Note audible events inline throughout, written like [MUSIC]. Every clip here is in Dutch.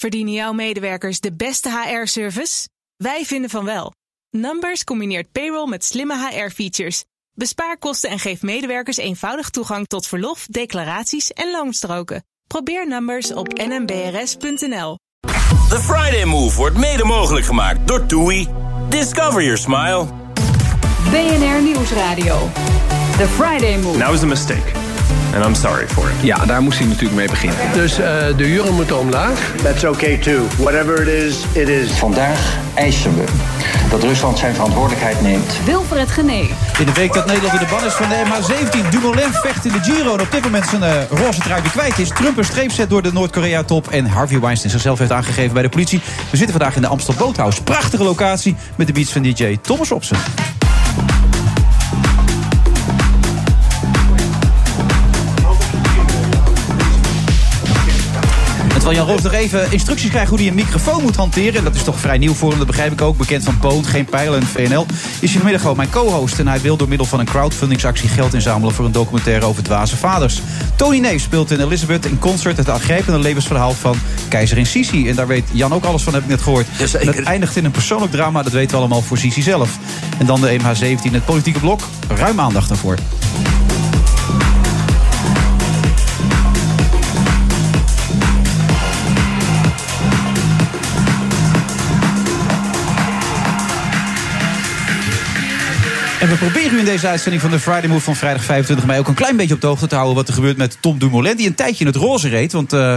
Verdienen jouw medewerkers de beste HR-service? Wij vinden van wel. Numbers combineert payroll met slimme HR-features. Bespaar kosten en geef medewerkers eenvoudig toegang tot verlof, declaraties en loonstroken. Probeer Numbers op nmbrs.nl. The Friday Move wordt mede mogelijk gemaakt door TUI. Discover your smile. BNR Nieuwsradio. The Friday Move. That was a mistake. And I'm sorry for it. Ja, daar moest hij natuurlijk mee beginnen. Dus uh, de huren moeten omlaag. That's okay too. Whatever it is, it is. Vandaag eisen we dat Rusland zijn verantwoordelijkheid neemt. Wilfred Genee. In de week dat Nederland in de ban is van de MH17. Dumoulin vecht in de Giro en op dit moment zijn uh, roze trui weer kwijt is. Trump een streep zet door de Noord-Korea-top. En Harvey Weinstein zichzelf heeft aangegeven bij de politie. We zitten vandaag in de Amstel Boothouse. Prachtige locatie met de beats van DJ Thomas Opsen. Terwijl Jan Roos nog even instructies krijgt hoe hij een microfoon moet hanteren. Dat is toch vrij nieuw voor hem, dat begrijp ik ook. Bekend van Poont, Geen Pijl en VNL. Is hij vanmiddag gewoon mijn co-host. En hij wil door middel van een crowdfundingsactie geld inzamelen... voor een documentaire over dwaze vaders. Tony Neef speelt in Elizabeth in concert... het aangrijpende levensverhaal van keizerin Sisi. En daar weet Jan ook alles van, heb ik net gehoord. Het eindigt in een persoonlijk drama, dat weten we allemaal voor Sisi zelf. En dan de MH17, het politieke blok. Ruim aandacht daarvoor. En we proberen u in deze uitzending van de Friday Move van vrijdag 25 mei ook een klein beetje op de hoogte te houden wat er gebeurt met Tom Dumoulin, die een tijdje in het roze reed. Want uh,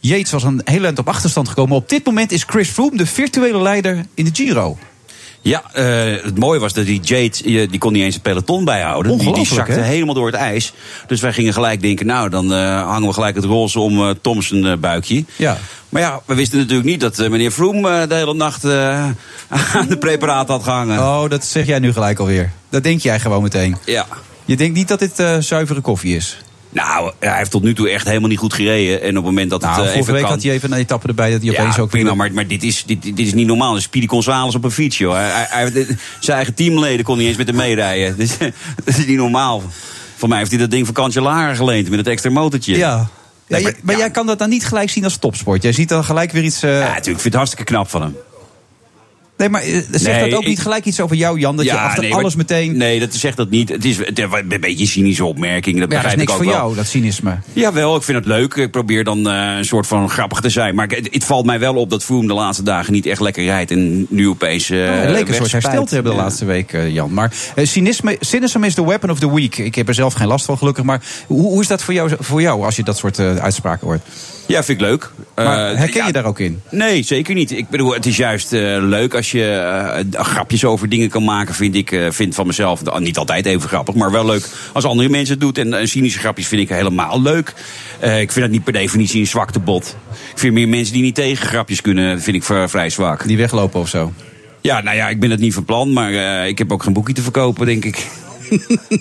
Yates was een heel eind op achterstand gekomen. Op dit moment is Chris Froome de virtuele leider in de Giro. Ja, uh, het mooie was dat die Jade, die kon niet eens een peloton bijhouden. Die, die zakte hè? helemaal door het ijs. Dus wij gingen gelijk denken, nou, dan uh, hangen we gelijk het roze om uh, Toms een buikje. Ja. Maar ja, we wisten natuurlijk niet dat meneer Froome de hele nacht [LAUGHS] aan de preparaat had gehangen. Oh, dat zeg jij nu gelijk alweer. Dat denk jij gewoon meteen. Ja. Je denkt niet dat dit zuivere koffie is? Nou, hij heeft tot nu toe echt helemaal niet goed gereden. En op het moment dat nou, het uh, vorige even week kan... had hij even een etappe erbij dat hij ja, opeens ook prima, maar, maar dit, is, dit, dit is niet normaal. Een Speedy Gonzales op een fiets, joh. Hij, hij, zijn eigen teamleden kon niet eens met hem meerijden. [LAUGHS] Dus, dat is niet normaal. Voor mij heeft hij dat ding van Cancellara geleend met het extra motortje. Ja. Nee, maar, maar, maar ja. jij kan dat dan niet gelijk zien als topsport. Jij ziet dan gelijk weer iets. Uh... Ja, natuurlijk. Ik vind het hartstikke knap van hem. Nee, maar uh, zegt Nee, dat ook niet gelijk iets over jou, Jan? Dat je achter nee, alles maar- meteen. Nee, dat zegt dat niet. Het is een beetje een cynische opmerking. Dat Ja, dat is begrijp niks ik ook voor wel. jou, dat cynisme. Jawel, ik vind het leuk. Ik probeer dan eh, een soort van grappig te zijn. Maar het, het valt mij wel op dat Froome de laatste dagen niet echt lekker rijdt. En nu opeens uh, het leek een soort hersteld te hebben de Ja. laatste week, eh, Jan. Maar eh, cynisme, cynisme is the weapon of the week. Ik heb er zelf geen last van, gelukkig. Maar hoe, hoe is dat voor jou, voor jou als je dat soort eh, uitspraken hoort? Ja, vind ik leuk. Maar Eh, herken ja, je daar ook in? Nee, zeker niet. Ik bedoel, het is juist eh, leuk als je eh, grapjes over dingen kan maken, vind ik. vind van mezelf nou, niet altijd even grappig, maar wel leuk als andere mensen het doen. En cynische grapjes vind ik helemaal leuk. Ik vind dat niet per definitie een zwakte bot. Ik vind meer mensen die niet tegen grapjes kunnen, vind ik vrij zwak. Die weglopen of zo? Ja, nou ja, ik ben het niet van plan, maar ik heb ook geen boekje te verkopen, denk ik.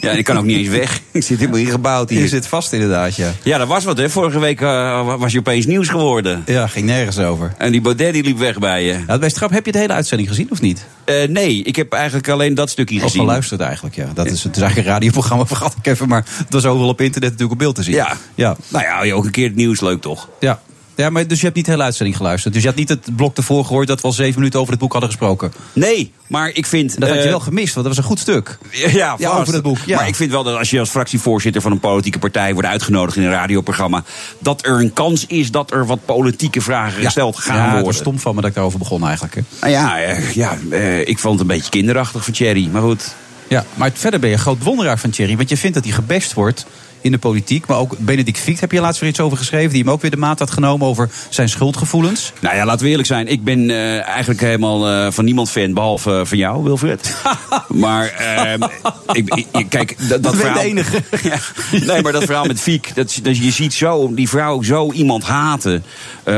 Ja, ik kan ook niet eens weg. Ik zit helemaal ingebouwd hier. Je zit vast inderdaad, ja. Ja, dat was wat, hè. Vorige week eh, was je opeens nieuws geworden. Ja, ging nergens over. En die Baudet die liep weg bij je. Bij Strap, heb je de hele uitzending gezien of niet? Eh, nee, ik heb eigenlijk alleen dat stukje Of gezien. geluisterd eigenlijk, ja. Dat is, het is eigenlijk een radioprogramma, [LAUGHS] vergat ik even. Maar het was overal op internet natuurlijk op beeld te zien. Ja. Ja, Nou ja, ook een keer het nieuws leuk, toch? ja. Ja, maar dus je hebt niet de hele uitzending geluisterd. Dus je had niet het blok ervoor gehoord dat we al zeven minuten over het boek hadden gesproken. Nee, maar ik vind... Dat had je eh, wel gemist, want dat was een goed stuk. Ja, over dat boek, ja. Maar ik vind wel dat als je als fractievoorzitter van een politieke partij wordt uitgenodigd in een radioprogramma, dat er een kans is dat er wat politieke vragen gesteld gaan ja, het worden. was stom van me dat ik daarover begon eigenlijk. Hè. Nou ja, eh, ja eh, ik vond het een beetje kinderachtig voor Thierry, maar goed. Ja, maar verder ben je een groot bewonderaar van Thierry. Want je vindt dat hij gebest wordt in de politiek. Maar ook Benedict Fiekt heb je laatst weer iets over geschreven. Die hem ook weer de maat had genomen over zijn schuldgevoelens. Nou ja, laten we eerlijk zijn. Ik ben eh, eigenlijk helemaal eh, van niemand fan, behalve eh, van jou, Wilfred. [LAUGHS] maar ik, kijk, dat, dat verhaal... de enige. [LAUGHS] Ja, nee, maar dat verhaal met Fiek, dat, dat je ziet zo, die vrouw zo iemand haten...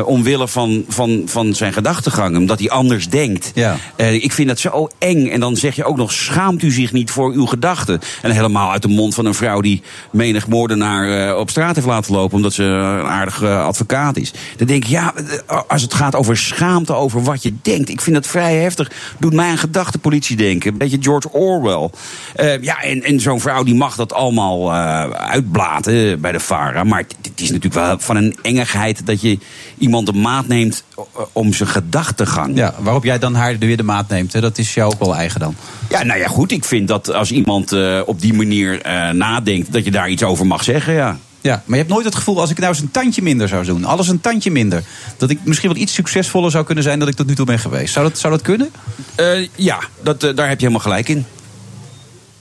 omwille van, van, van zijn gedachtegang, omdat hij anders denkt. Ja. Ik vind dat zo eng. En dan zeg je ook nog, schaamt u zich niet voor uw gedachten? En helemaal uit de mond van een vrouw die menig moordenaar eh, op straat heeft laten lopen omdat ze een aardige advocaat is. Dan denk ik, ja, eh, als het gaat over schaamte, over wat je denkt. Ik vind dat vrij heftig. Doet mij aan gedachtepolitie denken. Een beetje George Orwell. Eh, ja, en, en zo'n vrouw die mag dat allemaal eh, uitblaten bij de VARA. Maar het, is natuurlijk wel van een engigheid dat je iemand de maat neemt om zijn gedachtegang. Ja, waarop jij dan haar weer de maat neemt. Hè? Dat is jou ook wel eigen dan. Ja, nou ja, goed. Ik vind dat als iemand eh, op die manier eh, nadenkt, dat je daar iets over mag zeggen, ja. Ja, maar je hebt nooit het gevoel, als ik nou eens een tandje minder zou doen, alles een tandje minder, dat ik misschien wel iets succesvoller zou kunnen zijn dan ik tot nu toe ben geweest. Zou dat, zou dat kunnen? Eh, ja, dat, daar heb je helemaal gelijk in.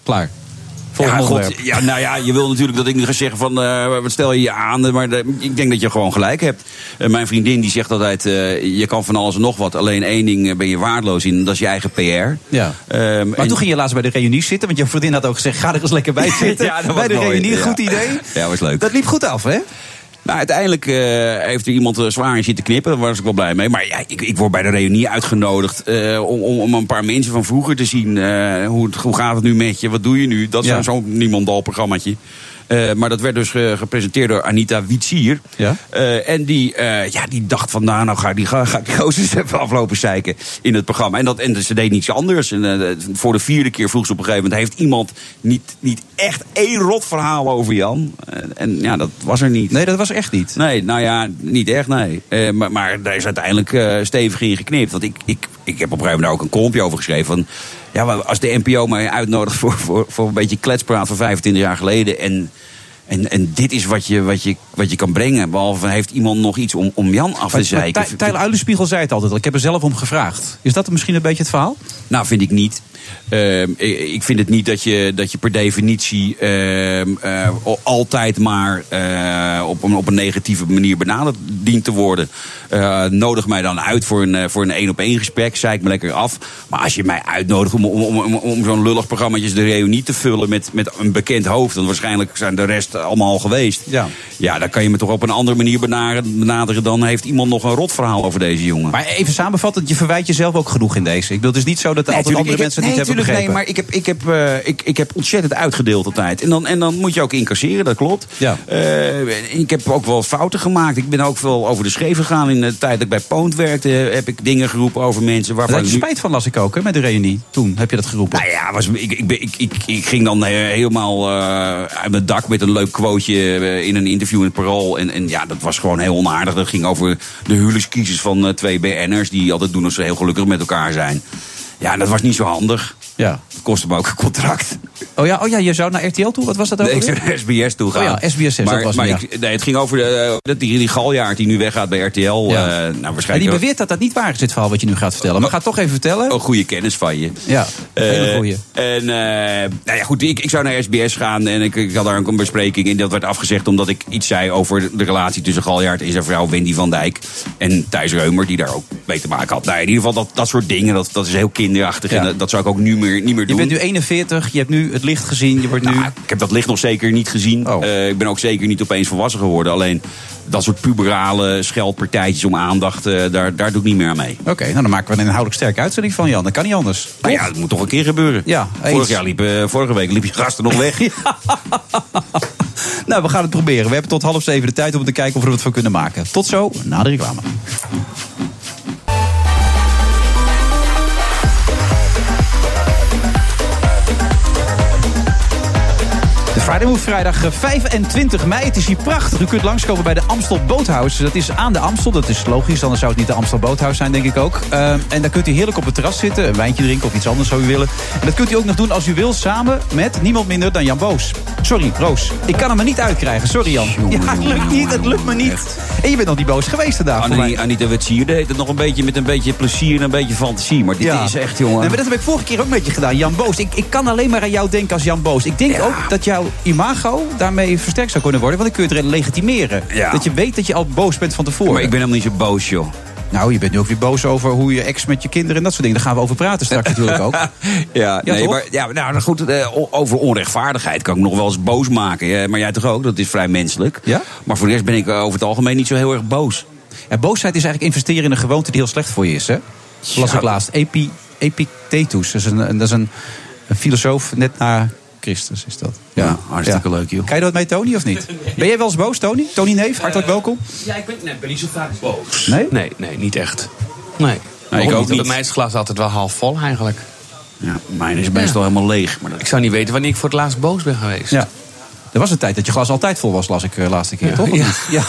Klaar. Ja, God, nou ja, je wil natuurlijk dat ik nu ga zeggen van, eh, wat stel je je aan? Maar de- ik denk dat je gewoon gelijk hebt. Eh, mijn vriendin die zegt altijd, eh, je kan van alles en nog wat. Alleen één ding eh, ben je waardeloos in, dat is je eigen PR. Ja. Ehm, Maar en- toen ging je laatst bij de reunie zitten, want je vriendin had ook gezegd: ga er eens lekker bij [LAUGHS] zitten. Ja, dat was bij de mooi. reunie, Ja. goed idee. Ja, was leuk. Dat liep goed af, hè? Nou, uiteindelijk eh, heeft er iemand eh, zwaar in zitten knippen. Daar was ik wel blij mee. Maar ja, ik, ik word bij de reunie uitgenodigd eh, om, om, om een paar mensen van vroeger te zien. hoe, hoe gaat het nu met je? Wat doe je nu? Dat is Ja. zo'n niemandal programmaatje. Eh, maar dat werd dus ge- gepresenteerd door Anita Witsier. Ja. Eh, en die, eh, ja, die dacht van, nou, nou ga, ik die, ga, ga ik die [LAUGHS] gozer eens even aflopen zeiken in het programma. En, dat, en ze deed niets anders. En, eh, voor de vierde keer vroeg ze op een gegeven moment... heeft iemand niet, niet echt één rot verhaal over Jan? Eh, en ja, dat was er niet. Nee, dat was echt niet. Nee, nou ja, niet echt, nee. Eh, maar, maar daar is uiteindelijk eh, stevig in geknipt. Want ik, ik, ik heb op een gegeven moment ook een kolompje over geschreven. Van, ja, als de NPO mij uitnodigt voor, voor, voor een beetje kletspraat van 25 jaar geleden... en, en, en dit is wat je, wat, je, wat je kan brengen... behalve heeft iemand nog iets om, om Jan af te zeiken. Tijl Uilenspiegel zei het altijd al. Ik heb er zelf om gevraagd. Is dat misschien een beetje het verhaal? Nou, vind ik niet. Ehm, ik vind het niet dat je, dat je per definitie ehm, eh, al- altijd maar eh, op, een, op een negatieve manier benaderd dient te worden. Eh, nodig mij dan uit voor een voor een één op één gesprek. Zei ik me lekker af. Maar als je mij uitnodigt om, om, om, om, zo'n lullig programma de reunie te vullen met, met een bekend hoofd. Dan waarschijnlijk zijn de rest allemaal al geweest. Ja. ja, dan kan je me toch op een andere manier benaderen. benaderen dan heeft iemand nog een rotverhaal over deze jongen. Maar even samenvattend, je verwijt jezelf ook genoeg in deze. Ik bedoel, het is niet zo dat er Nee, altijd andere mensen nee, hebben tuurlijk, begrepen. Nee, maar ik heb, ik, heb, eh, ik, ik heb ontzettend uitgedeeld altijd. En dan, en dan moet je ook incasseren, dat klopt. Ja. Eh, ik heb ook wel fouten gemaakt. Ik ben ook veel over de scheef gegaan. In de tijd dat ik bij Poont werkte, heb ik dingen geroepen over mensen Daar waarvan heb je spijt van, las ik ook, hè, met de reunie. Toen heb je dat geroepen. nou ja, was, ik, ik, ik, ik, ik ging dan eh, helemaal eh, uit mijn dak met een leuk quoteje in een interview in het Parool. En, en ja, dat was gewoon heel onaardig. Dat ging over de huwelijkskiezers van twee BN'ers... die altijd doen alsof ze heel gelukkig met elkaar zijn. Ja, en dat was niet zo handig. Ja. Dat kostte me ook een contract. Oh ja, oh ja, je zou naar RTL toe? Wat was dat ook Nee, ik zou naar SBS toe gaan. Oh ja, SBS, maar, dat was maar ik, nee, het ging over de, dat die, die galjaard die nu weggaat bij RTL. Ja. eh, nou, En die waarschijnlijk beweert dat dat niet waar is, dit verhaal wat je nu gaat vertellen. Maar ga het toch even vertellen. ook goede kennis van je. Ja, hele Eh, goeie. En eh, nou ja, goed, ik, ik zou naar SBS gaan en ik, ik had daar ook een bespreking. En dat werd afgezegd omdat ik iets zei over de relatie tussen Galjaard en zijn vrouw Wendy van Dijk. En Thijs Reumer, die daar ook mee te maken had. Nou, in ieder geval dat, dat soort dingen, dat, dat is heel kinderachtig. En dat, dat zou ik ook nu meer, niet meer Je doen. bent nu 41, je hebt nu het licht gezien, je wordt nu... Nou, ik heb dat licht nog zeker niet gezien. Oh. Eh, ik ben ook zeker niet opeens volwassen geworden. Alleen dat soort puberale scheldpartijtjes om aandacht, eh, daar, daar doe ik niet meer aan mee. Oké, nou dan maken we een inhoudelijk sterke uitzending van, Jan. Dat kan niet anders. Nou ja, dat moet toch een keer gebeuren. Ja, Vorig jaar liep, eh, vorige week liep je gasten nog weg. [LAUGHS] Nou, we gaan het proberen. We hebben tot half zeven de tijd om te kijken of we er wat van kunnen maken. Tot zo, na de reclame. Friday Move vrijdag eh, 25 mei. Het is hier prachtig. U kunt langskomen bij de Amstel Boothouse. Dat is aan de Amstel. Dat is logisch, anders zou het niet de Amstel Boothouse zijn, denk ik ook. Eh, en daar kunt u heerlijk op het terras zitten. Een wijntje drinken of iets anders zou u willen. En dat kunt u ook nog doen als u wil, samen met niemand minder dan Jan Boos. Sorry, Roos. Ik kan hem er niet uitkrijgen. Sorry, Jan. Ja, het lukt niet. Het lukt me niet. En je bent nog niet boos geweest vandaag. Annie, Anita Witsier deed het nog een beetje met een beetje plezier en een beetje fantasie. Maar dit Ja. is echt, jongen. Nee, maar dat heb ik vorige keer ook met je gedaan, Jan Boos. Ik, ik kan alleen maar aan jou denken als Jan Boos. Ik denk ook dat jouw imago daarmee versterkt zou kunnen worden. Want dan kun je het legitimeren. Ja. Dat je weet dat je al boos bent van tevoren. Maar ik ben helemaal niet zo boos, joh. Nou, je bent nu ook weer boos over hoe je ex met je kinderen en dat soort dingen. Daar gaan we over praten straks [LAUGHS] natuurlijk ook. Ja, nee, maar ja, nou goed, eh, over onrechtvaardigheid kan ik nog wel eens boos maken. Maar jij toch ook? Dat is vrij menselijk. Ja? Maar voor de rest ben ik eh, over het algemeen niet zo heel erg boos. Ja, boosheid is eigenlijk investeren in een gewoonte die heel slecht voor je is. Hè? Las ik laatst. Epi, Epictetus. Dat is, een, dat is een, een filosoof net na Christus is dat. Ja, hartstikke leuk, joh. Kan je dat mee, Tony, of niet? [LAUGHS] Ben jij wel eens boos, Tony? Tony Neef, hartelijk welkom. Ja, ik ben, nee, ben niet zo vaak boos. Nee? Nee, nee, niet echt. Nee. ik ook niet. Bij mij is het glas altijd wel half vol eigenlijk. Ja, mijn is meestal helemaal leeg. Maar dat... Ik zou niet weten wanneer ik voor het laatst boos ben geweest. Ja. Er was een tijd dat je glas altijd vol was, las ik de laatste keer, toch? Ja. [LAUGHS] ja.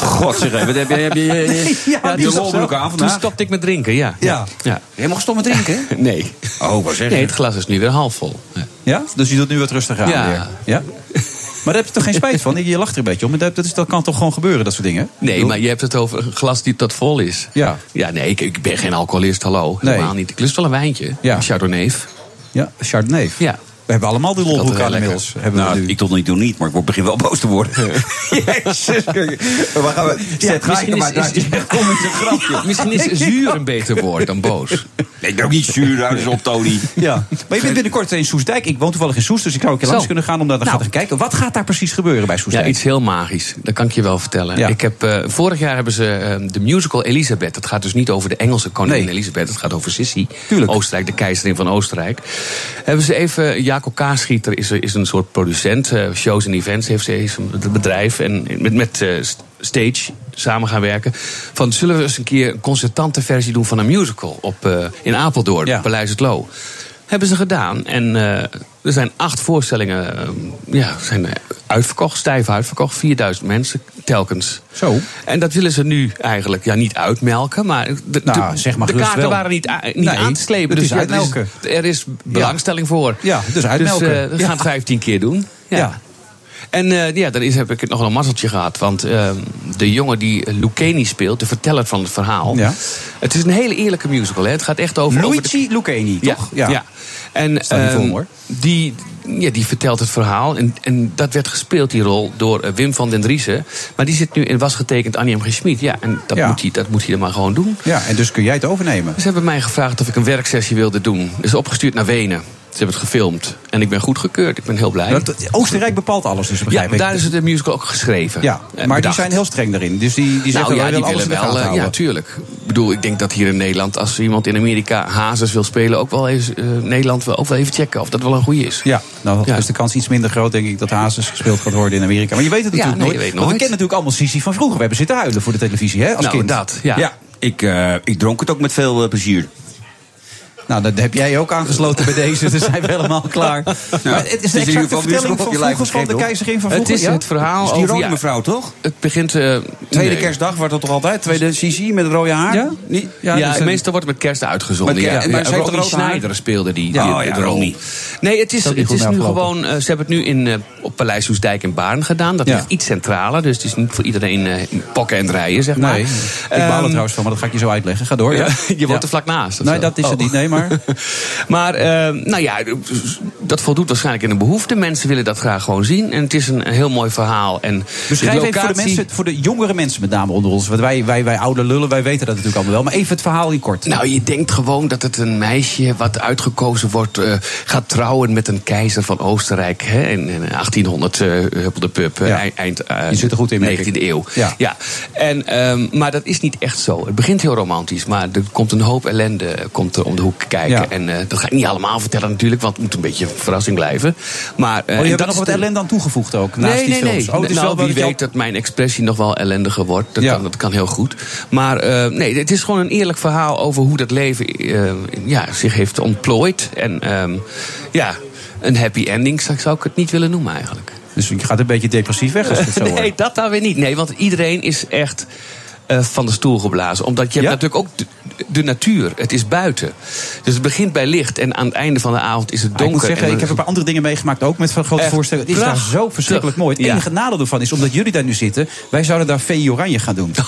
God zeg even, heb je, heb je, je, [LAUGHS] Ja, ja, die rolbroek aan Toen vandaag? stopte ik met drinken, ja. Ja. ja. Helemaal gestopt met drinken? [LAUGHS] Nee. Oh, wat zeg je? Nee, het glas is nu weer half vol. Ja. Dus je doet nu wat rustiger aan Ja. weer. Ja? Maar daar heb je toch geen spijt van? Je lacht er een beetje om. Maar dat, dat, is, dat kan toch gewoon gebeuren, dat soort dingen? Nee, maar je hebt het over een glas die tot vol is. Ja. Ja, nee, ik, ik ben geen alcoholist, hallo. Nee. Helemaal niet. Ik lust wel een wijntje. Ja. Een Chardonnay. Ja, Chardonnay. Ja. We hebben allemaal die is aan inmiddels. Hebben we Nou, nu. ik tot nu toe niet, maar ik word begin wel boos te worden. [LAUGHS] Jezus. Waar gaan we? Zet misschien maar is- daar is- is [LAUGHS] kom met een grapje. Misschien is [LAUGHS] zuur een beter woord dan boos. Nee, ik ben ook niet zuur, eens op, Tony. [LAUGHS] Ja. Maar je bent binnenkort in Soesdijk. Ik woon toevallig in Soes, dus ik zou een keer langs kunnen gaan om daar te Nou. gaan kijken. Wat gaat daar precies gebeuren bij Ja, Soesdijk? iets heel magisch. Dat kan ik je wel vertellen. Ja. Ik heb, eh, vorig jaar hebben ze eh, de musical Elisabeth. Dat gaat dus niet over de Engelse koningin Nee. Elisabeth. Het gaat over Sissi. Tuurlijk. Oostenrijk, de keizerin van Oostenrijk. Hebben ze even... Jaco Kaasschieter is, is een soort producent. eh, shows en events heeft ze een bedrijf. En met, met eh, st- stage samen gaan werken. Van zullen we eens een keer een concertante versie doen van een musical op, eh, in Apeldoorn, Ja. Paleis het Loo. Hebben ze gedaan. En eh, er zijn acht voorstellingen eh, ja, zijn eh, uitverkocht, stijf uitverkocht. 4000 mensen telkens. Zo. En dat willen ze nu eigenlijk ja, niet uitmelken. Maar de, Nou, de- zeg maar de kaarten wel. waren niet, niet Nee, aan te slepen. Dus er, uitmelken. is, er is belangstelling voor. Ja, dus uitmelken. Dus we gaan het 15 keer doen. Ja. En eh, ja, dan is, heb ik nog wel een mazzeltje gehad. Want eh, de jongen die Lucchini speelt, de verteller van het verhaal. Ja. Het is een hele eerlijke musical. Hè. Het gaat echt over. over de- Luigi Lucchini, toch? ja. ja. En voor ehm, hoor. die, ja, die vertelt het verhaal. En, en dat werd gespeeld, die rol, door eh, Wim van den Driessen. Maar die zit nu in was getekend Annie M. G. Schmid. Ja, en dat, Ja. Moet hij, dat moet hij dan maar gewoon doen. Ja, en dus kun jij het overnemen. Ze hebben mij gevraagd of ik een werksessie wilde doen. Is opgestuurd naar Wenen. Ze hebben het gefilmd. En ik ben goedgekeurd. Ik ben heel blij. Dat- Oostenrijk bepaalt alles, dus ja, begrijp ik. daar is het de musical ook geschreven. Ja, En maar die zijn heel streng daarin. Dus die, die zeggen, nou ja, wij die willen alles wel. eh, ja, tuurlijk. Ik bedoel, ik denk dat hier in Nederland, als iemand in Amerika Hazes wil spelen, ook wel even, eh, Nederland wil ook wel even checken of dat wel een goede is. Ja, nou Ja. is de kans iets minder groot, denk ik, dat Hazes gespeeld gaat worden in Amerika. Maar je weet het Ja, natuurlijk nee, je nooit. weet Want we kennen natuurlijk allemaal Sisi van vroeger. We hebben zitten huilen voor de televisie, hè, als nou, kind. dat. Ja. Ja. Ik, eh, ik dronk het ook met veel eh, plezier. Nou, dat heb jij ook aangesloten bij deze. Dus zijn we helemaal klaar. maar het is Het de is in ieder exacte geval vertelling van vroeger van de keizerin van Het vroeger. is ja? het verhaal Is die over... mevrouw, toch? het begint... eh, Tweede nee. kerstdag wordt dat toch altijd? Tweede Sisi met het rode haar? Ja? Niet? Ja, Ja, dus een- meestal wordt het met kerst uitgezonden. Met kerst- maar? Snijder speelde die, die. Romy. Nee, het is, is het is nu gewoon... eh, ze hebben het nu in, eh, op Paleis Hoesdijk in Baarn gedaan. Dat Ja. ligt iets centraler. Dus het is niet voor iedereen eh, pokken en rijden, zeg maar. Nee, ik baal er Ehm, trouwens van, maar dat ga ik je zo uitleggen. Ga door. [LAUGHS] Je woont Ja. er vlak naast. Nee, dat is het Oh. niet. Nee, maar... [LAUGHS] Maar, eh, nou ja, dat voldoet waarschijnlijk in een behoefte. Mensen willen dat graag gewoon zien. En het is een heel mooi verhaal. En Beschrijf de even voor de, mensen, voor de jongere mensen met name onder ons. Want wij, wij, wij oude lullen, wij weten dat natuurlijk allemaal wel. Maar even het verhaal in kort. Nou, je denkt gewoon dat het een meisje wat uitgekozen wordt... eh, gaat trouwen met een keizer van Oostenrijk. Hè, in, in 1800, eh huppelde pup, eh, Ja. eind- Je zit er goed in, merk 19e ik. eeuw. Ja. En, ehm, maar dat is niet echt zo. Het begint heel romantisch, maar er komt een hoop ellende komt er om de hoek kijken. Ja. En eh, dat ga ik niet allemaal vertellen natuurlijk... want het moet een beetje een verrassing blijven. Maar, eh, Oh, je hebt er nog wat de- ellende aan toegevoegd ook, naast nee, die nee, films. nee. Oh, het is nou, wel wie weet dat mijn expressie nog wel ellendiger wordt. Dat, Ja. kan, dat kan heel goed. Maar eh, nee, het is gewoon een eerlijk verhaal over hoe dat leven ja, zich heeft ontplooid. En ehm, ja, een happy ending zou, ik het niet willen noemen eigenlijk. Dus je gaat een beetje depressief weg als het zo [LAUGHS] nee, dat dan weer niet. Nee, want iedereen is echt van de stoel geblazen. Omdat je Ja? hebt natuurlijk ook de, natuur. Het is buiten. Dus het begint bij licht en aan het einde van de avond is het Ah, donker. ik moet zeggen, en ik heb een paar andere dingen meegemaakt, ook met van grote Echt voorstellen. Het is daar zo verschrikkelijk mooi. Het Ja. enige nadeel ervan is, omdat jullie daar nu zitten, wij zouden daar VI Oranje gaan doen. [LAUGHS]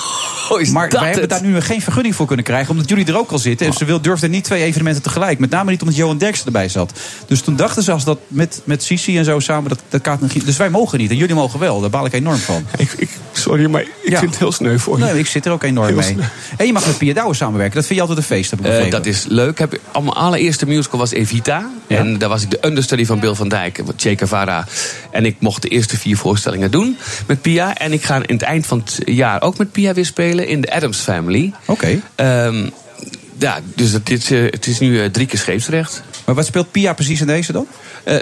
Oh, is maar dat wij hebben het? daar nu geen vergunning voor kunnen krijgen, omdat jullie er ook al zitten. En ze wil, durfden niet twee evenementen tegelijk. Met name niet omdat Johan Derksen erbij zat. Dus toen dachten ze, als dat met, met Sisi en zo samen, dat, dat nog, Dus wij mogen niet. En jullie mogen wel. Daar baal ik enorm van. Ik, ik, sorry, maar ik Ja. vind het heel sneu voor je. Nee, ik zit er ook enorm Heel mee. sneu. En je mag met Pia Douwe samenwerken. Dat vind je altijd een feest, heb ik Eh, begrepen. dat is leuk. Heb, mijn allereerste musical was Evita. Ja. En daar was ik de understudy van Bill van Dijk, Che Guevara. En ik mocht de eerste vier voorstellingen doen met Pia. En ik ga in het eind van het jaar ook met Pia weer spelen in de Adams Family. Oké. Ehm, ja, dus het is, eh, het is nu eh, drie keer scheepsrecht. Maar wat speelt Pia precies in deze dan? Eh,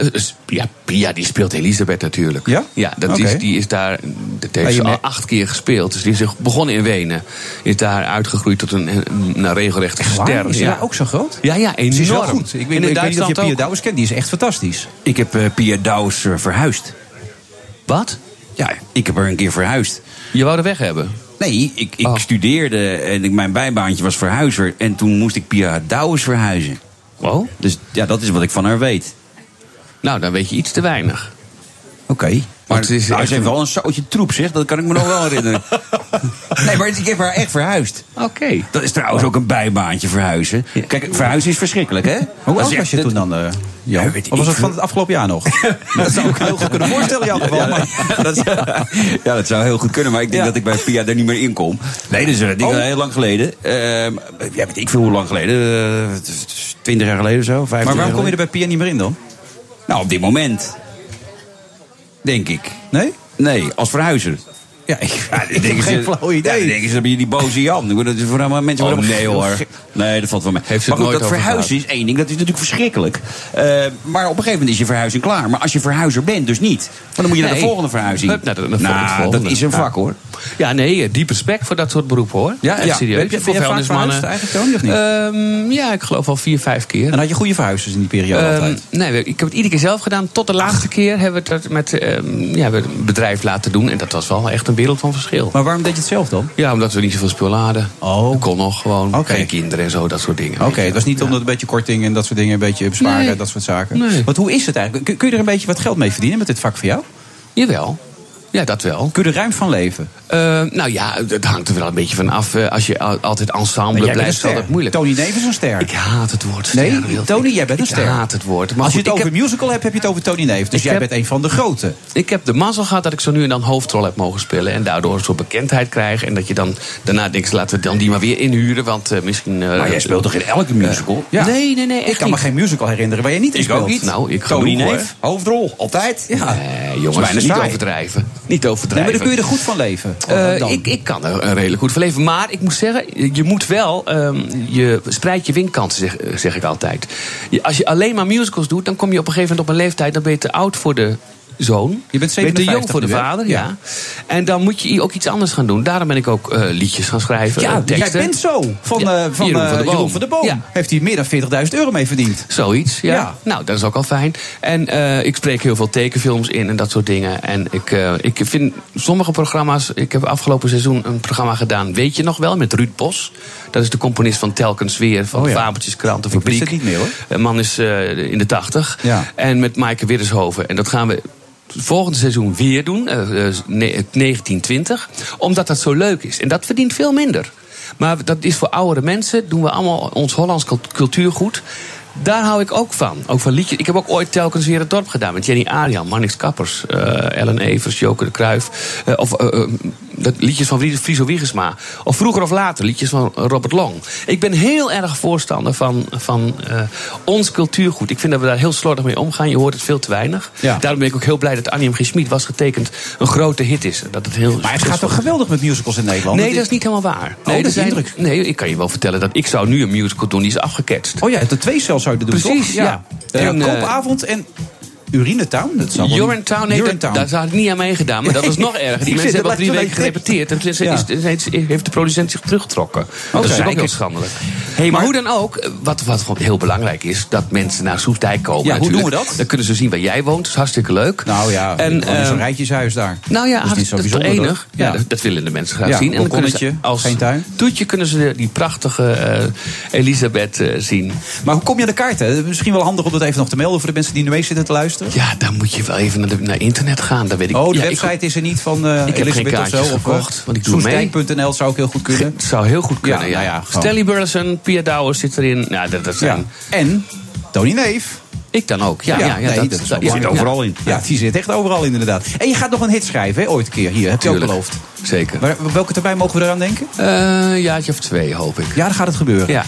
ja, Pia die speelt Elisabeth natuurlijk. Ja? Ja, dat is, die is daar. Dat Ah, heeft je ze al acht keer gespeeld. Dus die is begonnen in Wenen. Is daar uitgegroeid tot een, een, een regelrechte ster. Is ja. daar ook zo groot? Ja, ja, enorm. Ze is wel goed. Ik weet, En ik in weet niet of je Duitsland Pia. Douwes kent. Die is echt fantastisch. Ik heb eh, Pia Douwes eh, verhuisd. Wat? Ja, ik heb er een keer verhuisd. Je wou er weg hebben? Nee, ik, ik Oh. studeerde en ik, mijn bijbaantje was verhuizer. En toen moest ik Pia Douwes verhuizen. Wow. Dus ja, dat is wat ik van haar weet. Nou, dan weet je iets te weinig. Oké. Maar het is nou, ze heeft wel een zootje troep, zeg. Dat kan ik me nog wel herinneren. [LAUGHS] nee, maar ik heb haar echt verhuisd. Oké. Dat is trouwens ook een bijbaantje verhuizen. Kijk, verhuizen is verschrikkelijk, hè? Hoe oud was je toen dan, eh Jan? Ja, weet ik of was het van het afgelopen jaar nog? [LAUGHS] dat zou ik heel goed kunnen voorstellen geval. maar- [LAUGHS] dat, ja, dat zou heel goed kunnen, maar ik denk Ja. dat ik bij Pia er niet meer in kom. Nee, dat is ding Oh. heel lang geleden. Ehm, ja, weet ik veel hoe lang geleden. Eh, Twintig jaar geleden of zo, 15 Maar waarom kom je er bij Pia niet meer in dan? Nou, op dit moment. Denk ik. Nee? Nee, als verhuizer. Ja, ik, Ja, ik heb geen flauw idee. Ja, denken ze, dan ben je die boze Jan. Dat is voor allemaal mensen Oh, nee, hoor. Nee, dat valt wel mee. Heeft maar het goed, dat verhuizen is één ding. Dat is natuurlijk verschrikkelijk. Eh, maar op een gegeven moment is je verhuizing klaar. Maar als je verhuizer bent, dus niet. Dan moet je naar de volgende verhuizing. Hup, naar de- naar de nou, volgende. dat is een vak, hoor. Ja, nee, eh, diep respect voor dat soort beroepen hoor. Ja, ja. serieus. Heb je- Voor vuilnismannen. eigenlijk, Tony, of niet? Ehm, ja, ik geloof al vier, vijf keer. En had je goede verhuizers in die periode Ehm, altijd? nee, ik heb het iedere keer zelf gedaan. Tot de laatste keer hebben we het met ehm, ja, we een bedrijf laten doen. En dat was wel echt een wereld van verschil. Maar waarom deed je het zelf dan? Ja, omdat we niet zoveel spul hadden. Oh. Dat kon nog gewoon. Oké. Geen kinderen en zo, dat soort dingen. Oké, het was niet Ja. omdat een beetje korting en dat soort dingen, een beetje besparen, Nee. dat soort zaken. Nee. Want hoe is het eigenlijk? Kun, kun je er een beetje wat geld mee verdienen met dit vak voor jou? Jawel. Ja, dat wel. Kun je er ruim van leven? Eh, nou ja, het hangt er wel een beetje van af. Eh, als je al- altijd ensemble een blijft, is dat moeilijk. Tony Neef is een ster. Ik haat het woord Nee, ster, Wild. Tony, Ik- jij bent een ik ster. haat het woord. Maar Als je het ik over heb- musical hebt, heb je het over Tony Neef. Dus Ik jij heb- bent een van de grote. Ik heb de mazzel gehad dat ik zo nu en dan hoofdrol heb mogen spelen. En daardoor een soort bekendheid krijg. En dat je dan daarna denkt, laten we dan die maar weer inhuren. Want eh, misschien... Maar jij speelt toch in elke musical? Ja. Nee, nee, nee, Ik kan me geen musical herinneren waar je niet in Ik speelt. ook niet. Nou, ik Tony genoeg, hoor. Hoofdrol, altijd. Ja. Nee, jongens, niet overdrijven. Niet Nee, maar overdrijven. dan kun je er goed van leven. Eh, ik, ik kan er eh, redelijk goed van leven. Maar ik moet zeggen, je moet wel. ehm, je spreidt je winkansen, zeg, eh, zeg ik altijd. Je- als je alleen maar musicals doet, dan kom je op een gegeven moment op een leeftijd. dan ben je te oud voor de zoon. Je bent Ben te 57 jong voor de vader, Ja. ja. En dan moet je ook iets anders gaan doen. Daarom ben ik ook eh, liedjes gaan schrijven. ja, eh, jij bent zo. Van, Ja, eh, van, Jeroen van der Boom. Van der Boom. Ja. Heeft hij meer dan 40.000 euro mee verdiend. Zoiets, ja. Nou, dat is ook al fijn. En ik spreek heel veel tekenfilms in en dat soort dingen. En ik, ik vind sommige programma's... Ik heb afgelopen seizoen een programma gedaan, weet je nog wel, met Ruud Bos. Dat is de componist van Telkens Weer, van Oh de. Fabeltjeskrant, de Ik wist Fabriek. het niet meer, hoor. Een man is in de tachtig. Ja. En met Maaike Widdershoven. En dat gaan we volgende seizoen weer doen, eh, eh, ne- 1920. Omdat dat zo leuk is. En dat verdient veel minder. Maar dat is voor oudere mensen, doen we allemaal ons Hollands cult- cultuurgoed. Daar hou ik ook van. Ook van liedjes. Ik heb ook ooit telkens weer het dorp gedaan met Jenny Arian, Marnix Kappers, eh, Ellen Evers, Joke de Kruif. eh, of dat, liedjes van Friso- Wiegersma. Of vroeger of later liedjes van Robert Long. Ik ben heel erg voorstander van, van eh, ons cultuurgoed. Ik vind dat we daar heel slordig mee omgaan. Je hoort het veel te weinig. Ja. Daarom ben ik ook heel blij dat Annie M. G. Schmid was getekend een grote hit is. Dat het heel Maar het gaat toch geweldig met musicals in Nederland? Nee, dat is niet helemaal waar. dat Nee, zijn, indruk. nee, ik kan je wel vertellen dat ik zou nu een musical doen die is afgeketst. Oh ja, de twee zelfs zouden doen, Precies, toch? ja. En, En, eh, koopavond en Urinetown. Dat zal Urinetown, nee, dat, Urinetown. daar had ik niet aan meegedaan. Maar dat was nog erger. Die [LAUGHS] mensen hebben al drie weken gerepeteerd. En toen is, Ja. is- is- heeft de producent zich teruggetrokken. Dat is ook heel schandelijk. maar, maar- hoe dan ook, wat, wat gewoon heel belangrijk is... dat mensen naar Soestdijk komen Ja, hoe doen we dat? Dan kunnen ze zien waar jij woont. Dat is hartstikke leuk. Nou ja, En, en, eh, zo'n rijtjeshuis daar. Nou ja, dat is niet zo bijzonder. enig. Ja, dat, willen de mensen graag Ja, zien. En dan kunnen ze balkonnetje, als geen tuin. toetje kunnen ze die prachtige eh, Elisabeth eh, zien. Maar hoe kom je aan de kaarten? Misschien wel handig om dat even nog te melden voor de mensen die nu mee zitten te luisteren. Ja, dan moet je wel even naar, de, naar internet gaan. Dan weet ik, Oh, de ja, ik- website is er niet van eh Ik heb geen of zo? kaartjes Of, gekocht, want ik doe mee. Zou ook heel goed kunnen. Het zou heel goed kunnen, Ja, ja. nou ja. Stanley Burleson, Pia Douwers zit erin. Ja, dat, dat zijn... Ja. En Tony Neef. Ik dan ook. Ja, ja, ja, nee, dat, Die zit overal in. Ja, die zit echt overal in inderdaad. En je gaat nog een hit schrijven, hè, ooit een keer. Hier, heb je ook beloofd. Zeker. Maar welke termijn mogen we eraan denken? Eh, een jaartje of twee, hoop ik. Ja, dan gaat het gebeuren. Ja.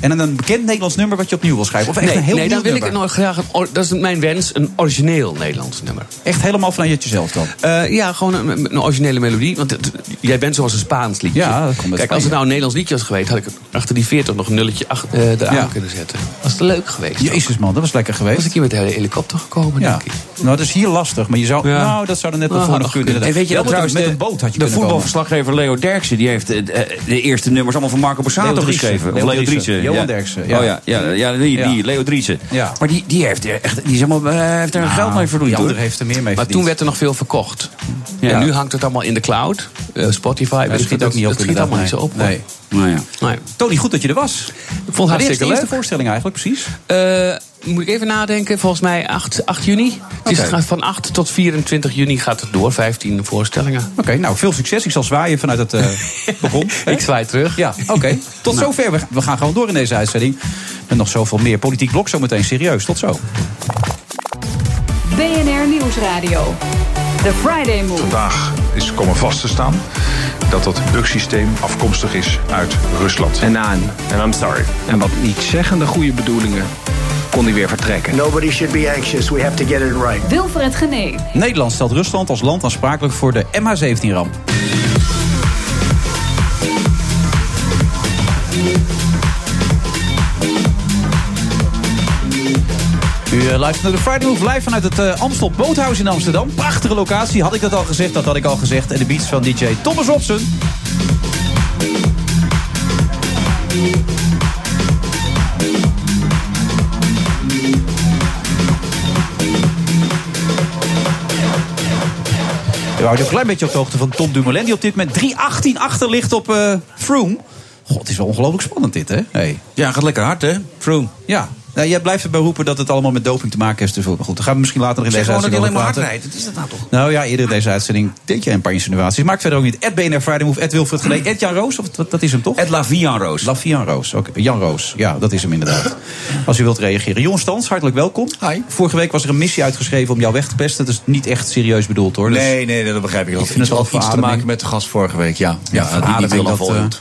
En dan een bekend Nederlands nummer wat je opnieuw wil schrijven? Of echt nee, een heel nee dan wil ik nog graag. Een, dat is mijn wens, een origineel Nederlands nummer. Echt helemaal vanuit jezelf dan? Eh, ja, gewoon een, een originele melodie. Want het- jij bent zoals een Spaans liedje. Ja, dat komt best Kijk, als het nou een Nederlands liedje was geweest, had ik achter die 40 nog een nulletje ach- eh, eraan Ja. kunnen zetten. Was het leuk geweest? Jezus man, dat was lekker geweest. Was ik hier met de hele helikopter gekomen, Ja. denk ik. Nou, dat is hier lastig. Maar je zou... Ja. Nou, dat zou er net wel Ah, voor nog kunnen. kunnen. En weet je dat trouwens, met een boot had je de voetbalverslaggever Leo Derksen... die heeft eh, de eerste nummers allemaal van Marco Borsato geschreven. Of Leo Driessen. Johan ja. Derksen, ja. Oh ja, ja, ja die, Ja. die Leo Driessen. Ja. Maar die, die heeft er echt die is helemaal, eh, heeft er geld mee verdiend. Die andere heeft er meer mee Maar verdiend. toen werd er nog veel verkocht. Ja. En nu hangt het allemaal in de cloud. Eh, Spotify. Ja, dat schiet wat, ook niet op Dat schiet allemaal niet zo op. nee. Nou ja. Nee. Tony, goed dat je er was. Ik vond het Wanneer is hartstikke de eerste leuk. voorstelling eigenlijk precies? Moet ik even nadenken. Volgens mij 8, 8 juni. Het is Oké. gaat van 8 tot 24 juni gaat het door. 15 voorstellingen. Oké, nou veel succes. Ik zal zwaaien vanuit het eh [LAUGHS] begon. Ik zwaai terug. Ja, oké. Tot zover. We, we gaan gewoon door in deze uitzending. Met nog zoveel meer. Politiek blok zometeen serieus. Tot zo. BNR Nieuwsradio. The Friday Move. Vandaag is komen vast te staan dat dat bugsysteem afkomstig is uit Rusland. En aan. And I'm sorry. En wat niet zeggende goede bedoelingen kon hij weer vertrekken. Nobody should be anxious. We have to get it right. Wilfred Genee. Nederland stelt Rusland als land aansprakelijk voor de MH17-ramp. U eh, luistert naar de Friday Move live vanuit het eh, Amstel Boothuis in Amsterdam. Prachtige locatie. Had ik dat al gezegd? Dat had ik al gezegd. En de beats van DJ Thomas Robson. Houden een klein beetje op de hoogte van Tom Dumoulin... die op dit moment 3.18 achter ligt op eh Froome. God, het is wel ongelooflijk spannend dit, hè? Hey. ja, gaat lekker hard, hè? Froome. Ja. Nou, jij blijft erbij roepen dat het allemaal met doping te maken heeft. Dus goed, daar gaan we misschien later nog in deze uitzending alleen maar hard rijdt. Is dat nou toch? Nou ja, eerder in deze uitzending deed je een paar insinuaties. Maakt verder ook niet. Ed BNR Friday Ed Wilfred Gelee, Ed Jan Roos. Of, dat, dat is hem toch? Ed Lavian Roos. Lavian Roos. Oké, Jan Roos. Ja, dat is hem inderdaad. Als u wilt reageren. Jon Stans, hartelijk welkom. Hi. Vorige week was er een missie uitgeschreven om jou weg te pesten. Dat is niet echt serieus bedoeld hoor. Dus Nee, nee, dat begrijp ik wel. Ik vind het wel iets te maken met de gast vorige week, ja. Ja, Ja, die niet dat, volhield.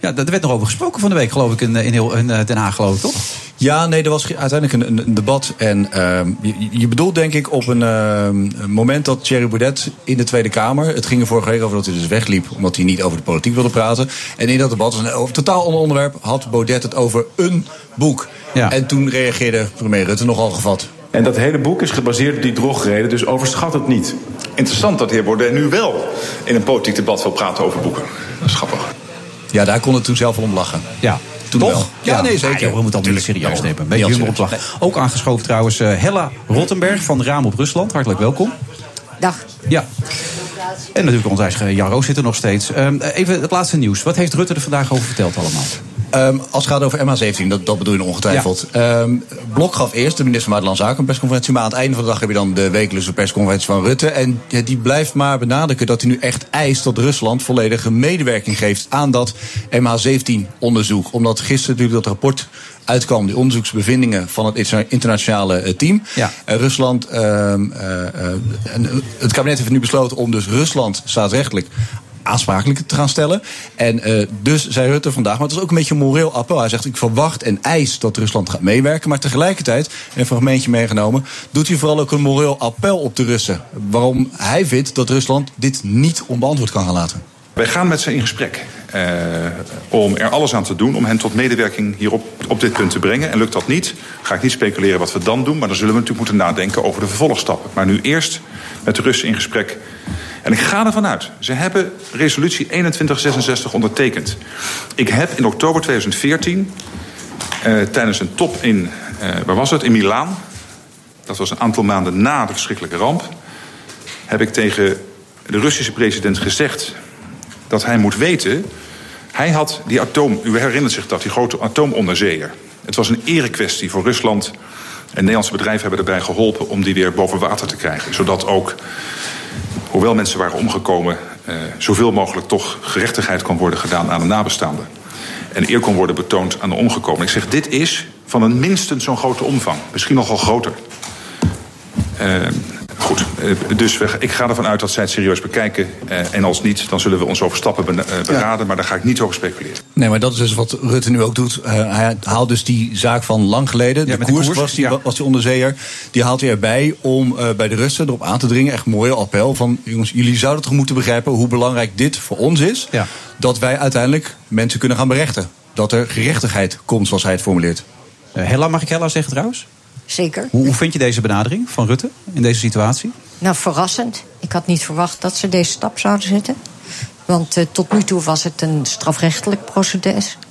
Ja, daar werd nog over gesproken van de week, geloof ik, in, eh, in, heel, in eh, Den Haag, geloof ik, toch? Ja, nee, er was uiteindelijk een, een, een debat. En ehm, je, je bedoelt denk ik op een, ehm, een moment dat Thierry Baudet in de Tweede Kamer... het ging er vorige week over dat hij dus wegliep... omdat hij niet over de politiek wilde praten. En in dat debat, was een over totaal ander onderwerp... had Baudet het over een boek. Ja. En toen reageerde premier Rutte nogal gevat. En dat hele boek is gebaseerd op die drogreden, dus overschat het niet. Interessant dat de heer Baudet nu wel in een politiek debat wil praten over boeken. Dat is grappig. Ja, daar kon het toen zelf wel om lachen. Ja. Toen Toch? wel. Ja, nee, zeker. Joh, we moeten allemaal niet Tuurlijk. serieus nemen. Een beetje al humor op de serieus. lach. Ook aangeschoven trouwens eh, Hella Rottenberg van Raam op Rusland. Hartelijk welkom. Dag. Ja. En natuurlijk onze eigen Jan Roos zit er nog steeds. Ehm, even het laatste nieuws. Wat heeft Rutte er vandaag over verteld allemaal? Ehm, als het gaat over MH17, dat, dat bedoel je ongetwijfeld. Ehm, Blok gaf eerst, de minister van Buitenlandse Zaken, een persconferentie. Maar aan het einde van de dag heb je dan de wekelijkse persconferentie van Rutte. En ja, die blijft maar benadrukken dat hij nu echt eist dat Rusland volledige medewerking geeft aan dat MH17-onderzoek. Omdat gisteren natuurlijk dat rapport uitkwam, die onderzoeksbevindingen van het internationale eh, team. Ja. Eh, Rusland, ehm, eh, het kabinet heeft nu besloten om dus Rusland staatsrechtelijk aansprakelijk te gaan stellen. En eh, dus zei Rutte vandaag, maar het is ook een beetje een moreel appel. Hij zegt, ik verwacht en eis dat Rusland gaat meewerken. Maar tegelijkertijd, een fragmentje meegenomen... doet hij vooral ook een moreel appel op de Russen. Waarom hij vindt dat Rusland dit niet onbeantwoord kan gaan laten. Wij gaan met ze in gesprek eh, om er alles aan te doen om hen tot medewerking hierop op dit punt te brengen. En lukt dat niet, ga ik niet speculeren wat we dan doen, maar dan zullen we natuurlijk moeten nadenken over de vervolgstappen. Maar nu eerst met de Russen in gesprek. En ik ga ervan uit, ze hebben resolutie 2166 ondertekend. Ik heb in oktober 2014 eh, tijdens een top in, eh, waar was het, in Milaan, dat was een aantal maanden na de verschrikkelijke ramp, heb ik tegen de Russische president gezegd dat hij moet weten. Hij had die atoom, u herinnert zich dat, die grote atoomonderzeeër. Het was een erekwestie voor Rusland. En Nederlandse bedrijven hebben erbij geholpen om die weer boven water te krijgen. Zodat ook, hoewel mensen waren omgekomen, eh, zoveel mogelijk toch gerechtigheid kon worden gedaan aan de nabestaanden. En eer kon worden betoond aan de omgekomen. Ik zeg, dit is van een minstens zo'n grote omvang. Misschien nogal groter. Eh, Goed, eh, dus we, ik ga ervan uit dat zij het serieus bekijken. eh, en als niet, dan zullen we ons over stappen eh, beraden. Maar daar ga ik niet over speculeren. Nee, maar dat is dus wat Rutte nu ook doet. Eh, hij haalt dus die zaak van lang geleden. de, koers was, die, ja. was die onderzeeër. Die haalt hij erbij om eh, bij de Russen erop aan te dringen. Echt een mooie appel van... jongens, jullie zouden toch moeten begrijpen hoe belangrijk dit voor ons is. Dat wij uiteindelijk mensen kunnen gaan berechten. Dat er gerechtigheid komt, zoals hij het formuleert. Eh, Hella, mag ik Hella zeggen trouwens? Zeker. Hoe, hoe vind je deze benadering van Rutte in deze situatie? Nou, verrassend. Ik had niet verwacht dat ze deze stap zouden zetten. Want eh, tot nu toe was het een strafrechtelijk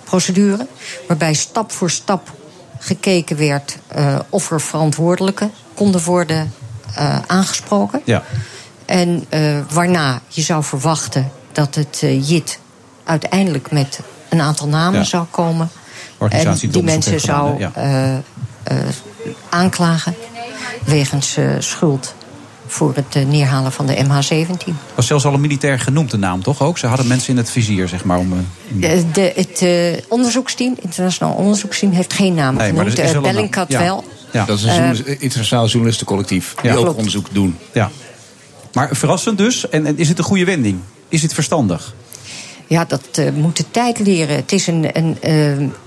procedure. Waarbij stap voor stap gekeken werd eh, of er verantwoordelijken konden worden eh, aangesproken. Ja. En waarna je zou verwachten dat het JIT uiteindelijk met een aantal namen Ja. zou komen. Organisatie en die mensen zou ja. Aanklagen wegens eh, schuld voor het eh, neerhalen van de MH17. Was zelfs al een militair genoemd, de naam toch ook? Ze hadden mensen in het vizier, zeg maar. Om, eh, De, de, het eh, onderzoeksteam, internationaal onderzoeksteam, heeft geen naam Nee, maar genoemd. er is Eh, wel. Bellingcat Ja. wel. Dat is een journalist- internationaal journalistencollectief. Die ook Klopt. onderzoek doen. Ja. Maar verrassend dus. En, en is het een goede wending? Is het verstandig? Ja, dat eh, moet de tijd leren. Het is een, een,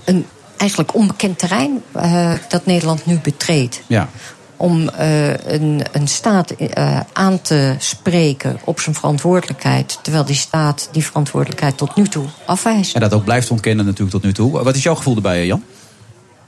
een eigenlijk onbekend terrein eh, dat Nederland nu betreedt. Ja. Om eh, een, een staat eh, aan te spreken op zijn verantwoordelijkheid. Terwijl die staat die verantwoordelijkheid tot nu toe afwijst. En dat ook blijft ontkennen natuurlijk tot nu toe. Wat is jouw gevoel erbij, Jan?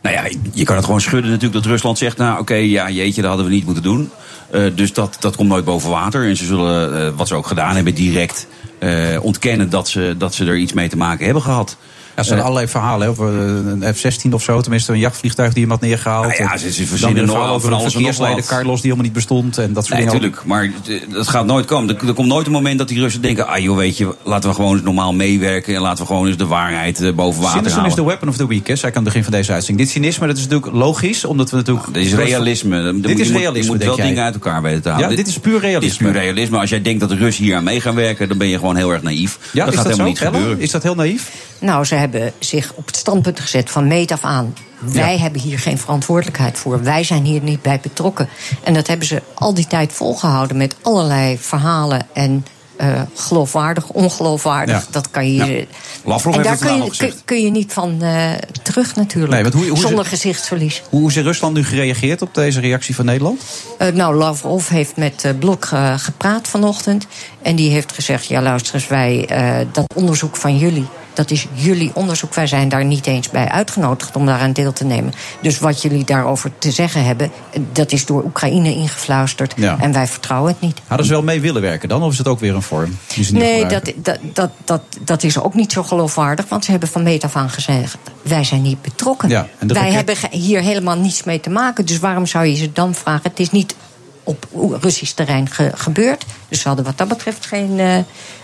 Nou ja, je kan het gewoon schudden natuurlijk dat Rusland zegt... nou oké, ja jeetje, dat hadden we niet moeten doen. Eh, dus dat, dat komt nooit boven water. En ze zullen, wat ze ook gedaan hebben, direct eh, ontkennen... Dat ze, dat ze er iets mee te maken hebben gehad. Ja, er zijn allerlei verhalen hè, over eh, een F-16 of zo. Tenminste, een jachtvliegtuig die iemand neergehaald. Nou ja, ze- ze verzinnen nog over een verkeersleider. Carlos die helemaal niet bestond. En dat soort Nee, dingen. natuurlijk. Maar eh, dat gaat nooit komen. Er, er komt nooit een moment dat die Russen denken... ah joh, weet je, laten we gewoon eens normaal meewerken... en laten we gewoon eens de waarheid eh, boven water Cynism halen. is the weapon of the weak, hè, zei ik aan het begin van deze uitzending. Dit cynisme, dat is natuurlijk logisch, omdat we natuurlijk... Dit is realisme. Dan moet- Dit is realisme, Je moet wel jij. dingen uit elkaar weten te halen. Ja, dit is puur realisme. Dit is puur realisme. Als jij denkt dat de Russen hier aan mee gaan werken... dan ben je gewoon heel erg naïef. Ja, dat is gaat dat helemaal zo, niet gebeuren. Is dat heel naïef? Nou, ze hebben zich op het standpunt gezet van meet af aan. Wij hebben hier geen verantwoordelijkheid voor. Wij zijn hier niet bij betrokken. En dat hebben ze al die tijd volgehouden met allerlei verhalen en. eh, geloofwaardig, ongeloofwaardig. Ja. Dat kan je. Ja. Lavrov en heeft daar het kun je, kun, kun je niet van eh, terug natuurlijk. Nee, want hoe- hoe Zonder ze- gezichtsverlies. Hoe is Rusland nu gereageerd op deze reactie van Nederland? Eh, nou, Lavrov heeft met Blok gepraat vanochtend. En die heeft gezegd: Ja, luister eens, wij, dat onderzoek van jullie. Dat is jullie onderzoek. Wij zijn daar niet eens bij uitgenodigd om daaraan deel te nemen. Dus wat jullie daarover te zeggen hebben, dat is door Oekraïne ingefluisterd. Ja. En wij vertrouwen het niet. Hadden ze wel mee willen werken dan? Of is het ook weer een vorm? Nee, dat, dat, dat, dat, dat is ook niet zo geloofwaardig. Want ze hebben van meet af aan gezegd: wij zijn niet betrokken. Ja, wij raket- hebben hier helemaal niets mee te maken. Dus waarom zou je ze dan vragen? Het is niet op Russisch terrein ge- gebeurd. Dus ze hadden wat dat betreft geen eh,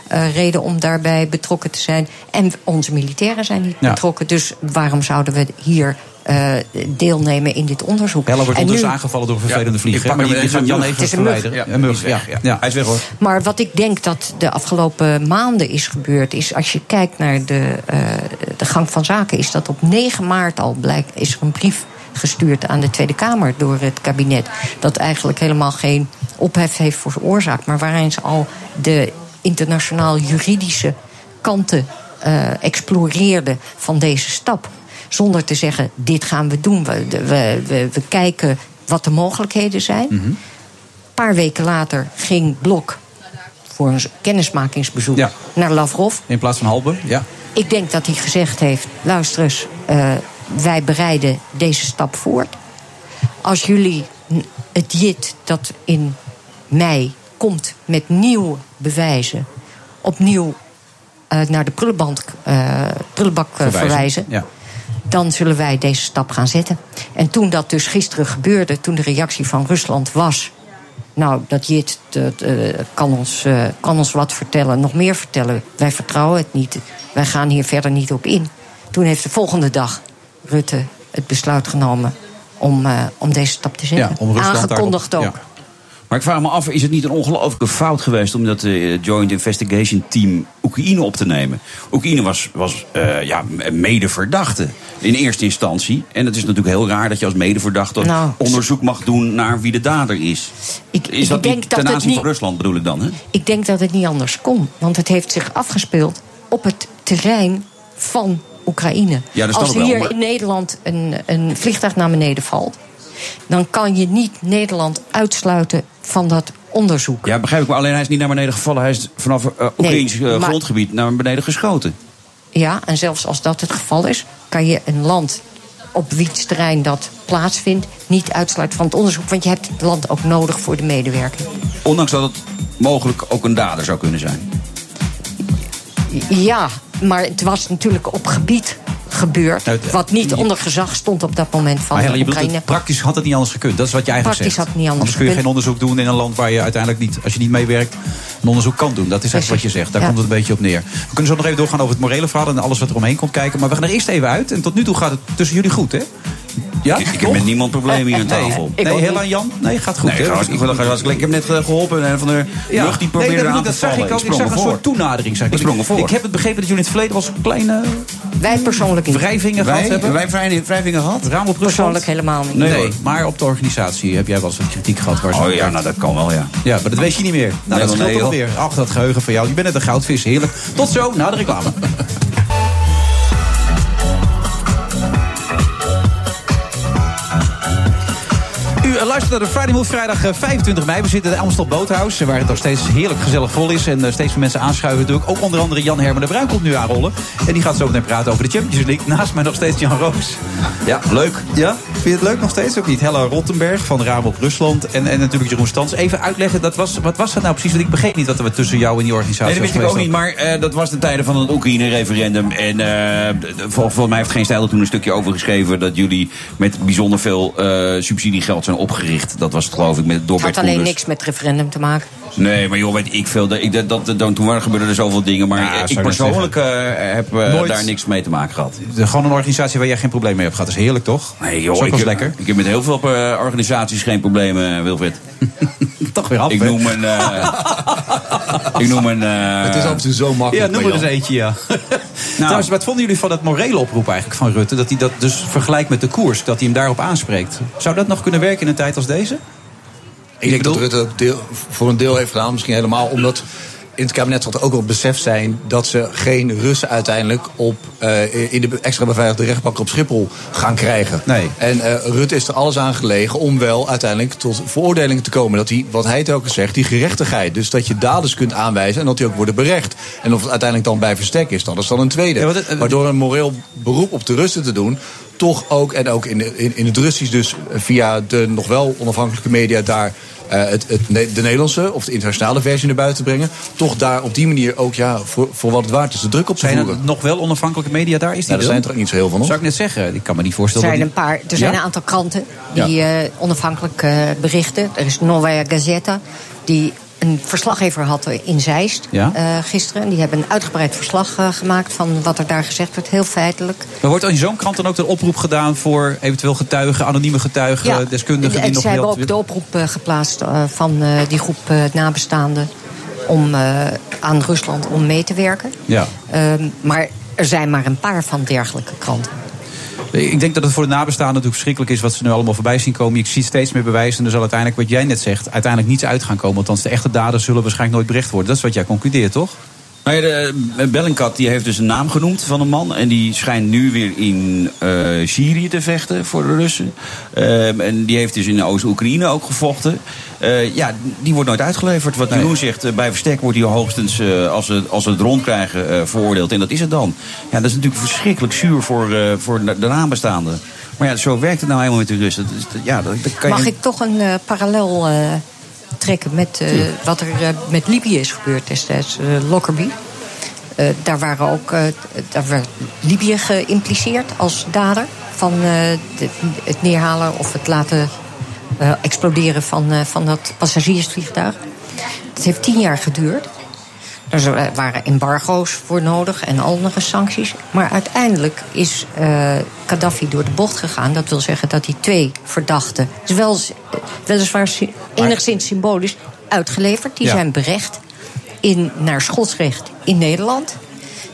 eh, reden om daarbij betrokken te zijn. En onze militairen zijn niet Ja. betrokken. Dus waarom zouden we hier eh, deelnemen in dit onderzoek? Helle wordt En ondertussen nu- aangevallen door een vervelende vlieger. pak maar hem je, je even, gaat Jan even verwijderen. Ja, een mug, die is weg, ja. ja. ja. Hij is weg hoor. Maar wat ik denk dat de afgelopen maanden is gebeurd, is als je kijkt naar de, eh, de gang van zaken, is dat op 9 maart al blijkt, is er een brief gestuurd aan de Tweede Kamer door het kabinet. Dat eigenlijk helemaal geen ophef heeft veroorzaakt, maar waarin ze al de internationaal juridische kanten eh, exploreerden van deze stap. Zonder te zeggen, dit gaan we doen. We, we, we, we kijken wat de mogelijkheden zijn. Een paar weken later ging Blok voor een kennismakingsbezoek Ja. naar Lavrov. In plaats van Halbe, ja. Ik denk dat hij gezegd heeft: luister eens, eh, wij bereiden deze stap voort. Als jullie het JIT dat in mei komt met nieuwe bewijzen, opnieuw eh, naar de prullenband, eh, prullenbak eh, verwijzen, Ja. dan zullen wij deze stap gaan zetten. En toen dat dus gisteren gebeurde, toen de reactie van Rusland was. Nou, dat JIT dat, kan, ons, kan ons wat vertellen, nog meer vertellen. Wij vertrouwen het niet. Wij gaan hier verder niet op in. Toen heeft de volgende dag Rutte het besluit genomen om, om deze stap te zetten. Ja, om Rusland Aangekondigd ook. ja. Maar ik vraag me af, is het niet een ongelooflijke fout geweest om dat eh, Joint Investigation Team Oekraïne op te nemen? Oekraïne was, was eh, ja, medeverdachte in eerste instantie. En het is natuurlijk heel raar dat je als medeverdachte Nou, onderzoek mag doen naar wie de dader is. Ik, is ik dat denk niet dat ten het aanzien niet- van Rusland bedoel ik dan? Hè? Ik denk dat het niet anders kon. Want het heeft zich afgespeeld op het terrein van Oekraïne. Ja, dat Als ik wel, hier maar- in Nederland een, een vliegtuig naar beneden valt... dan kan je niet Nederland uitsluiten van dat onderzoek. Ja, begrijp ik. Maar alleen hij is niet naar beneden gevallen. Hij is vanaf uh, Oekraïns maar- grondgebied naar beneden geschoten. Ja, en zelfs als dat het geval is... kan je een land op wiens terrein dat plaatsvindt... niet uitsluiten van het onderzoek. Want je hebt het land ook nodig voor de medewerking. Ondanks dat het mogelijk ook een dader zou kunnen zijn. Ja, maar het was natuurlijk op gebied gebeurd... Nou, wat niet onder gezag stond op dat moment van Maar Oekraïne. praktisch had het niet anders gekund. Dat is wat je eigenlijk Praktisch zegt. had het niet anders kun je geen onderzoek doen in een land waar je uiteindelijk niet, als je niet meewerkt, een onderzoek kan doen. Dat is eigenlijk wat je zegt. Daar Ja. komt het een beetje op neer. We kunnen zo nog even doorgaan over het morele verhaal en alles wat er omheen komt kijken. Maar we gaan er eerst even uit. En tot nu toe gaat het tussen jullie goed, hè? Ja? Ik, ik heb met niemand problemen hier aan tafel. Nee, nee en Jan? Nee, gaat goed. Nee, hartstikke goed. Gaat hartstikke- Ik heb net eh, geholpen en van de Ja. lucht die nee, probeerde dat, aan dat te zag vallen. ik ook. Ik sprong zag een soort toenadering. Zag ik. Ik sprong ervoor. Ik heb het begrepen dat jullie in het verleden eens kleine Wij persoonlijk niet. wrijvingen Wij- gehad hebben. wij wrijvingen gehad? Raam? Persoonlijk helemaal niet. Nee, Nee. maar op de organisatie heb jij wel eens wat kritiek gehad. Waar ze Oh ja, nou dat kan wel, ja. Ja, maar dat weet je niet meer. Nou, Nee, dat wel scheelt nee, toch weer. Ach, dat geheugen van jou. Je bent net een goudvis. Heerlijk. Tot zo, na de reclame. Luistert naar de Friday Move vrijdag eh, 25 mei. We zitten in de Amstel Boothouse, waar het nog steeds heerlijk gezellig vol is. En eh, steeds meer mensen aanschuiven natuurlijk. Ook onder andere Jan Herman de Bruin komt nu aanrollen. En die gaat zo meteen praten over de Champions League. Naast mij nog steeds Jan Roos. Ja, leuk. Ja, vind je het leuk nog steeds? Ook niet. Hella Rottenberg van Rabobank Rusland. En, en natuurlijk Jeroen Stans. Even uitleggen, dat was, wat was dat nou precies? Want ik begreep niet wat er tussen jou en die organisatie Nee, dat wist ik ook niet, maar eh, dat was de tijden van het Oekraïne-referendum. En eh, vol- volgens mij heeft Geen Stijl toen een stukje over geschreven... dat jullie met bijzonder veel eh, subsidiegeld zijn opgericht. Dat was het geloof ik met, door Het had Bert alleen Koenders. niks met referendum te maken. Nee, maar joh, weet ik veel. Dat, ik, dat, dat, dat- toen waren- gebeurden er zoveel dingen. Maar Ja, ik persoonlijk eh, heb eh, Nooit. daar niks mee te maken gehad. De- Gewoon een organisatie waar jij geen probleem mee hebt gehad. Dat is heerlijk, toch? Nee, Dat is joh, ook ik, heb- lekker. ik heb met heel veel eh, organisaties geen problemen, Wilfred. [LAUGHS] Toch weer af, Ik noem een... eh, ik noem een... eh, Het is af en toe zo Ja, makkelijk. noem er eens eentje, ja. [LAUGHS] Nou. Trouwens, wat vonden jullie van dat morele oproep eigenlijk van Rutte? Dat hij dat dus vergelijkt met de koers, dat hij hem daarop aanspreekt. Zou dat nog kunnen werken in een tijd als deze? Ik denk dat Rutte deel, voor een deel heeft gedaan. Misschien helemaal omdat in het kabinet zal er ook wel besef zijn... dat ze geen Russen uiteindelijk op, eh, in de extra beveiligde rechtbank op Schiphol gaan krijgen. Nee. En eh, Rutte is er alles aan gelegen om wel uiteindelijk tot veroordelingen te komen. Dat hij, wat hij telkens zegt, die gerechtigheid. Dus dat je daders kunt aanwijzen en dat die ook worden berecht. En of het uiteindelijk dan bij verstek is, dat is dan een tweede. Ja, het- maar door een moreel beroep op de Russen te doen... toch ook, en ook in, de- in, in het Russisch dus via de nog wel onafhankelijke media... daar het, het, de Nederlandse of de internationale versie naar buiten te brengen... toch daar op die manier ook ja, voor, voor wat het waard is de druk op te Zijn er voeren. nog wel onafhankelijke media daar? Is die Nou, er er zijn er ook niet zo heel veel nog. Zou ik net zeggen, ik kan me niet Er voorstellen. zijn dat een, paar, er zijn Ja? een aantal kranten die eh, onafhankelijk eh, berichten. Er is Novaya Gazeta, die een verslaggever had in Zeist Ja. eh, gisteren. En Die hebben een uitgebreid verslag eh, gemaakt van wat er daar gezegd wordt. Heel feitelijk. Maar wordt in zo'n krant dan ook een oproep gedaan voor eventueel getuigen, anonieme getuigen, deskundigen die en nog zij hebben ook de oproep eh, geplaatst van die groep nabestaanden... om aan Rusland om mee te werken. Ja. Ehm, maar er zijn maar een paar van dergelijke kranten. Ik denk dat het voor de nabestaanden natuurlijk verschrikkelijk is wat ze nu allemaal voorbij zien komen. Je ziet steeds meer bewijzen en er zal uiteindelijk, wat jij net zegt, uiteindelijk niets uit gaan komen. Althans, de echte daders zullen waarschijnlijk nooit bericht worden. Dat is wat jij concludeert, toch? Ja, de, eh, Bellingcat die heeft dus een naam genoemd van een man. En die schijnt nu weer in eh, Syrië te vechten voor de Russen. Ehm, en die heeft dus in Oost-Oekraïne ook gevochten. Eh, ja, die wordt nooit uitgeleverd. Wat Jeroen zegt, eh, bij verstek wordt hij hoogstens, eh, als, ze, als ze het rondkrijgen, eh veroordeeld. En dat is het dan. Ja, dat is natuurlijk verschrikkelijk zuur voor, eh, voor de nabestaanden. Maar ja, zo werkt het nou helemaal met de Russen. Ja, dat, dat kan Mag je... ik toch een parallel eh, trekken met eh, wat er eh, met Libië is gebeurd destijds, eh, Lockerbie? Daar waren ook daar werd Libië geïmpliceerd als dader van de- het neerhalen of het laten exploderen van, van dat passagiersvliegtuig. Het heeft tien jaar geduurd. Er waren embargo's voor nodig en andere sancties. Maar uiteindelijk is uh, Gaddafi door de bocht gegaan. Dat wil zeggen dat die twee verdachten, wel, weliswaar enigszins symbolisch, uitgeleverd. Die Ja. zijn berecht in, naar schotsrecht in Nederland.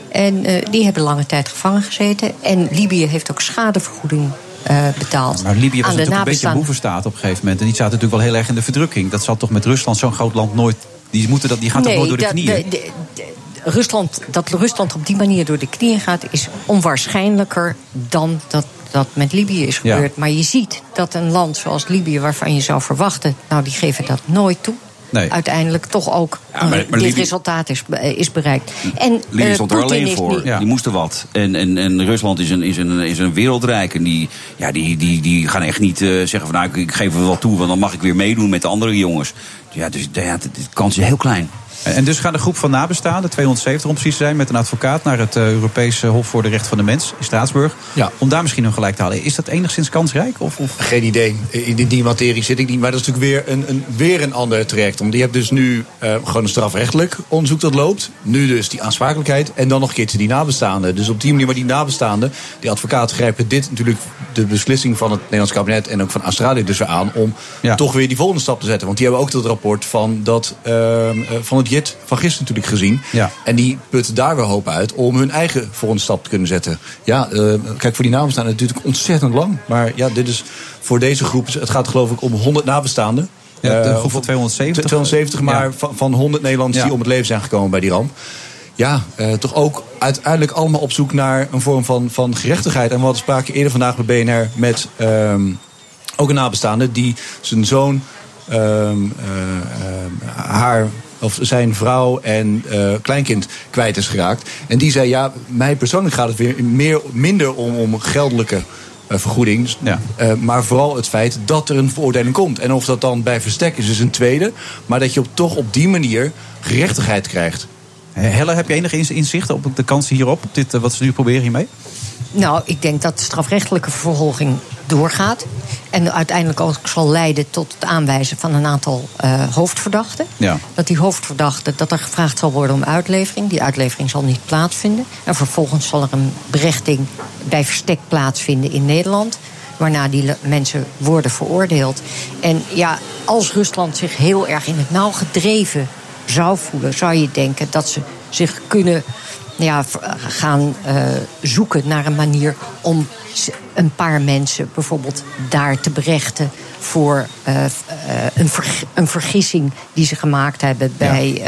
En eh, die hebben lange tijd gevangen gezeten. En Libië heeft ook schadevergoeding eh, betaald. Maar Libië was natuurlijk een beetje een boevenstaat op een gegeven moment. En die zaten natuurlijk wel heel erg in de verdrukking. Dat zal toch met Rusland, zo'n groot land, nooit... Die, moeten dat, die gaat toch nooit door de knieën? de- de- de- Rusland, dat Rusland op die manier door de knieën gaat, is onwaarschijnlijker dan dat dat met Libië is Ja. gebeurd. Maar je ziet dat een land zoals Libië, waarvan je zou verwachten, nou die geven dat nooit toe. Nee. Uiteindelijk toch ook Ja, maar- maar dit Libië- resultaat is, is bereikt. En Libië eh, stond er alleen voor. Die moesten wat. En, en, en Rusland is een, is, een, is een wereldrijk. En die, ja, die, die, die gaan echt niet eh, zeggen van nou, ik, ik geef er wel toe, want dan mag ik weer meedoen met de andere jongens. Ja, dus ja, de, de kans is heel klein. En dus gaat de groep van nabestaanden, 270 om precies te zijn, met een advocaat naar het eh, Europese Hof voor de Recht van de Mens in Straatsburg. Om daar misschien hun gelijk te halen. Is dat enigszins kansrijk? Of, of? Geen idee. In die, die materie zit ik niet. Maar dat is natuurlijk weer een, een, weer een ander traject. Want je hebt dus nu eh, gewoon een strafrechtelijk onderzoek dat loopt. Nu dus die aansprakelijkheid. En dan nog een keertje die nabestaanden. Dus op die manier, maar die nabestaanden, die advocaten grijpen dit natuurlijk de beslissing van het Nederlands kabinet en ook van Australië dus weer aan om toch weer die volgende stap te zetten. Want die hebben ook dat rapport van, dat, eh, van het JIT van gisteren natuurlijk gezien. Ja. En die putten daar weer hoop uit om hun eigen volgende stap te kunnen zetten. Ja, eh, kijk, voor die nabestaanden het duurt natuurlijk ontzettend lang. Maar ja, dit is voor deze groep, het gaat geloof ik om 100 nabestaanden. Ja, de Eh, groep van 270. 270, maar Ja. van, van 100 Nederlanders Ja. die om het leven zijn gekomen bij die ramp. Ja, eh, toch ook uiteindelijk allemaal op zoek naar een vorm van, van gerechtigheid. En we hadden sprake eerder vandaag bij BNR met ehm, ook een nabestaande die zijn zoon, ehm, eh, ehm, haar of zijn vrouw en eh, kleinkind kwijt is geraakt. En die zei, ja, mij persoonlijk gaat het weer meer, minder om, om geldelijke eh, vergoeding. Eh, maar vooral het feit dat er een veroordeling komt. En of dat dan bij verstek is, is een tweede. Maar dat je op, toch op die manier gerechtigheid krijgt. Helle, heb je enig ins- inzicht op de kansen hierop? Op dit, wat ze nu proberen hiermee? Nou, ik denk dat de strafrechtelijke vervolging doorgaat. En uiteindelijk ook zal leiden tot het aanwijzen van een aantal eh, hoofdverdachten. Ja. Dat die hoofdverdachten, dat er gevraagd zal worden om uitlevering. Die uitlevering zal niet plaatsvinden. En vervolgens zal er een berechting bij verstek plaatsvinden in Nederland. Waarna die mensen worden veroordeeld. En ja, als Rusland zich heel erg in het nauw gedreven zou voelen, zou je denken dat ze zich kunnen ja, gaan eh, zoeken naar een manier om een paar mensen bijvoorbeeld daar te berechten voor eh, eh, een, een vergissing die ze gemaakt hebben bij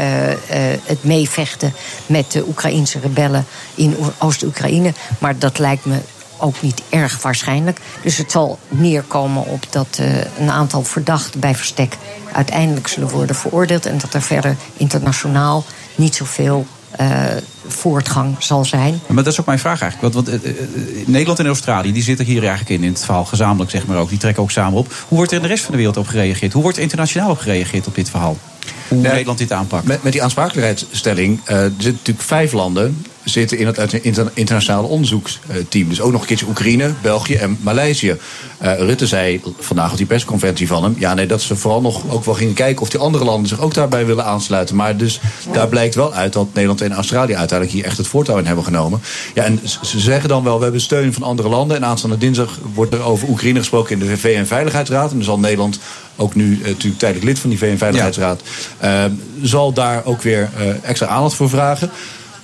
het meevechten met de Oekraïnse rebellen in Oost-Oekraïne. Maar dat lijkt me ook niet erg waarschijnlijk. Dus het zal neerkomen op dat een aantal verdachten bij verstek uiteindelijk zullen worden veroordeeld. En dat er verder internationaal niet zoveel voortgang zal zijn. Maar dat is ook mijn vraag eigenlijk. Want, want eh, eh, Nederland en Australië die zitten hier eigenlijk in, in het verhaal gezamenlijk, zeg maar ook. Die trekken ook samen op. Hoe wordt er in de rest van de wereld op gereageerd? Hoe wordt er internationaal op gereageerd op dit verhaal? Hoe Nederland dit aanpakt? Met, met die aansprakelijkheidsstelling eh, er zitten natuurlijk vijf landen zitten in het inter- internationale onderzoeksteam. Dus ook nog een keertje Oekraïne, België en Maleisië. Eh, Rutte zei vandaag op die persconferentie van hem... ja, nee, dat ze vooral nog ook wel gingen kijken of die andere landen zich ook daarbij willen aansluiten. Maar dus daar blijkt wel uit dat Nederland en Australië uiteindelijk hier echt het voortouw in hebben genomen. Ja, en ze zeggen dan wel, we hebben steun van andere landen. En aanstaande dinsdag wordt er over Oekraïne gesproken in de VN-veiligheidsraad. En dan zal Nederland ook nu eh, natuurlijk tijdelijk lid van die VN-veiligheidsraad... eh, zal daar ook weer extra aandacht voor vragen.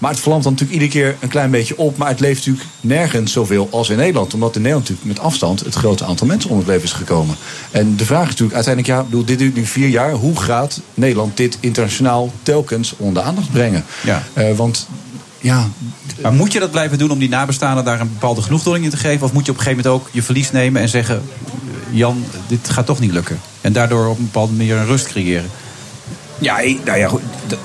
Maar het vlamt dan natuurlijk iedere keer een klein beetje op. Maar het leeft natuurlijk nergens zoveel als in Nederland. Omdat in Nederland natuurlijk met afstand het grote aantal mensen om het leven is gekomen. En de vraag is natuurlijk uiteindelijk, ja, bedoel, dit duurt nu vier jaar. Hoe gaat Nederland dit internationaal telkens onder de aandacht brengen? Ja. Eh, want ja, Maar moet je dat blijven doen om die nabestaanden daar een bepaalde genoegdoening in te geven? Of moet je op een gegeven moment ook je verlies nemen en zeggen: Jan, dit gaat toch niet lukken? En daardoor op een bepaalde manier een rust creëren? Ja, nou ja, goed,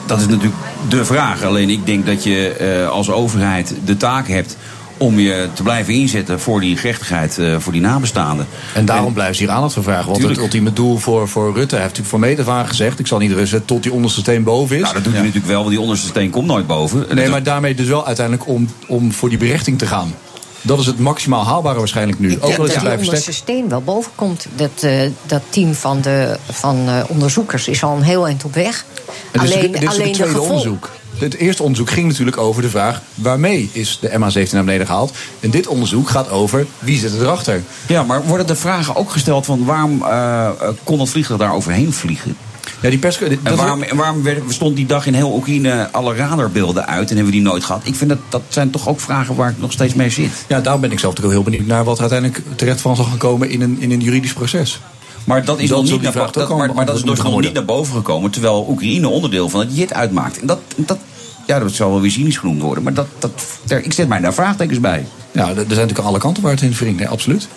dat is natuurlijk de vraag. Alleen ik denk dat je eh, als overheid de taak hebt om je te blijven inzetten voor die gerechtigheid eh, voor die nabestaanden. En daarom blijven ze hier aandacht voor vragen. Want Tuurlijk. het ultieme doel voor, voor Rutte, hij heeft natuurlijk voor meet af aan gezegd... ik zal niet rusten tot die onderste steen boven is. Nou, dat doet hij natuurlijk wel, want die onderste steen komt nooit boven. Nee, maar daarmee dus wel uiteindelijk om, om voor die berechting te gaan. Dat is het maximaal haalbare waarschijnlijk nu. Ik Ook denk al is het bij steen wel boven komt. Dat, eh, dat team van, de, van eh, onderzoekers is al een heel eind op weg. En dit is- dit is ook het tweede onderzoek. het eerste onderzoek ging natuurlijk over de vraag... waarmee is de MH17 naar beneden gehaald? En dit onderzoek gaat over wie zit erachter. Ja, maar worden de vragen ook gesteld van waarom eh, eh, kon dat vliegtuig daar overheen vliegen? Ja, die pers... En waarom, waarom stond die dag in heel Oekraïne alle radarbeelden uit en hebben we die nooit gehad? Ik vind dat dat zijn toch ook vragen waar ik nog steeds mee zit. Ja, daarom ben ik zelf natuurlijk heel benieuwd naar... wat er uiteindelijk terecht van zal gaan komen in een, in een juridisch proces. Maar dat is, nog niet, naar, dat, maar, maar dat is dus nog niet naar boven gekomen, terwijl Oekraïne onderdeel van het JIT uitmaakt. En dat, dat, ja, dat zal wel weer cynisch genoemd worden, maar dat, dat, daar- ik zet mij daar vraagtekens bij. Ja, er zijn natuurlijk alle kanten waar het in wringt. Absoluut.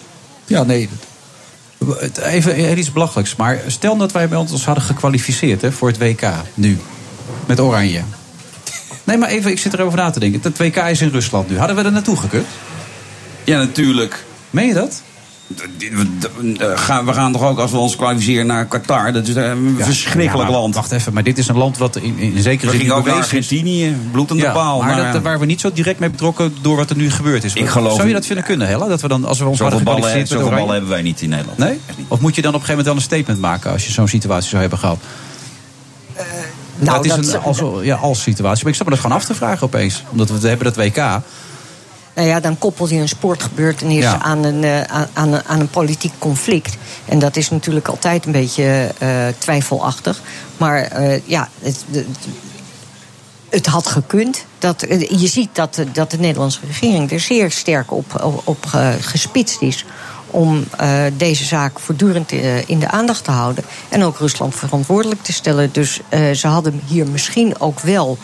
Ja, nee. Even iets belachelijks. Maar stel dat wij bij ons hadden gekwalificeerd hè, voor het WK nu. Met Oranje. Nee, maar even, ik zit erover na te denken. Het WK is in Rusland nu. Hadden we er naartoe gekund? Ja, natuurlijk. Meen je dat? Eh, gaan- We gaan toch ook, als we ons kwalificeren naar Qatar, dat is een verschrikkelijk Ja, land. Wacht even, maar dit is een land wat in, in zekere We zin gingen ook naar. Argentinië, bloed aan de Ja, paal. maar maar, dat, waar we niet zo direct mee betrokken door wat er nu gebeurd is. Ik geloof- Zou je dat vinden kunnen, Hella? Dat we dan, als we ons zoveel hadden ballen, zoveel ballen hebben wij niet in Nederland. Nee? Of moet je dan op een gegeven moment wel een statement maken als je zo'n situatie zou hebben gehad? nou, het is dat- een als, ja, als situatie. Maar ik zat me dat gewoon af te vragen opeens. Omdat we hebben dat WK. Nou ja, dan koppel je een sportgebeurtenis Ja. aan, een, eh, aan, een- aan een politiek conflict. En dat is natuurlijk altijd een beetje eh, twijfelachtig. Maar eh, ja, het, het had gekund. Dat, je ziet dat, de- dat de Nederlandse regering er zeer sterk op, op, op ge- gespitst is. Om deze zaak voortdurend in de aandacht te houden. En ook Rusland verantwoordelijk te stellen. Dus ze hadden hier misschien ook wel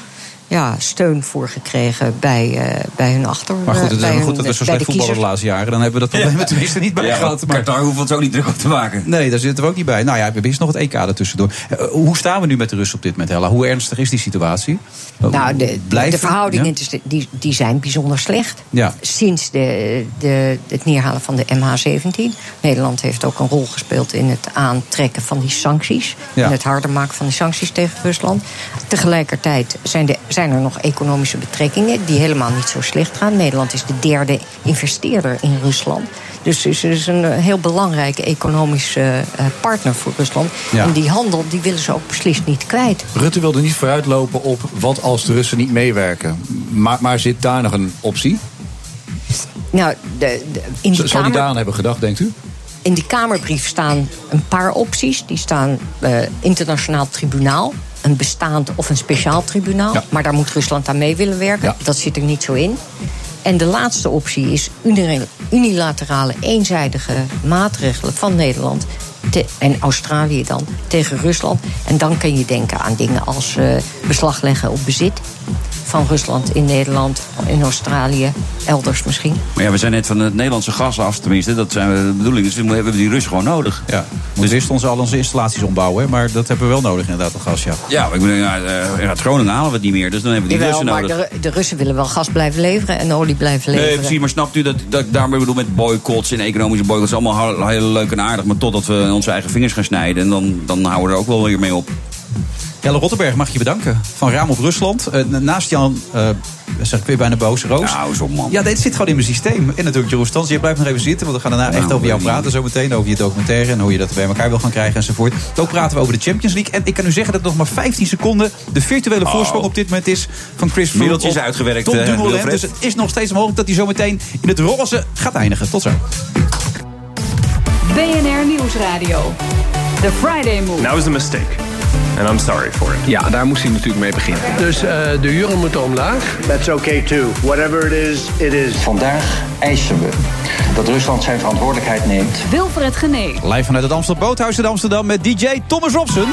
ja, steun voor gekregen bij, eh, bij hun achter. Maar goed, het eh, is wel goed dat we zo bij slecht de voetballen de laatste jaren. Dan hebben we dat probleem tenminste niet bij Ja, gehad. maar Qatar hoeft het ook niet druk op te maken. Nee, daar zitten we ook niet bij. Nou ja, we hebben eerst nog het EK ertussendoor. Eh, hoe staan we nu met de Russen op dit moment, Hella? Hoe ernstig is die situatie? Nou, de, Blijven? de verhoudingen Ja? tussen- die, die zijn bijzonder slecht. Ja. Sinds de, de, het neerhalen van de MH17. Nederland heeft ook een rol gespeeld in het aantrekken van die sancties. Ja. En het harder maken van die sancties tegen Rusland. Tegelijkertijd zijn, de, zijn er nog economische betrekkingen die helemaal niet zo slecht gaan. Nederland is de derde investeerder in Rusland. Dus het is een eh, heel belangrijke economische eh, partner voor Rusland. Ja. En die handel die willen ze ook beslist niet kwijt. Rutte wilde niet vooruitlopen op wat als de Russen niet meewerken. Maar, maar zit daar nog een optie? Nou, de, de, in die Zou die Kamer- daaraan hebben gedacht, denkt u? In die Kamerbrief staan een paar opties. Die staan eh, internationaal tribunaal, een bestaand of een speciaal tribunaal. Maar daar moet Rusland aan mee willen werken. Dat zit er niet zo in. En de laatste optie is uni- unilaterale, eenzijdige maatregelen van Nederland. te- en Australië dan tegen Rusland. En dan kun je denken aan dingen als eh, beslag leggen op bezit van Rusland in Nederland, in Australië, elders misschien. Maar ja, we zijn net van het Nederlandse gas af, tenminste. Dat zijn we de bedoeling. Dus we hebben die Russen gewoon nodig. Ja, we moeten eerst onze, al onze installaties ombouwen. hè, Maar dat hebben we wel nodig inderdaad, dat gas, ja. Ja, maar ik bedoel, ja, eh, uit Groningen halen we het niet meer. Dus dan hebben we die Jawel, Russen maar nodig. de, de Russen willen wel gas blijven leveren en olie blijven leveren. Nee, precies, maar snapt u dat, dat ik daarmee bedoel met boycotts en economische boycotts? Allemaal heel, heel leuk en aardig, maar totdat we onze eigen vingers gaan snijden. En dan, dan houden we er ook wel weer mee op. Jelle Rotterberg mag je bedanken. Van Raam op Rusland. Eh, naast Jan, eh, zeg ik weer bijna boos, Roos. Nou, zo man. Ja, dit zit gewoon in mijn systeem. En natuurlijk Jeroen Stans. Je blijft nog even zitten, want we gaan daarna echt Nou, over jou praten. Zometeen over je documentaire en hoe je dat bij elkaar wil gaan krijgen enzovoort. Ook praten we over de Champions League. En ik kan u zeggen dat nog maar 15 seconden de virtuele Oh. voorsprong op dit moment is van Chris Froome. Is uitgewerkt, Tom eh, Dumoulin. Dus het is nog steeds mogelijk dat hij zometeen in het roze gaat eindigen. Tot zo. BNR Nieuwsradio. The Friday Move. That was a mistake. And I'm sorry for it. Ja, daar moest hij natuurlijk mee beginnen. Dus eh, de huren moeten omlaag. That's okay too. Whatever it is, it is. Vandaag eisen we dat Rusland zijn verantwoordelijkheid neemt. Wilfred Genee. Live vanuit het Amsterdam Boothuis in Amsterdam met DJ Thomas Robson.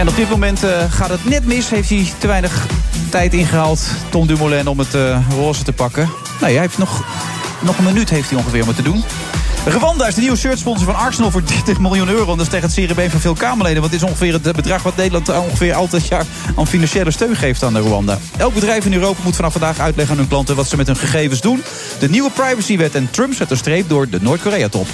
En op dit moment eh, gaat het net mis. Heeft hij te weinig tijd ingehaald, Tom Dumoulin, om het eh, roze te pakken. Nee, hij heeft nog, nog een minuut heeft hij ongeveer moeten doen. Rwanda is de nieuwe shirtsponsor van Arsenal voor [LAUGHS] 30 miljoen euro. En dat is tegen het Serie B van veel Kamerleden. Want dit is ongeveer het bedrag wat Nederland ongeveer altijd jaar aan financiële steun geeft aan Rwanda. Elk bedrijf in Europa moet vanaf vandaag uitleggen aan hun klanten wat ze met hun gegevens doen. De nieuwe privacywet en Trump zet een streep door de Noord-Korea-top.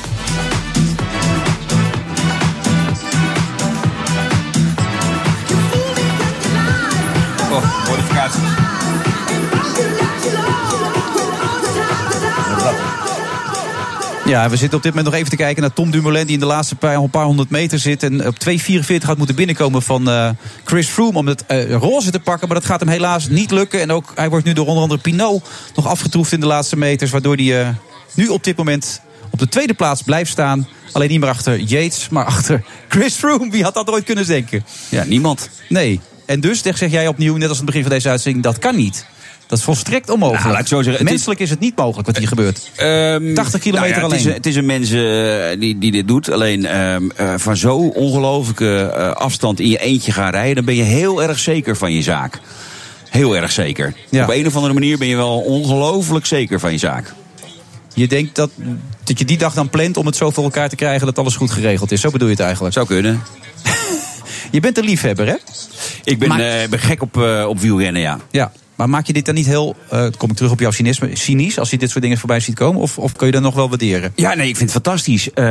Ja, we zitten op dit moment nog even te kijken naar Tom Dumoulin... die in de laatste paar, een paar honderd meter zit... en op 2.44 had moeten binnenkomen van eh, Chris Froome... om het eh, roze te pakken, maar dat gaat hem helaas niet lukken. En ook, hij wordt nu door onder andere Pinot nog afgetroefd in de laatste meters... waardoor hij eh, nu op dit moment op de tweede plaats blijft staan. Alleen niet meer achter Yates, maar [LAUGHS] achter Chris Froome. Wie had dat ooit kunnen denken? Ja, niemand. Nee. En dus zeg jij opnieuw, net als aan het begin van deze uitzending... dat kan niet. Dat is volstrekt onmogelijk. Nou, laat ik zo zeggen, is- Menselijk is het niet mogelijk wat hier gebeurt. Ehm, 80 kilometer nou ja, het is, alleen. het is een mens eh, die, die dit doet. Alleen ehm, eh, van zo'n ongelofelijke eh, afstand in je eentje gaan rijden... dan ben je heel erg zeker van je zaak. Heel erg zeker. Op een of andere manier ben je wel ongelooflijk zeker van je zaak. Je denkt dat, dat je die dag dan plant om het zo voor elkaar te krijgen dat alles goed geregeld is. Zo bedoel je het eigenlijk? Zou kunnen. [LAUGHS] je bent een liefhebber, hè? Ik ben, eh, ben gek op, op wielrennen, ja. Ja. Maar maak je dit dan niet heel, eh kom ik terug op jouw cynisme, cynisch als je dit soort dingen voorbij ziet komen? Of, of kun je dat nog wel waarderen? Ja, nee, ik vind het fantastisch. Eh,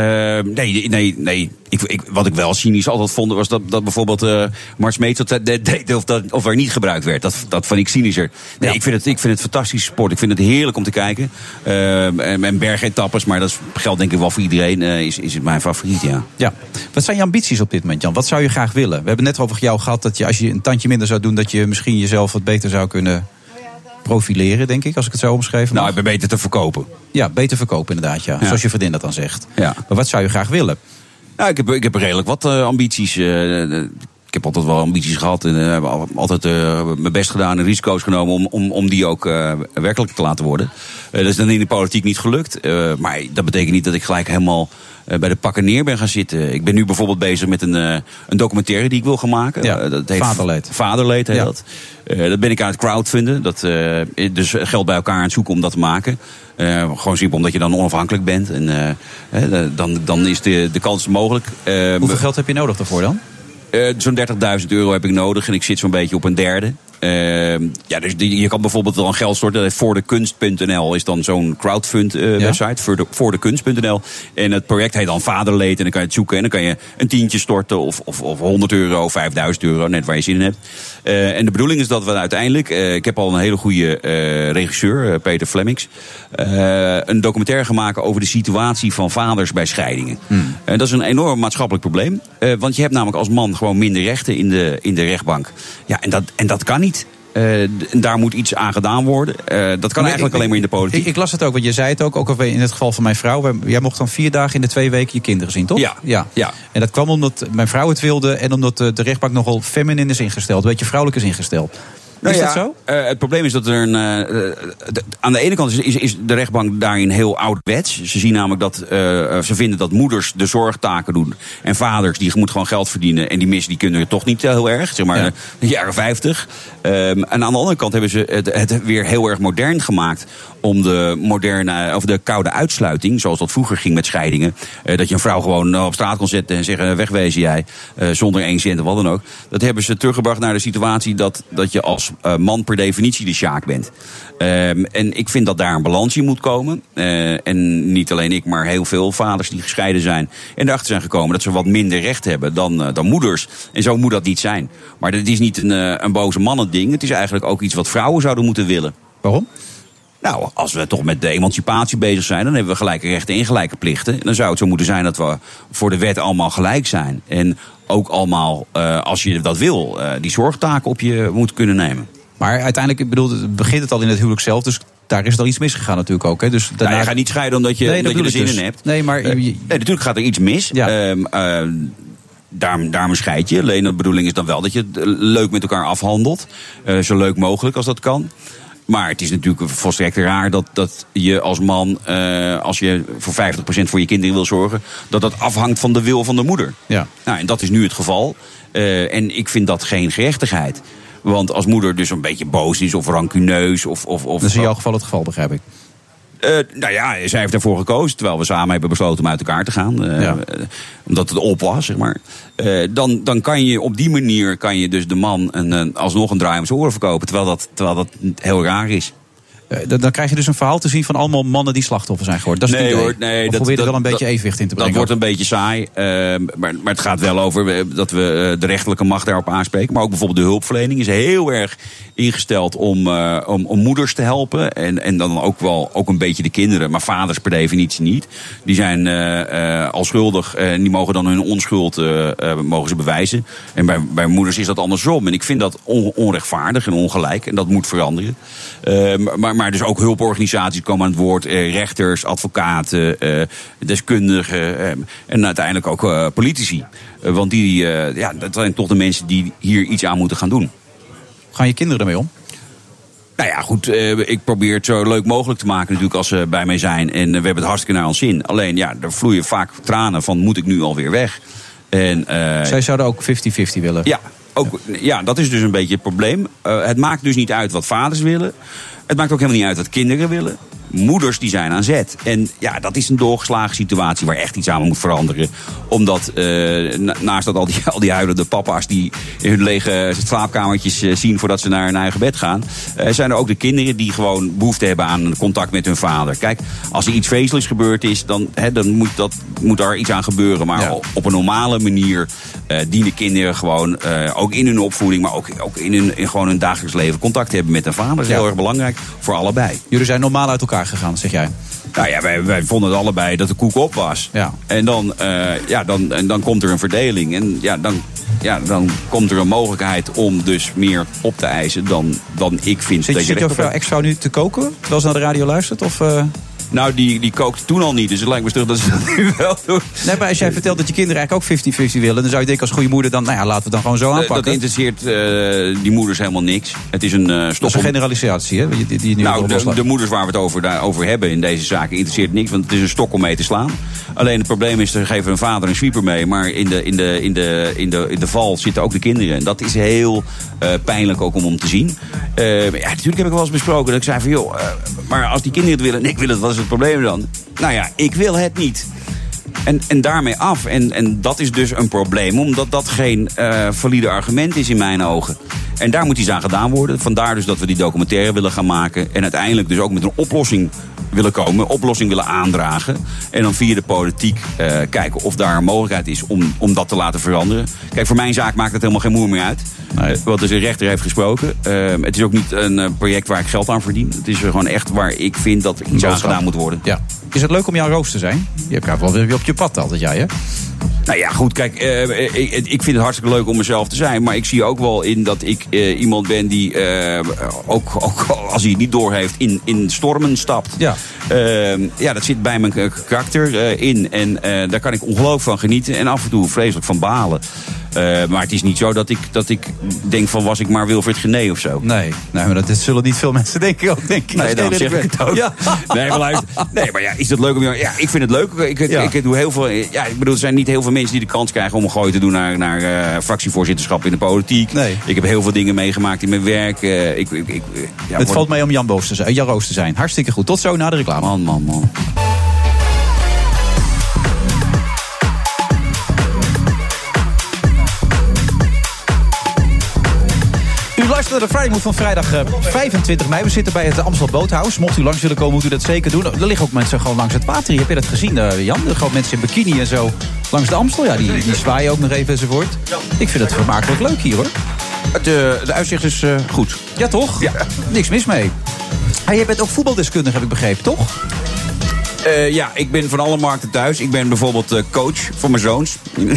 nee, nee, nee. Ik, ik, wat ik wel cynisch altijd vond, was dat, dat bijvoorbeeld eh Mars Meets dat deed deed of, dat, of er niet gebruikt werd. Dat, dat vond ik cynischer. Nee, ik, vind het, ik vind het fantastische sport. Ik vind het heerlijk om te kijken. En, en bergetappes, maar dat geldt denk ik wel voor iedereen, is, is het mijn favoriet, ja. Ja. Wat zijn je ambities op dit moment, Jan? Wat zou je graag willen? We hebben net over jou gehad dat je als je een tandje minder zou doen, dat je misschien jezelf wat beter zou kunnen profileren, denk ik, als ik het zo omschrijven Nou, ik ben beter te verkopen. Ja, beter verkopen inderdaad, ja. Ja. Zoals je vriendin dat dan zegt. Ja. Maar wat zou je graag willen? Nou, ik heb, ik heb redelijk wat eh, ambities. eh, heb altijd wel ambities gehad en eh, heb altijd eh, mijn best gedaan en risico's genomen om, om, om die ook eh, werkelijk te laten worden. Dat is dan in de politiek niet gelukt. maar dat betekent niet dat ik gelijk helemaal bij de pakken neer ben gaan zitten. Ik ben nu bijvoorbeeld bezig met een, een documentaire die ik wil gaan maken. Ja, dat heet Vaderleed. Vaderleed heet Ja. dat. Dat ben ik aan het crowdfunden. Dat, dus geld bij elkaar aan het zoeken om dat te maken. Gewoon simpel omdat je dan onafhankelijk bent. En dan, dan is de, de kans mogelijk. Hoeveel geld heb je nodig daarvoor dan? Eh, zo'n 30.000 euro heb ik nodig en ik zit zo'n beetje op een derde. Eh, ja, dus die, je kan bijvoorbeeld wel geld storten. Is Voor de kunst.nl is dan zo'n crowdfund eh, website. Voor de, voor de kunst.nl. En het project heet dan Vaderleed. En dan kan je het zoeken. En dan kan je een tientje storten. Of, of, of 100 euro, 5000 euro. Net waar je zin in hebt. Eh, en de bedoeling is dat we uiteindelijk. eh, ik heb al een hele goede eh, regisseur, eh, Peter Flemmings. eh, een documentaire gaan maken over de situatie van vaders bij scheidingen. En dat is een enorm maatschappelijk probleem. Eh, want je hebt namelijk als man gewoon minder rechten in de, in de rechtbank. Ja, en dat, en dat kan niet. Eh, daar moet iets aan gedaan worden. Eh, dat kan Maar eigenlijk ik- alleen maar in de politiek. Ik, ik las het ook, want je zei het ook, ook in het geval van mijn vrouw. Jij mocht dan vier dagen in de twee weken je kinderen zien, toch? Ja. ja. Ja. En dat kwam omdat mijn vrouw het wilde en omdat de, rechtbank nogal feminine is ingesteld. Een beetje vrouwelijk is ingesteld. Nou is ja, dat zo? eh, het probleem is dat er een. eh, aan de ene kant is, is, is de rechtbank daarin heel ouderwets. Ze zien namelijk dat. eh, ze vinden dat moeders de zorgtaken doen. En vaders die moeten gewoon geld verdienen. En die missen die kunnen toch niet heel erg. Zeg maar Ja. de jaren 50. Ehm, en aan de andere kant hebben ze het, het weer heel erg modern gemaakt. Om de moderne. of de koude uitsluiting. Zoals dat vroeger ging met scheidingen. eh, dat je een vrouw gewoon eh, op straat kon zetten en zeggen: wegwezen jij. eh, zonder één cent of wat dan ook. Dat hebben ze teruggebracht naar de situatie dat, dat je als eh, man per definitie de sjaak bent. Ehm, en ik vind dat daar een balans in moet komen. Eh, en niet alleen ik, maar heel veel vaders die gescheiden zijn. En erachter zijn gekomen dat ze wat minder recht hebben dan, eh, dan moeders. En zo moet dat niet zijn. Maar dat is niet een, eh, een boze mannending. Het is eigenlijk ook iets wat vrouwen zouden moeten willen. Waarom? Nou, als we toch met de emancipatie bezig zijn, dan hebben we gelijke rechten en gelijke plichten. En dan zou het zo moeten zijn dat we voor de wet allemaal gelijk zijn. En ook allemaal, eh, als je dat wil, eh, die zorgtaken op je moet kunnen nemen. Maar uiteindelijk, ik bedoel, het begint het al in het huwelijk zelf. Dus daar is al iets misgegaan natuurlijk ook. Hè? Dus daarna... Nou, je gaat niet scheiden omdat je, Nee, dat omdat je er zin ik in dus. hebt. Nee, maar Eh, nee, natuurlijk gaat er iets mis. Ehm, eh, daarom, daarom scheid je. Alleen de bedoeling is dan wel dat je het leuk met elkaar afhandelt. Zo leuk mogelijk als dat kan. Maar het is natuurlijk volstrekt raar dat, dat je als man, eh, als je voor 50% voor je kinderen wil zorgen, dat dat afhangt van de wil van de moeder. Ja. Nou, en dat is nu het geval. Eh, en ik vind dat geen gerechtigheid. Want als moeder dus een beetje boos is of rancuneus of. of, of Dat is in jouw geval het geval, begrijp ik. Eh, nou ja, zij heeft ervoor gekozen, terwijl we samen hebben besloten om uit elkaar te gaan. eh, Ja. eh, omdat het op was, zeg maar. Dan, dan kan je op die manier kan je dus de man een, een, alsnog een draai om zijn oren verkopen. Terwijl dat, terwijl dat heel raar is. Eh, dan, dan krijg je dus een verhaal te zien van allemaal mannen die slachtoffer zijn geworden. Dat is nee hoor, nee. Dat, probeer er dat- wel een beetje dat- evenwicht in te Dat brengen. wordt een beetje saai. eh, maar, maar het gaat wel over eh, dat we eh, de rechterlijke macht daarop aanspreken. Maar ook bijvoorbeeld de hulpverlening is heel erg ingesteld om, om, om moeders te helpen. En, en dan ook wel ook een beetje de kinderen. Maar vaders per definitie niet. Die zijn al schuldig en die mogen dan hun onschuld mogen ze bewijzen. En bij, bij moeders is dat andersom. En ik vind dat on- onrechtvaardig en ongelijk. En dat moet veranderen. Eh, maar, maar dus ook hulporganisaties komen aan het woord. eh, rechters, advocaten, eh, deskundigen. eh, en uiteindelijk ook eh, politici. Eh, want die, eh, ja, dat zijn toch de mensen die hier iets aan moeten gaan doen. Gaan je kinderen ermee om? Nou ja, goed, eh, ik probeer het zo leuk mogelijk te maken natuurlijk als ze bij mij zijn. En we hebben het hartstikke naar ons zin. Alleen ja, er vloeien vaak tranen van moet ik nu alweer weg? En, eh, Zij zouden ook 50-50 willen. ja, ook, ja, dat is dus een beetje het probleem. Het maakt dus niet uit wat vaders willen. Het maakt ook helemaal niet uit wat kinderen willen. Moeders die zijn aan zet. En ja, dat is een doorgeslagen situatie waar echt iets aan moet veranderen. Omdat eh, na- naast dat al die, [LAUGHS] al die huilende papa's die in hun lege slaapkamertjes eh, zien voordat ze naar hun eigen bed gaan. eh, zijn er ook de kinderen die gewoon behoefte hebben aan contact met hun vader. Kijk, als er iets vreselijks gebeurd is, dan, hè, dan moet, dat, moet daar iets aan gebeuren. Maar op- op een normale manier dienen kinderen gewoon ook in hun opvoeding, maar ook, ook in hun in gewoon hun dagelijks leven contact hebben met hun vader. Dat is Ja. heel erg belangrijk voor allebei. Jullie zijn normaal uit elkaar gegaan, zeg jij. Nou ja, wij, wij vonden het allebei dat de koek op was. Ja. En, dan, eh, ja, dan, en dan komt er een verdeling. En ja, dan, ja, dan komt er een mogelijkheid om dus meer op te eisen dan, dan ik vind. Zit, dat je zit jouw ex-vrouw nu te koken, terwijl ze naar de radio luistert? Of, eh? Nou, die, die kookte toen al niet. Dus het lijkt me terug dat ze dat nu [LAUGHS] wel doen. Nee, maar als jij vertelt dat je kinderen eigenlijk ook 50-50 willen... dan zou je denken als goede moeder dan, nou ja, laten we het dan gewoon zo aanpakken. Dat interesseert eh, die moeders helemaal niks. Het is een eh Dat is een generalisatie, hè? Die, die, nu Nou, de, moeders waar we het over, daarover hebben in deze zaken interesseert niks. Want het is een stok om mee te slaan. Alleen het probleem is, ze geven een vader een sweeper mee. Maar in de, in de, in de, in de, in de val zitten ook de kinderen. En dat is heel eh, pijnlijk ook om, om te zien. Ja, natuurlijk heb ik wel eens besproken dat ik zei van... joh, maar als die kinderen het willen en ik wil het, wat is het probleem dan? Nou ja, ik wil het niet. En, en daarmee af. En, en dat is dus een probleem, omdat dat geen eh, valide argument is in mijn ogen. En daar moet iets aan gedaan worden. Vandaar dus dat we die documentaire willen gaan maken. En uiteindelijk dus ook met een oplossing willen komen, oplossing willen aandragen. En dan via de politiek eh, kijken of daar een mogelijkheid is om, om dat te laten veranderen. Kijk, voor mijn zaak maakt het helemaal geen moer meer uit. Wat dus een rechter heeft gesproken. Eh, het is ook niet een eh, project waar ik geld aan verdien. Het is gewoon echt waar ik vind dat er iets aan gedaan moet worden. Ja. Is het leuk om jouw roos te zijn? Je hebt wel weer op je pad altijd, jij, hè? Nou ja, goed, kijk, eh, ik, ik vind het hartstikke leuk om mezelf te zijn. Maar ik zie ook wel in dat ik eh, iemand ben die, eh, ook, ook [LAUGHS] als hij het niet doorheeft, in, in stormen stapt. Ja. Eh, ja, dat zit bij mijn karakter eh, in. En eh, daar kan ik ongelooflijk van genieten. En af en toe vreselijk van balen. Eh, maar het is niet zo dat ik, dat ik denk van was ik maar Wilfred Gené of zo. Nee, nee maar dat dit zullen niet veel mensen denken ook, denk ik. Nee, dan zeg ik het ook. Ja. Nee, maar luister. Nee, maar ja, is het leuk om... Ja, ik vind het leuk. Ik, ik, Ja. ik doe heel veel... Ja, ik bedoel, er zijn niet heel veel mensen die de kans krijgen om een gooi te doen naar, naar eh, fractievoorzitterschap in de politiek. Nee. Ik heb heel veel dingen meegemaakt in mijn werk. eh, ik, ik, ik, ja, het word- valt mee om Jan, Boos te zijn, Jan Roos te zijn. Hartstikke goed. Tot zo na de reclame. Man, man, man. De Friday Move van vrijdag eh, 25 mei. We zitten bij het Amstel Boothuis. Mocht u langs willen komen, moet u dat zeker doen. Er liggen ook mensen gewoon langs het water. hier. Heb je dat gezien, eh, Jan? Er gaan mensen in bikini en zo langs de Amstel. Ja, die, die zwaaien ook nog even enzovoort. Ik vind het vermakelijk leuk hier, hoor. Het, eh, de uitzicht is eh, goed. Ja, toch? Ja. Niks mis mee. Ah, jij bent ook voetbaldeskundige, heb ik begrepen, toch? Eh, ja, ik ben van alle markten thuis. Ik ben bijvoorbeeld eh, coach voor mijn zoons. [LAUGHS]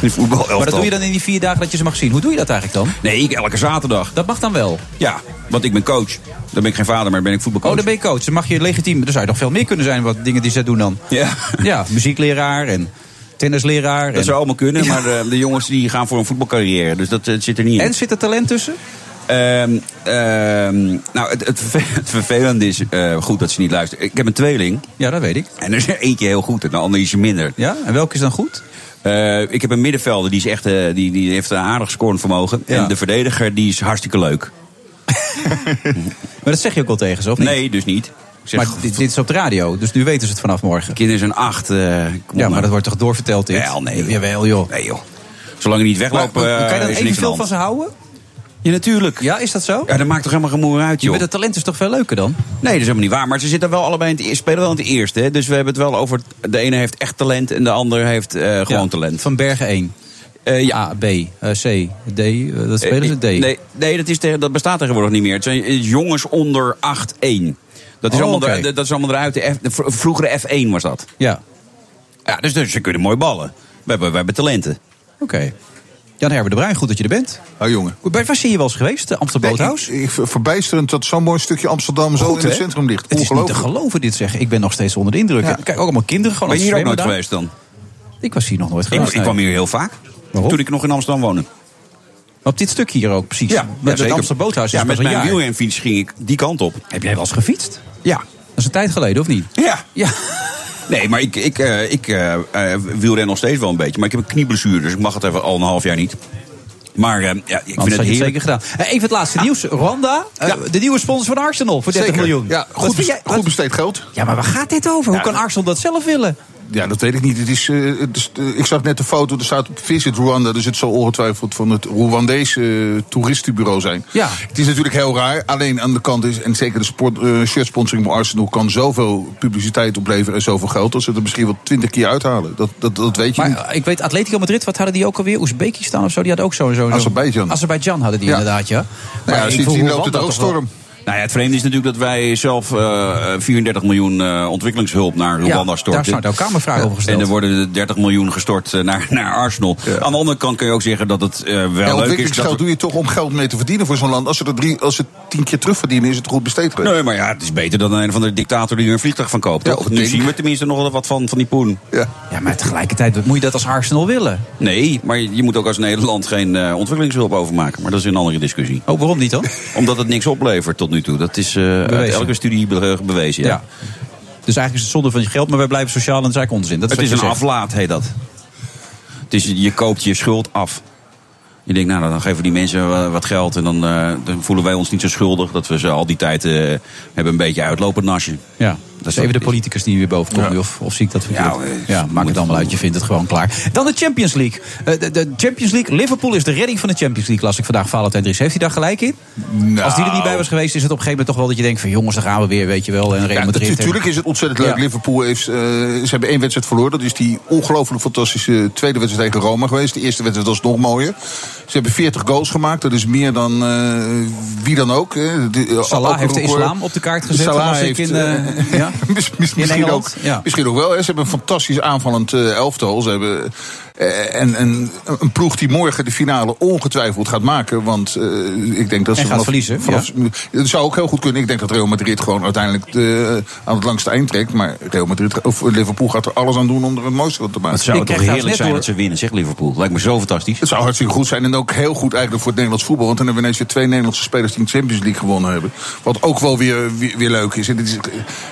Maar dat doe je dan in die vier dagen dat je ze mag zien. Hoe doe je dat eigenlijk dan? Nee, ik elke zaterdag. Dat mag dan wel. Ja, want ik ben coach. Dan ben ik geen vader, maar ben ik voetbalcoach. Oh, dan ben je coach. Dan mag je legitiem... Er zou je nog veel meer kunnen zijn wat dingen die ze doen dan. Ja. Ja, muziekleraar en tennisleraar. Dat en... zou allemaal kunnen, maar de, de jongens die gaan voor een voetbalcarrière. Dus dat eh, zit er niet in. En zit er talent tussen? Ehm, ehm, nou, het, het, verve- [LAUGHS] het vervelende is, eh, goed dat ze niet luisteren. Ik heb een tweeling. Ja, dat weet ik. En er is eentje heel goed en de andere is minder. Ja, en welke is dan goed? Eh, ik heb een middenvelder, die, is echt, eh, die, die heeft een aardig scorend vermogen. Ja. En de verdediger, die is hartstikke leuk. [LAUGHS] Maar dat zeg je ook al tegen ze, of niet? Nee, dus niet. Zeg, Maar dit, dit is op de radio, dus nu weten ze het vanaf morgen. kinderen zijn acht. eh, Ja, maar nou. dat wordt toch doorverteld dit? Wel, nee, joh. Jawel, joh. Nee joh. Zolang je niet Maar, weglopen, kan je dan evenveel van ze houden? Ja, natuurlijk. Ja, is dat zo? Ja, dat maakt toch helemaal geen moer uit, Je joh. bent het talent is toch veel leuker dan? Nee, dat is helemaal niet waar. Maar ze zitten wel allebei in het eerste, spelen wel in het eerste. Hè? Dus we hebben het wel over. De ene heeft echt talent en de ander heeft eh, gewoon Ja, talent. Van Bergen 1. ja. A, B, eh, C, D. eh, dat spelen ze D. Eh, Nee, nee dat, is tegen- dat bestaat tegenwoordig niet meer. Het zijn eh, jongens onder 8-1. Dat is, Oh, allemaal, dat is allemaal eruit. De, F, de vroegere F1 was dat. Ja. Ja, dus, dus ze kunnen mooi ballen. We hebben, we hebben talenten. Oké. Jan Herber de Bruin, goed dat je er bent. Oh, jongen. Waar zie je wel eens geweest? De Amsterdam Boothuis? Ik, ik, verbijsterend dat zo'n mooi stukje Amsterdam zo in het centrum ligt. Het is niet te geloven dit zeg. Ik ben nog steeds onder de indruk. Ja. Kijk, ook allemaal kinderen gewoon Ben je hier ook het nooit geweest dan? Ik was hier nog nooit Ik, geweest. ik kwam hier heel vaak. Waarom? Toen ik nog in Amsterdam woonde. Op dit stukje hier ook, precies. Ja, met het zeker. Amsterdam Boothuis is Ja, pas met een mijn wielrenfiets ging ik die kant op. Heb jij wel eens gefietst? Ja. Dat is een tijd geleden, of niet? Ja. Ja. Nee, maar ik, ik, eh, ik eh, eh, wielren nog steeds wel een beetje. Maar ik heb een knieblessure, dus ik mag het even al een half jaar niet. Maar ja, ik vind het heerlijk. zeker gedaan. Even het laatste nieuws. Rwanda, eh, de nieuwe sponsor van Arsenal voor 30 Zeker. miljoen. Ja, jij- goed besteed geld. Ja, maar waar gaat dit over? Hoe kan Arsenal dat zelf willen? Ja, dat weet ik niet. Het is, eh, het is, eh, ik zag net de foto, er staat op Visit Rwanda. Dus het zal ongetwijfeld van het Rwandese eh, toeristenbureau zijn. Ja. Het is natuurlijk heel raar. Alleen aan de kant is, en zeker de sport, eh, shirtsponsoring bij Arsenal... kan zoveel publiciteit opleveren en zoveel geld... dat ze er misschien wel twintig keer uithalen. Dat, dat, dat weet je niet. Maar ik weet, Atletico Madrid, wat hadden die ook alweer? Oezbekistan of zo? Die hadden ook zo. zo Azerbeidzjan. Azerbeidzjan hadden die Ja. inderdaad, ja. Nou ja, sindsdien loopt het ook wel- storm. Ja, het vreemde is natuurlijk dat wij zelf eh, 34 miljoen eh, ontwikkelingshulp naar Rwanda daar storten. zou ik ook Kamervragen over gesteld. En er worden er 30 miljoen gestort eh, naar, naar Arsenal. Aan de andere kant kun je ook zeggen dat het eh, wel Ja, leuk is. ontwikkelingsgeld Dat doe je toch om geld mee te verdienen voor zo'n land. Als ze er drie, als ze tien keer terugverdienen, is het goed besteed geweest. Nee, maar ja, het is beter dan een van de dictator die er een vliegtuig van koopt. Ja, toch? nu zien we tenminste nog wel wat van, van die poen. Ja. Ja, maar tegelijkertijd moet je dat als Arsenal willen. Nee, maar je moet ook als Nederland geen eh, ontwikkelingshulp overmaken. Maar dat is een andere discussie. Oh, waarom niet dan? Omdat het niks oplevert tot nu toe. Dat is eh, uit elke studie be- bewezen. Ja. Dus eigenlijk is het zonde van je geld, maar wij blijven sociaal en dat is eigenlijk onzin. Dat is Het is een zegt. aflaat, heet dat. Het is, je koopt je schuld af. Je denkt, nou, dan geven we die mensen wa- wat geld... en dan, eh, dan voelen wij ons niet zo schuldig... dat we ze al die tijd eh, hebben een beetje uitlopen nasje. Ja, dat is even de politicus die weer boven komt. Of, of zie ik dat verkeerd? Ja, Ja, eh, maak het allemaal uit. Je vindt het gewoon klaar. Dan de Champions League. Eh, de, de Champions League. Liverpool is de redding van de Champions League. Las ik vandaag Valentijn Dries. Heeft hij daar gelijk in? Nou. Als die er niet bij was geweest, is het op een gegeven moment toch wel dat je denkt van jongens, daar gaan we weer, weet je wel. En Real Ja, Madrid. natuurlijk is het ontzettend leuk. Ja. Liverpool heeft, eh, ze hebben één wedstrijd verloren. Dat is die ongelooflijk fantastische tweede wedstrijd tegen Roma geweest. De eerste wedstrijd was nog mooier. Ze hebben 40 goals gemaakt. Dat is meer dan wie dan ook. De- Salah heeft de islam op de kaart gezet. Salah heeft, in, eh, [LAUGHS] ja? [LAUGHS] misschien, ook, Ja. misschien ook wel. Hè. Ze hebben een fantastisch aanvallend eh, elftal. Ze hebben en, en een ploeg die morgen de finale ongetwijfeld gaat maken. Want eh, ik denk dat En ze gaat verliezen, vanaf, Het zou ook heel goed kunnen. Ik denk dat Real Madrid gewoon uiteindelijk de, aan het langste eind trekt. Maar Real Madrid, of Liverpool gaat er alles aan doen om er het mooiste van te maken. Het zou Ik toch heerlijk zijn dat ze winnen, zegt Liverpool. Lijkt me zo fantastisch. Het zou hartstikke goed zijn en ook heel goed eigenlijk voor het Nederlands voetbal. Want dan hebben we ineens weer twee Nederlandse spelers die de Champions League gewonnen hebben. Wat ook wel weer, weer, weer leuk is. En dit is.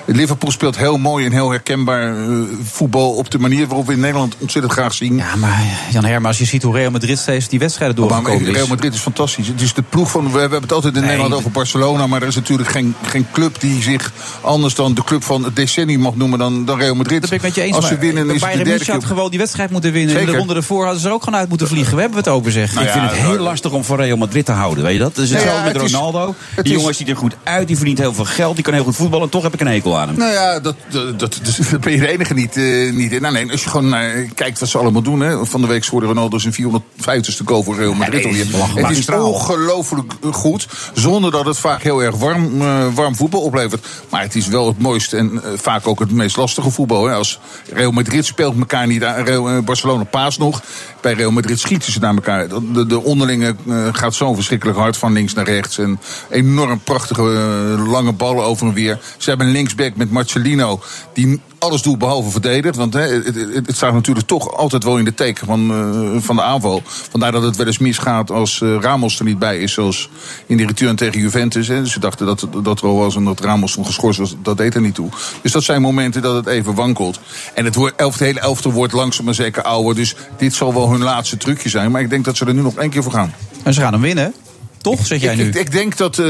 Liverpool speelt heel mooi en heel herkenbaar eh, voetbal op de manier waarop we in Nederland ontzettend graag zien. Ja, maar Jan Herma, als je ziet hoe Real Madrid steeds die wedstrijden Maar doorgekomen is. Real Madrid is fantastisch. Het is de ploeg van. We hebben het altijd in Nee, Nederland de- over Barcelona. Maar er is natuurlijk geen, geen club die zich anders dan de club van het decennium mag noemen dan, dan Real Madrid. Dat ben ik met je eens. Als ze maar winnen, is het de Bayern derde had gewoon die wedstrijd moeten winnen. En de ronde ervoor hadden ze er ook gewoon uit moeten vliegen. We hebben het over, zeg. Nou ik ja, vind het heel lastig om van Real Madrid te houden, weet je dat? Is Nee, hetzelfde ja, met is- Ronaldo. het die is- jongen ziet er goed uit, die verdient heel veel geld, die kan heel goed voetballen... en toch heb ik een hekel aan hem. Nou ja, dat, dat, dat, [LAUGHS] dat ben je de enige niet, eh, niet in. Nou, nee, als je gewoon naar, kijkt wat ze allemaal doen. Hè. Van de week scoorde Ronaldo zijn 450ste goal voor Real Madrid. Is het is ongelooflijk goed. Zonder dat het vaak heel erg warm, eh, warm voetbal oplevert. Maar het is wel het mooiste en eh, vaak ook het meest lastige voetbal. Hè. Als Real Madrid speelt elkaar niet aan. Real, eh, Barcelona paast nog. Bij Real Madrid schieten ze naar elkaar. De, de, de onderlinge eh, gaat zo verschrikkelijk hard van links naar rechts. En enorm prachtige eh, lange ballen over en weer. Ze hebben een linksback met Marcelino. Die alles doet behalve verdedigt. Want hè, het, het, staat natuurlijk toch altijd wel in de teken van, eh, van de aanval. Vandaar dat het wel eens misgaat als eh, Ramos er niet bij is. Zoals in de return tegen Juventus. Hè. Ze dachten dat, dat er al was en dat Ramos toen geschorst was. Dat deed er niet toe. Dus dat zijn momenten dat het even wankelt. En het, hele elftal wordt langzaam maar zeker ouder. Dus dit zal wel hun laatste trucje zijn. Maar ik denk dat ze er nu nog één keer voor gaan. En ze gaan hem winnen. Toch, zeg jij ik, nu? Ik, ik denk dat... eh,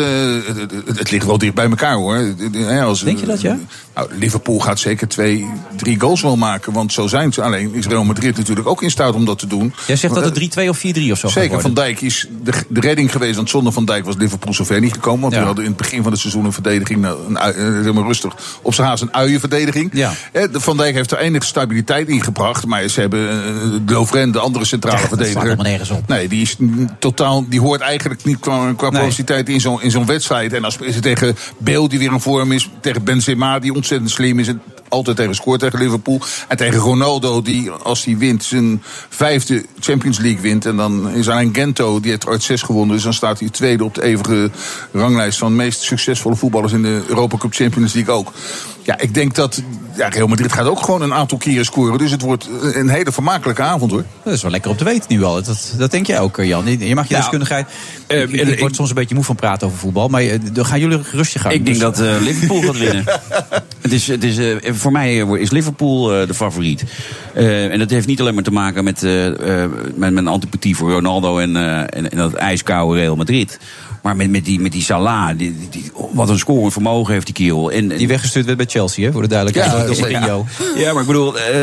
het, ligt wel dicht bij elkaar, hoor. Eh, Als, Denk je dat, ja? Nou, Liverpool gaat zeker twee, drie goals wel maken. Want zo zijn ze. Alleen is Real Madrid natuurlijk ook in staat om dat te doen. Jij zegt dat Eh, het 3-2 of 4-3 of zo Zeker. Van Dijk is de, de redding geweest. Want zonder Van Dijk was Liverpool zover niet gekomen. Want Ja. we hadden in het begin van het seizoen een verdediging... Een, eh, maar rustig, op zijn haast een uienverdediging. Ja. Eh, Van Dijk heeft er enige stabiliteit in gebracht. Maar ze hebben eh, de Lovren, de andere centrale Ja, verdediger... nergens op. Nee, die is totaal... Die hoort eigenlijk niet qua, qua Nee. positiviteit in zo'n in zo'n wedstrijd. En als het tegen Bale, die weer in vorm is... tegen Benzema, die ontzettend slim is... En altijd tegen scoort tegen Liverpool. En tegen Ronaldo, die als hij wint zijn vijfde Champions League wint. En dan is een Gento, die heeft er ooit zes gewonnen. Dus dan staat hij tweede op de eeuwige ranglijst van de meest succesvolle voetballers in de Europa Cup Champions League ook. Ja, ik denk dat ja, Real Madrid gaat ook gewoon een aantal keren scoren. Dus het wordt een hele vermakelijke avond hoor. Dat is wel lekker op te weten nu al. Dat, dat denk jij ook, eh, Jan. Je mag je Nou, deskundigheid... eh, ik, ik ik- word soms een beetje moe van praten over voetbal. Maar eh, dan gaan jullie rustig gaan. Ik denk Dus- dat eh, Liverpool gaat winnen. [LAUGHS] Het is, eh, voor mij eh, is Liverpool eh, de favoriet. En dat heeft niet alleen maar te maken met, met mijn antipathie voor Ronaldo en, en, en dat ijskoude Real Madrid. Maar met, met, die, met die Salah, die, die- die- wat een scorend vermogen heeft die kerel. En, Die weggestuurd werd bij Chelsea, hè, voor de duidelijkheid. Ja, zeker. Mourinho. Ja, maar ik bedoel, eh,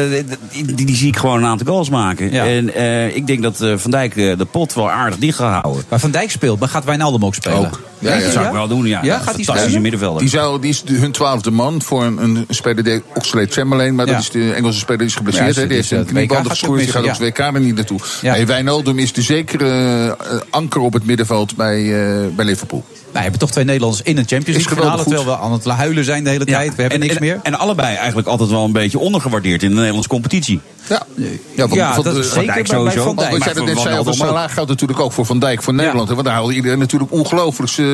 die, die, die zie ik gewoon een aantal goals maken. Ja. En eh, ik denk dat eh, Van Dijk eh, de pot wel aardig dicht gaat houden. Maar Van Dijk speelt, maar gaat Wijnaldum ook spelen? Ook. Ja, Ja, ja. dat zou ik wel doen, ja. Ja, gaat hij Fantastische middenvelder. Die, zou, die is de- hun twaalfde man voor een, een speler die Oxlade Chamberlain. Maar Ja. dat is de Engelse speler die is geblesseerd. Ja, hè. die heeft een eh, knieband gaat gescoord. Die ook gaat op missen, het WK er niet naartoe. Ja. Wijnaldum is de zekere eh, anker op het middenveld bij, eh, bij Liverpool. We hebben toch twee Nederlanders in een Champions Is League finale. Terwijl we aan het huilen zijn de hele tijd. We hebben en, niks en, meer. En allebei eigenlijk altijd wel een beetje ondergewaardeerd in de Nederlandse competitie. Ja, ja, van, Ja, van, dat de- is Van zeker Dijk bij- bij sowieso. Van Dijk. Wat Maar jij net zei over. Salah geldt natuurlijk ook voor Van Dijk voor Nederland. Want daar haalde iedereen natuurlijk ongelooflijk... eh,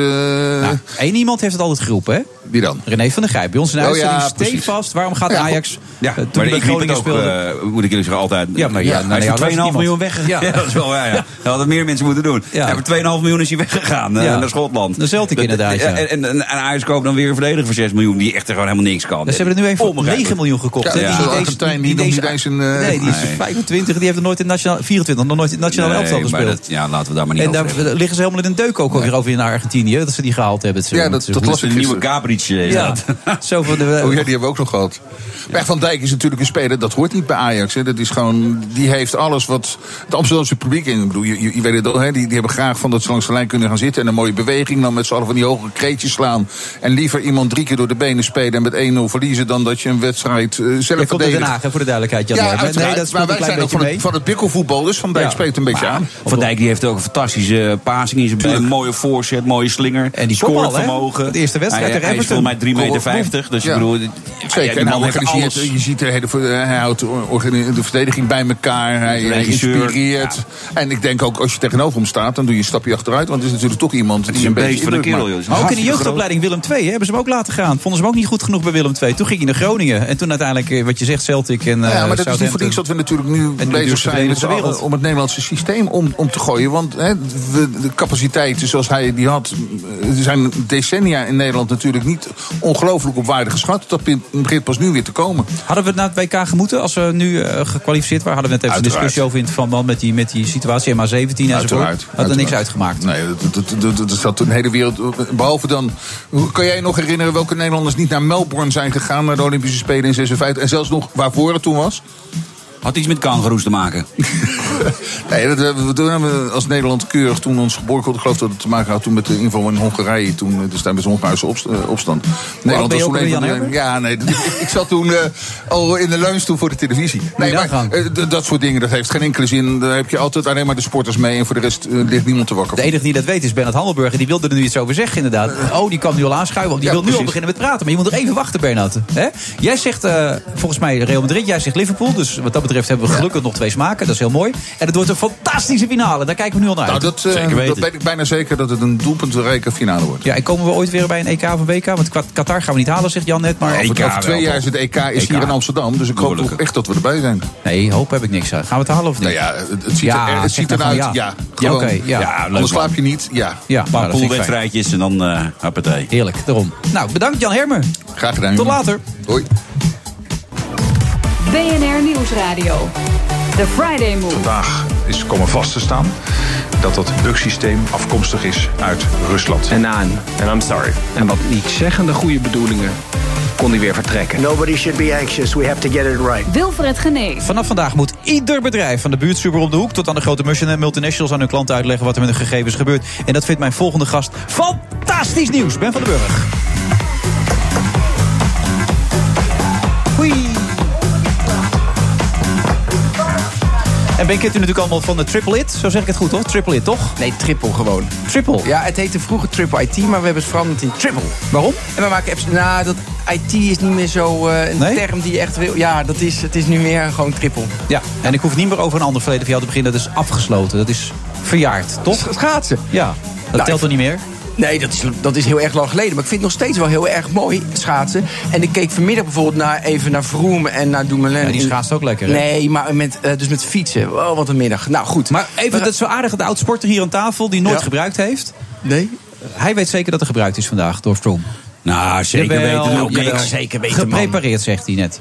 Nou, één iemand heeft het altijd geroepen, hè? Wie dan? René van der Grijp. Bij ons in de Oh, uitzending ja, stevast. Waarom gaat Ja, Ajax... Ja, eh, toen maar hij ik Groningen speelde... eh, moet ik jullie zeggen, altijd. Ja, maar ja, hij nou, is ja, voor dat 2,5 was miljoen weggegaan. Ja. Dat is wel, ja, ja. Dat hadden meer mensen moeten doen. Ja. Voor 2,5 miljoen is hij weggegaan naar Schotland. Celtic inderdaad, ja. En, en, en Ajax koopt dan weer een verdediger voor 6 miljoen, die echt er gewoon helemaal niks kan. Dus ze hebben er nu even voor Onbegrijpelijk. 9 miljoen gekocht. Ja. Die, die nog niet eens een, eh, nee, die is nee. 25. Die heeft er nooit in nationaal... 24, nog nooit in het nationale Nee, elftal gespeeld. dat, ja, laten we daar maar niet En over daar hebben. liggen ze helemaal in een deuk ook weer over in Argentinië. Dat ze die gehaald hebben. Ja, dat- dat is ik de nieuwe eh, Ja, [LAUGHS] zo van de... Oh ja, die hebben we ook nog gehad. Maar Van Dijk is natuurlijk een speler, dat hoort niet bij Ajax. Hè. Dat is gewoon, die heeft alles wat het Amsterdamse publiek in. Ik bedoel, je, je, je weet het al, hè, die, die hebben graag van dat ze langs de lijn kunnen gaan zitten. En een mooie beweging, dan met z'n allen van die hoge kreetjes slaan. En liever iemand drie keer door de benen spelen en met 1-0 verliezen... dan dat je een wedstrijd eh zelf uit Den verdedigt. Haag, hè, voor de duidelijkheid. Jan Ja. Nee, dat maar wij zijn ook van het, van het bikkelvoetbal, dus Van Dijk Ja. spreekt een beetje Maar aan. Van Dijk die heeft ook een fantastische passing in zijn been. Een mooie voorzet, mooie slinger. En die scorevermogen. De eerste wedstrijd hij, hij is volgens mij 3,50 meter. 50, dus Ja. ik bedoel... Zeker, ja, en alles. je ziet de, hele, eh, hij houdt de, verdediging bij elkaar, hij, inspireert. En ik denk ook, als je tegenover hem staat, dan doe je een stapje achteruit. Want het is natuurlijk toch iemand die een beetje van een kerel, joh. Ook in de jeugdopleiding Willem II hè, hebben ze hem ook laten gaan. Vonden ze hem ook niet goed genoeg bij Willem II. Toen ging hij naar Groningen. En toen uiteindelijk, eh, wat je zegt, Celtic en Nou eh ja, maar dat is niet voor niks dat we natuurlijk nu bezig zijn om het Nederlandse systeem om, om te gooien. Want hè, de capaciteiten zoals hij die had, eh, er zijn decennia in Nederland natuurlijk niet ongelooflijk op waarde geschat. Dat begint pas nu weer te komen. Hadden we het naar het WK gemoeten als we nu gekwalificeerd waren? Hadden we net even een discussie over in het verband met die, met die situatie MA17 enzovoort. Uiteraard, Had er niks uitgemaakt. Nee, dat, dat, dat, dat, dat zat een hele wereld. Behalve dan. Kan jij nog herinneren welke Nederlanders niet naar Melbourne zijn gegaan, naar de Olympische Spelen in 56? En zelfs nog waarvoor het toen was? Had iets met kangaroes te maken. [LAUGHS] Nee, dat, hebben we- toen hebben we als Nederland keurig toen ons geboorte, ik geloof dat het te maken had toen met de inval in Hongarije, toen eh, dus tijdens de Hongaarse opst- eh, opstand. ben je ook toen? Ja, nee, ik, ik zat toen eh, al in de leunstoel voor de televisie. Nee, maar eh, dat soort dingen, dat heeft geen enkele zin. Daar heb je altijd alleen maar de sporters mee en voor de rest eh, ligt niemand te wakker. De enige die dat weet is Bernard Handelburger. Die wilde er nu iets over zeggen, inderdaad. Oh, die kan nu al aanschuiven. Die Ja, wil nu al beginnen met praten. Maar je moet nog even wachten, Bernard. Hè? Jij zegt eh, volgens mij Real Madrid. Jij zegt Liverpool. Dus wat dat betreft hebben we gelukkig nog twee smaken. Dat is heel mooi. En het wordt een fantastische finale. Daar kijken we nu al naar Nou, uit. dat, eh, Zeker weten. dat weet ik bijna zeker dat het een doelpuntrijke finale wordt. Ja, en komen we ooit weer bij een EK of een WK? Want Qua- Qatar gaan we niet halen, zegt Jan net. Maar Over, EK over twee wel, jaar is het EK is EK. hier in Amsterdam. Dus ik hoop toch echt dat we erbij zijn. Nee, hoop heb ik niks aan. Gaan we het halen of niet? Nou ja, het, het ziet, Ja, er, het ziet eruit. Ja, ja. gewoon. Ja, oké, ja. Ja, leuk, Anders slaap je niet. Ja, Ja, Een nou, paar poolwedstrijdjes en dan eh hoppatee. Heerlijk, daarom. Nou, bedankt Jan Hermer. graag gedaan. Tot jongen. later. Hoi. BNR Nieuwsradio. The Friday Move. Vandaag is komen vast te staan dat dat bugsysteem afkomstig is uit Rusland. En aan. And I'm sorry. En wat niet zeggende goede bedoelingen kon hij weer vertrekken. Nobody should be anxious. We have to get it right. Wilfred Genee. Vanaf vandaag moet ieder bedrijf, van de buurtsuper op de hoek... tot aan de grote multinationals aan hun klanten uitleggen... wat er met hun gegevens gebeurt. En dat vindt mijn volgende gast fantastisch nieuws. Ben van den Burg. En Ben kent u natuurlijk allemaal van de Triple It. Zo zeg ik het goed, toch? Triple It, toch? Nee, triple gewoon. Triple? Ja, het heette vroeger Triple IT, maar we hebben het veranderd in Triple. Waarom? En we maken apps... Nou, dat IT is niet meer zo eh, een Nee? term die je echt wil... Ja, dat is, het is nu meer gewoon triple. Ja, en ik hoef niet meer over een ander verleden van jou te beginnen. Dat is afgesloten. Dat is verjaard, toch? Schaatsen. Ja, dat Nou, telt er niet meer. Nee, dat is, dat is heel erg lang geleden. Maar ik vind het nog steeds wel heel erg mooi, schaatsen. En ik keek vanmiddag bijvoorbeeld naar, even naar Vroom en naar Dumoulin. Ja, die schaatst ook lekker, hè? Nee, maar met, eh, dus met fietsen. Oh, wat een middag. Nou, goed. Maar even, dat is zo aardig. De oud-sporter hier aan tafel die nooit Ja. gebruikt heeft. Nee? Hij weet zeker dat er gebruikt is vandaag door Froome. Nou, zeker Jawel, weten ook niks. Zeker weten, man. Geprepareerd, zegt hij net.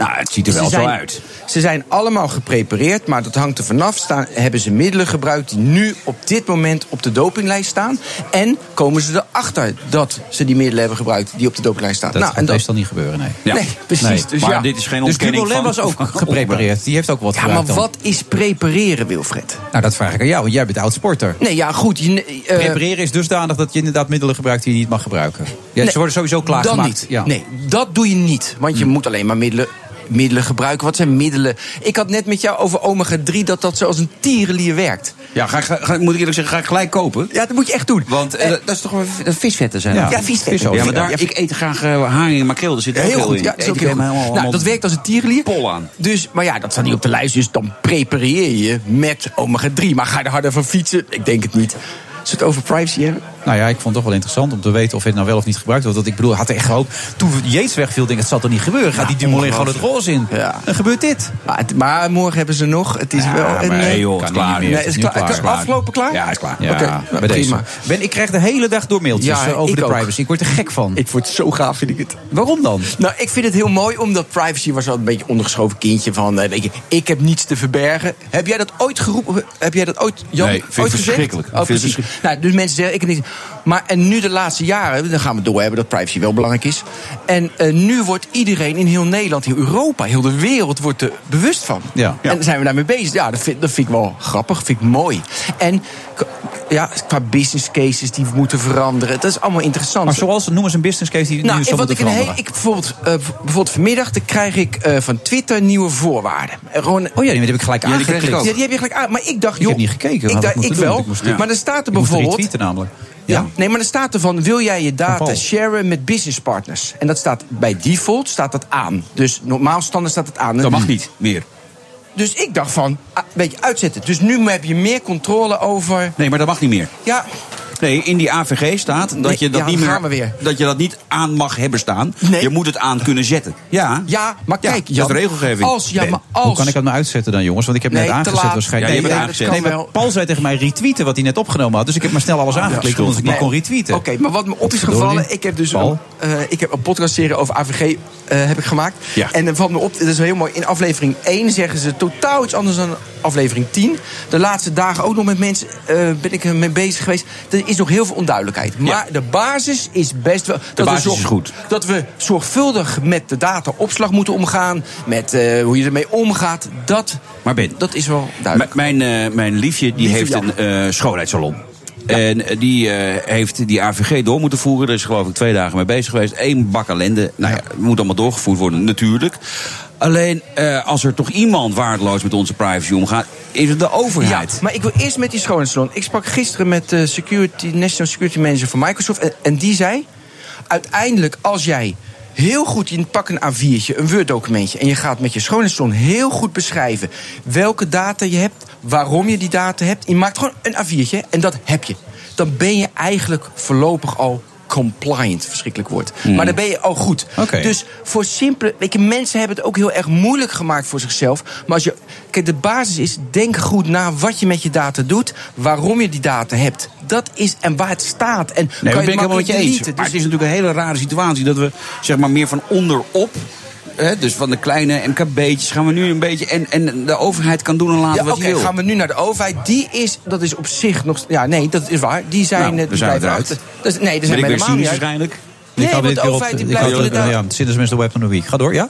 Nou, het ziet er wel zo uit. Ze zijn allemaal geprepareerd, maar dat hangt er vanaf. Staan, hebben ze middelen gebruikt die nu op dit moment op de dopinglijst staan? En komen ze erachter dat ze die middelen hebben gebruikt die op de dopinglijst staan? Dat nou, gaat en dat, meestal niet gebeuren, nee. Ja. Nee, precies. Nee, Dus maar ja. dit is geen Dus ontkenning Dumoulin van... was ook [LAUGHS] geprepareerd. Die heeft ook wat ja, maar gebruikt dan. wat is prepareren, Wilfred? Nou, dat vraag ik aan jou, want jij bent oud-sporter. Nee, ja, goed. Je, eh, Prepareren is dusdanig dat je inderdaad middelen gebruikt die je niet mag gebruiken. Ja, Nee, ze worden sowieso klaargemaakt. Dan niet. Ja. Nee, dat doe je niet. Want je moet alleen maar middelen, middelen gebruiken. Wat zijn middelen? Ik had net met jou over omega-3 dat dat zoals een tierenlier werkt. Ja, ga, ga, moet ik eerlijk zeggen, ga ik gelijk kopen. Ja, dat moet je echt doen. Want eh, dat is toch wel dat visvetten zijn Ja. Ja, visvetten. Ja, maar daar, Ja, ik eet graag eh, haring en makreel. Er zit ook Heel veel goed, in. ja, dat is ook helemaal-. Nou, dat werkt als een tierenlier. pol aan. Dus, maar ja, dat staat niet op de lijst. Dus dan prepareer je met omega-3. Maar ga je er harder van fietsen? Ik denk het niet. Als we het over privacy hebben. Nou ja, ik vond het toch wel interessant om te weten of het nou wel of niet gebruikt wordt. Want ik bedoel, had er echt gehoopt. Toen Yates wegviel, denk ik, het zal toch niet gebeuren. Gaat die Dumoulin gewoon het roze in? Ja. Dan gebeurt dit. Maar, het- maar morgen hebben ze nog. Het is wel een... nee, joh, kan het is klaar. niet meer. Nee, is klaar. klaar. Is Afgelopen klaar? Ja, is klaar. Ja, Oké, nou, bij deze. prima. Ben, ik krijg de hele dag door mailtjes Ja, eh, over de ook. privacy. Ik word er gek van. Ik word zo gaaf, vind ik het. Waarom dan? Nou, ik vind het heel mooi, omdat privacy was wel een beetje ondergeschoven kindje van, eh, weet je, ik heb niets te verbergen. Heb jij dat ooit geroepen? Heb jij dat ooit, Jan, Nee, vind ooit gezegd? verschrikkelijk. Oh, het precies. Nou, dus mensen zeggen, ik heb niets. Maar en nu de laatste jaren, dan gaan we doorhebben dat privacy wel belangrijk is. En eh, nu wordt iedereen in heel Nederland, heel Europa, heel de wereld wordt er bewust van. Ja. En zijn we daarmee bezig. Ja, dat vind, dat vind ik wel grappig, vind ik mooi. En ja, qua business cases die moeten veranderen, dat is allemaal interessant. Maar zoals, noem eens een business case die nu Nou, zou wat ik, veranderen. ik bijvoorbeeld, eh, bijvoorbeeld vanmiddag dan krijg ik eh, van Twitter nieuwe voorwaarden. Eh, Gewoon, Oh ja, die heb ik gelijk die ik aangeklikt. ja, die heb je gelijk aan. Maar ik dacht, Ik joh. heb niet gekeken, Ik, dacht, ik ik wel. Ik moest- Maar er staat er Ik bijvoorbeeld. namelijk. Ja. Nee, maar er staat er van: wil jij je data sharen met business partners? En dat staat bij default staat dat aan. Dus normaal standaard staat het aan. Dat mag niet meer. Dus ik dacht van, ah, een beetje uitzetten. Dus nu heb je meer controle over. Nee, maar dat mag niet meer. Ja, Nee, in die AVG staat dat Nee, je dat ja, niet meer, gaan we weer. dat je dat niet aan mag hebben staan. Nee. Je moet het aan kunnen zetten. Ja. ja maar Ja, kijk, dat Jan, is regelgeving. Als, ja, maar Hoe als. kan ik dat nou uitzetten dan, jongens? Want ik heb Nee, net aangezet waarschijnlijk. Ja, je Nee, bent maar- aangezet. nee, maar Paul zei tegen mij retweeten wat hij net opgenomen had. Dus ik heb maar snel alles aangeklikt omdat ik niet kon retweeten. Oké, maar wat me op is gevallen, ik heb dus een, eh, ik heb een podcastserie over AVG eh, heb ik gemaakt. Ja. En dan valt me op, dat is heel mooi. In aflevering 1 zeggen ze totaal iets anders dan aflevering 10. De laatste dagen ook nog met mensen eh, ben ik ermee bezig geweest. Er is nog heel veel onduidelijkheid. Maar de basis is best wel. Dat basis we zorg- is goed. Dat we zorgvuldig met de dataopslag moeten omgaan. Met eh, hoe je ermee omgaat. Dat, Maar Ben, dat is wel duidelijk. mijn, eh, mijn liefje die heeft een schoonheidssalon. En die heeft die AVG door moeten voeren. Daar is geloof ik twee dagen mee bezig geweest. Eén bak ellende. Nou ja, moet allemaal doorgevoerd worden, natuurlijk. Alleen, eh, als er toch iemand waardeloos met onze privacy omgaat... is het de overheid. maar ik wil eerst met die schoonheidssalon. Ik sprak gisteren met de security, National Security Manager van Microsoft. En, die zei: uiteindelijk, als jij heel goed, je pak een A4'tje, een Word-documentje. en je gaat met je schoonheidssalon heel goed beschrijven welke data je hebt, waarom je die data hebt. Je maakt gewoon een A4'tje en dat heb je. Dan ben je eigenlijk voorlopig al compliant, verschrikkelijk woord. Maar dan ben je al goed. Dus voor simpele. Weet je, mensen hebben het ook heel erg moeilijk gemaakt voor zichzelf. Maar als je. Kijk, de basis is. Denk goed na wat je met je data doet. Waarom je die data hebt. Dat is. En waar het staat. En Nee, kan dat ben ik het helemaal met je makkelijk eens. deleten. Maar Dus- het is natuurlijk een hele rare situatie... dat we zeg maar meer van onderop Hè, dus van de kleine MKB'tjes gaan we nu een beetje... En, en de overheid kan doen en laten Ja, wat oké, hij wil. gaan we nu naar de overheid. Die is, dat is op zich nog... Ja, nee, dat is waar. Die zijn... Nou, eh, die zijn eruit. achter. Dat is- nee, dat Ben zijn ik weer helemaal niet cynisch waarschijnlijk? Nee, Ik want dit de overheid die ik blijft inderdaad... Ja, Sinds de Weapon of the Week. Ga door, ja?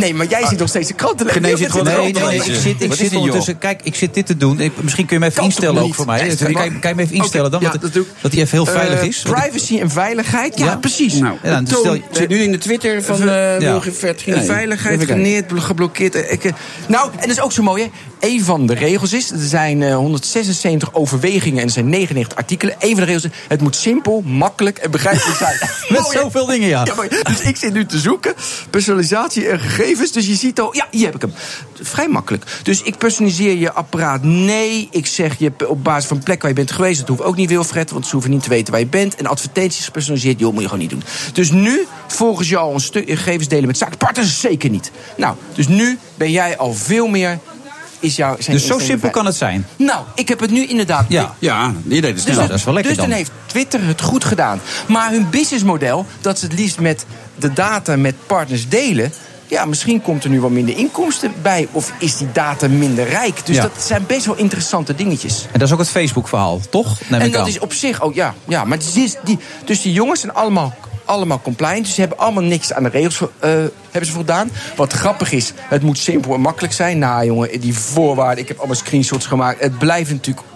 Nee, maar jij zit nog steeds de krant te lezen. René zit gewoon Nee, de nee, ik zit, ik zit ondertussen. Kijk, ik zit dit te doen. Ik, misschien kun je me even instellen ook voor mij. Echt, Kan, je- kan je me even instellen dan? Dat doe ik. dat hij even heel veilig Eh, is. Privacy en veiligheid, ja, Ja? precies. Nou, Ja, dan Toon- stel je- zit nu in de Twitter van Ver- uh, ja. Wilfried Vertrien. De veiligheid geneerd, bl- geblokkeerd. eh, Ik, eh, nou, en dat is ook zo mooi, hè? Een van de regels is, er zijn eh, 176 overwegingen en er zijn 99 artikelen. Een van de regels is, het moet simpel, makkelijk en begrijpelijk zijn. [LAUGHS] Met zoveel dingen, ja. Dus ik zit nu te zoeken, personalisatie en gegevens. Dus je ziet al, ja, hier heb ik hem. Vrij makkelijk. Dus ik personaliseer je apparaat. Nee, ik zeg je op basis van plek waar je bent geweest. Dat hoeft ook niet, Wilfred, want ze hoeven niet te weten waar je bent. En advertenties gepersonaliseerd, joh, moet je gewoon niet doen. Dus nu, volgens jou, een stuk gegevens delen met zakenpartners, zeker niet. Nou, dus nu ben jij al veel meer... Is jouw, zijn Dus zo simpel kan het zijn. Nou, ik heb het nu inderdaad. Ja. Ja, je deed het Dus, snel. dat, dat is wel lekker dus dan. dan. heeft Twitter het goed gedaan. Maar hun businessmodel, dat ze het liefst met de data met partners delen. Ja, misschien komt er nu wat minder inkomsten bij. Of is die data minder rijk? Dus Ja. dat zijn best wel interessante dingetjes. En dat is ook het Facebook-verhaal, toch? Neem en ik dat aan. is op zich ook, ja. ja maar het is die, dus die jongens zijn allemaal, allemaal compliant. Dus ze hebben allemaal niks aan de regels eh, hebben ze voldaan. Wat grappig is, het moet simpel en makkelijk zijn. Nou jongen, die voorwaarden, ik heb allemaal screenshots gemaakt. Het blijft natuurlijk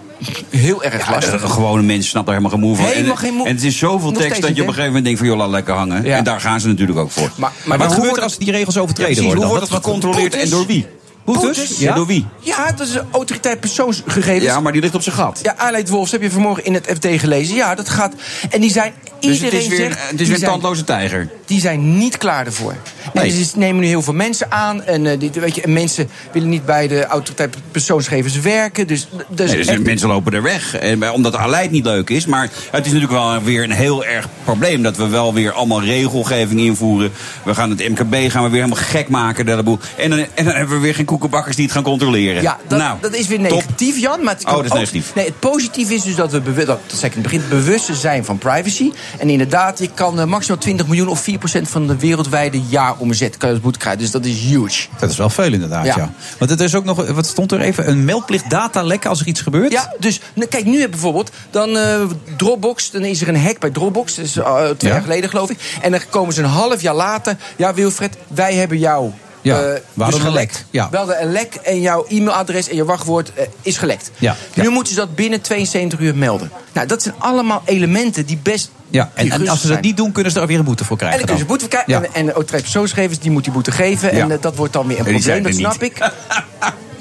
heel erg lastig. de gewone mensen snappen er helemaal geen moe van. Helemaal geen moe- en het is zoveel Nog tekst dat je op een gegeven moment denkt van... joh, laat lekker hangen. Ja. En daar gaan ze natuurlijk ook voor. Maar, Maar wat gebeurt er als die regels overtreden worden? hoe wordt wat- gecontroleerd en door wie? Boetes? Ja, door wie? Ja, dat is een autoriteit persoonsgegevens. Ja, maar die ligt op zijn gat. Ja, Aleid Wolfs heb je vanmorgen in het FT gelezen. Ja, dat gaat. En die zijn. Dus iedereen het is weer, zegt, het is weer een tandloze tijger. Die zijn niet klaar ervoor. Nee. En ze nemen nu heel veel mensen aan. En, eh, die, weet je, en mensen willen niet bij de autoriteit persoonsgegevens werken. Dus, dus Nee, dus echt- mensen lopen er weg. En, bij- omdat Aleid niet leuk is. Maar het is natuurlijk wel weer een heel erg probleem. Dat we wel weer allemaal regelgeving invoeren. We gaan het MKB gaan we weer helemaal gek maken. boel. En, dan, en dan hebben we weer geen koekenbakkers die het gaan controleren. Ja, dat, nou, dat is weer top. negatief, Jan. Maar het Oh, dat is ook- negatief. Nee, het positieve is dus dat we dat zei ik in het begin, bewust zijn van privacy. En inderdaad, je kan eh, maximaal 20 miljoen of 4% van de wereldwijde jaaromzet kan je als boete krijgen. Dus dat is huge. Dat is wel veel inderdaad, ja. Ja. Want het is ook nog, wat stond er even? Een meldplicht datalekken als er iets gebeurt? Ja, dus nou, kijk, nu heb bijvoorbeeld dan eh, Dropbox, dan is er een hack bij Dropbox, dat is eh, twee Ja. jaar geleden geloof ik. En dan komen ze een half jaar later, ja Wilfred, wij hebben jou. Ja, eh, we hadden dus gelekt. ja. We hadden een lek en jouw e-mailadres en je wachtwoord eh, is gelekt. Ja, Nu ja. moeten ze dat binnen 72 uur melden. Nou, dat zijn allemaal elementen die best. Ja, en, en als ze dat niet doen, kunnen ze er weer een boete voor En krijgen. dan kunnen ze boete krijgen. Ja. En, en de autoriteit persoonsgegevens, die moet die boete geven. En Ja. eh, dat wordt dan weer een En probleem, dat snap ik.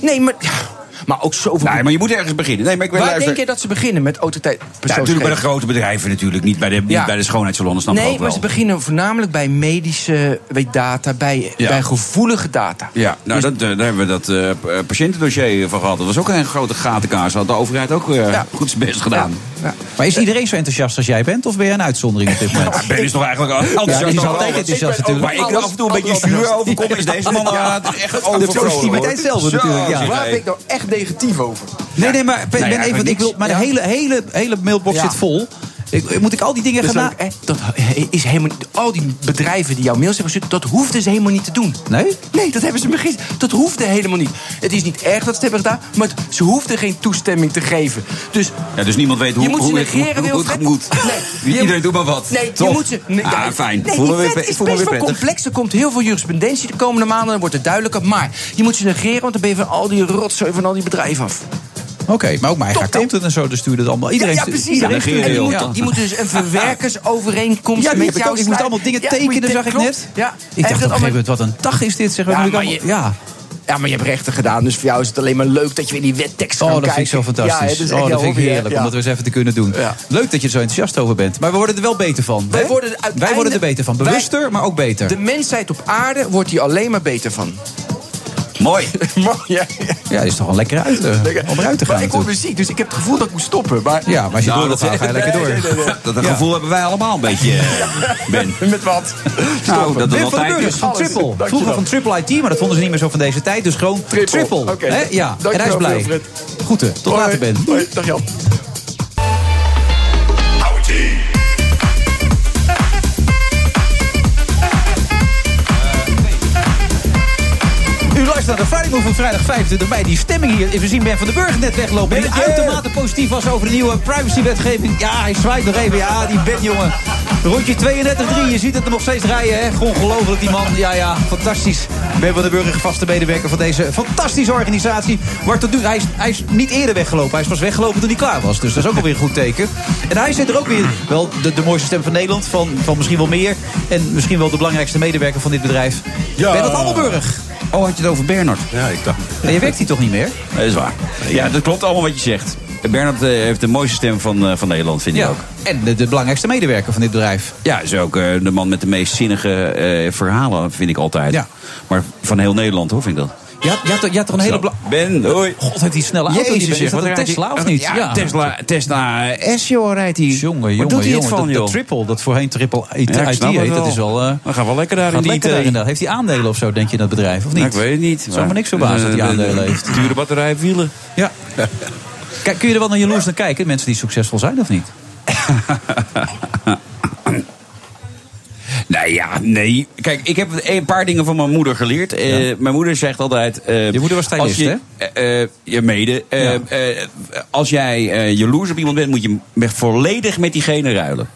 Nee, maar, ja, maar ook zoveel. Nee, maar je moet ergens beginnen. Nee, maar ik wil Waar luisteren. denk je dat ze beginnen met autoriteit Ja, natuurlijk bij de grote bedrijven natuurlijk. Niet bij de, niet Ja. bij de. Snap ik Nee, ook maar ze beginnen voornamelijk bij medische weet, data, bij, Ja. bij gevoelige data. Ja, nou, Dus- dat, eh, daar hebben we dat eh, p- patiëntendossier van gehad. Dat was ook een grote gatenkaas. Had de overheid ook eh, Ja. goed zijn best gedaan. Ja. Maar is iedereen zo enthousiast als jij bent? Of ben jij een uitzondering op dit moment? Ja, Ben is toch eigenlijk al Ja, enthousiast die is over altijd enthousiast Ik ben ook- natuurlijk. Maar ik af en toe een beetje zuur overkom. Is deze man eh, het is echt De overvrolijk, positiviteit zelf natuurlijk, ja. Waar ik nou echt negatief over? Nee, nee, maar ben, Nee, ben even, ik wil, de Ja. hele, hele, hele mailbox zit vol. Ik, moet ik al die dingen Dat, gaan eh, dat is helemaal al die bedrijven die jouw mails hebben gestuurd, dat hoefden ze helemaal niet te doen. Nee? Nee, dat hebben ze me gisteren. Dat hoefde helemaal niet. Het is niet erg dat ze het hebben gedaan, maar het- ze hoefden geen toestemming te geven. Dus Ja, dus niemand weet hoe, Je moet ze hoe, het- negeren, hoe, hoe het Wilfred. moet. Nee. [LAUGHS] Iedereen doet maar wat. Nee, Top. je moet ze. Nee, ah, ja, fijn. Nee, die is best wel complex. Er komt heel veel jurisprudentie de komende maanden. Dan wordt het duidelijker. Maar je moet ze negeren, want dan ben je van al die rotzooi van al die bedrijven af. Oké, maar ook mijn eigen accountant en zo, dus stuurde het allemaal. Iedereen, ja, precies. Iedereen En stuurde die, Ja. die dus een [LAUGHS] verwerkersovereenkomst Ja, met jou ook. Ik moest allemaal dingen tekenen, moet zag ik net. Ja. Ik dacht op dat een gegeven moment, wat een dag is dit, zeg. Moet maar ja. Ja, maar je hebt rechten gedaan, dus voor jou is het alleen maar leuk dat je weer die wettekst Oh, kan dat kijken. vind ik zo fantastisch. Ja, het echt oh, dat jouw vind ik heerlijk, Ja. om dat eens even te kunnen doen. Ja. Leuk dat je er zo enthousiast over bent. Maar we worden er wel beter van. Wij worden er Wij worden er beter van. Wij- Bewuster, maar ook beter. De mensheid op aarde wordt hier alleen maar beter van. Mooi. [LAUGHS] Mooi, ja. Ja, is toch wel lekker uit, eh, om eruit te gaan. Maar ik hoor muziek, dus ik heb het gevoel dat ik moet stoppen. Maar... Ja, maar als je Nou, door wilt gaan, ga je lekker door. Nee, nee, nee, nee. Dat, dat Ja. gevoel hebben wij allemaal een beetje, eh, [LAUGHS] Ben. Met wat? Nou, dat wel van. Triple. Vroeger van Triple IT, maar dat vonden ze niet meer zo van deze tijd. Dus gewoon Triple. Triple. Ja, en hij is blij. Goed, hè. tot Hoi. later, Ben. Hoi, dag Jan. Friday Move van vrijdag 25 mei. Die stemming hier. We zien Ben van den Burg net weglopen. Die uitermate positief was over de nieuwe privacywetgeving. Ja, hij zwaait nog even. Ja, die Ben, jongen. Rondje 32-3. Je ziet het er nog steeds rijden, hè. Ongelooflijk, die man. Ja, ja, fantastisch. Ben van den Burg, vaste medewerker van deze fantastische organisatie. Maar tot nu, hij, is, hij is niet eerder weggelopen. Hij is pas weggelopen toen hij klaar was. Dus dat is ook alweer een goed teken. En hij zit er ook weer wel de, de mooiste stem van Nederland. Van, van misschien wel meer. En misschien wel de belangrijkste medewerker van dit bedrijf. Ja. Bernard Allenburg. Oh, had je het over Bernard? Ja, ik dacht... Nee, je werkt hier toch niet meer? Dat is waar. Ja, dat klopt allemaal wat je zegt. Bernard eh, heeft de mooiste stem van, eh, van Nederland, vind ik Ja. ook. En de, de belangrijkste medewerker van dit bedrijf. Ja, is ook eh, de man met de meest zinnige verhalen, vind ik altijd. Ja. Maar van heel Nederland, hoor, vind ik dat. Je had, je had, je had toch een hele... Ben, hoi. God, heeft die snelle auto die Jezus, Ben. zeg, Is dat wat een Tesla of niet? Ja, Tesla, Tesla S, joh, rijdt hij. Jongen, jongen, doet hij het jongen. van, dat, dat triple, dat voorheen triple IT, Ja, heet, dat is wel... eh We gaan wel lekker daar in die daarin. Heeft hij aandelen of zo, denk je, in dat bedrijf? Of niet? Nou, ik weet het niet. Zou me niks verbazen dat hij Eh, aandelen de- heeft. Dure batterij, wielen. Ja. [LAUGHS] Kijk, kun je er wel naar jaloers naar kijken? Mensen die succesvol zijn of niet? [LAUGHS] Nou ja, nee. Kijk, ik heb een paar dingen van mijn moeder geleerd. Eh, mijn moeder zegt altijd... eh, Je moeder was als je, eh, je mede. Ja. als jij jaloers op iemand bent, moet je volledig met diegene ruilen.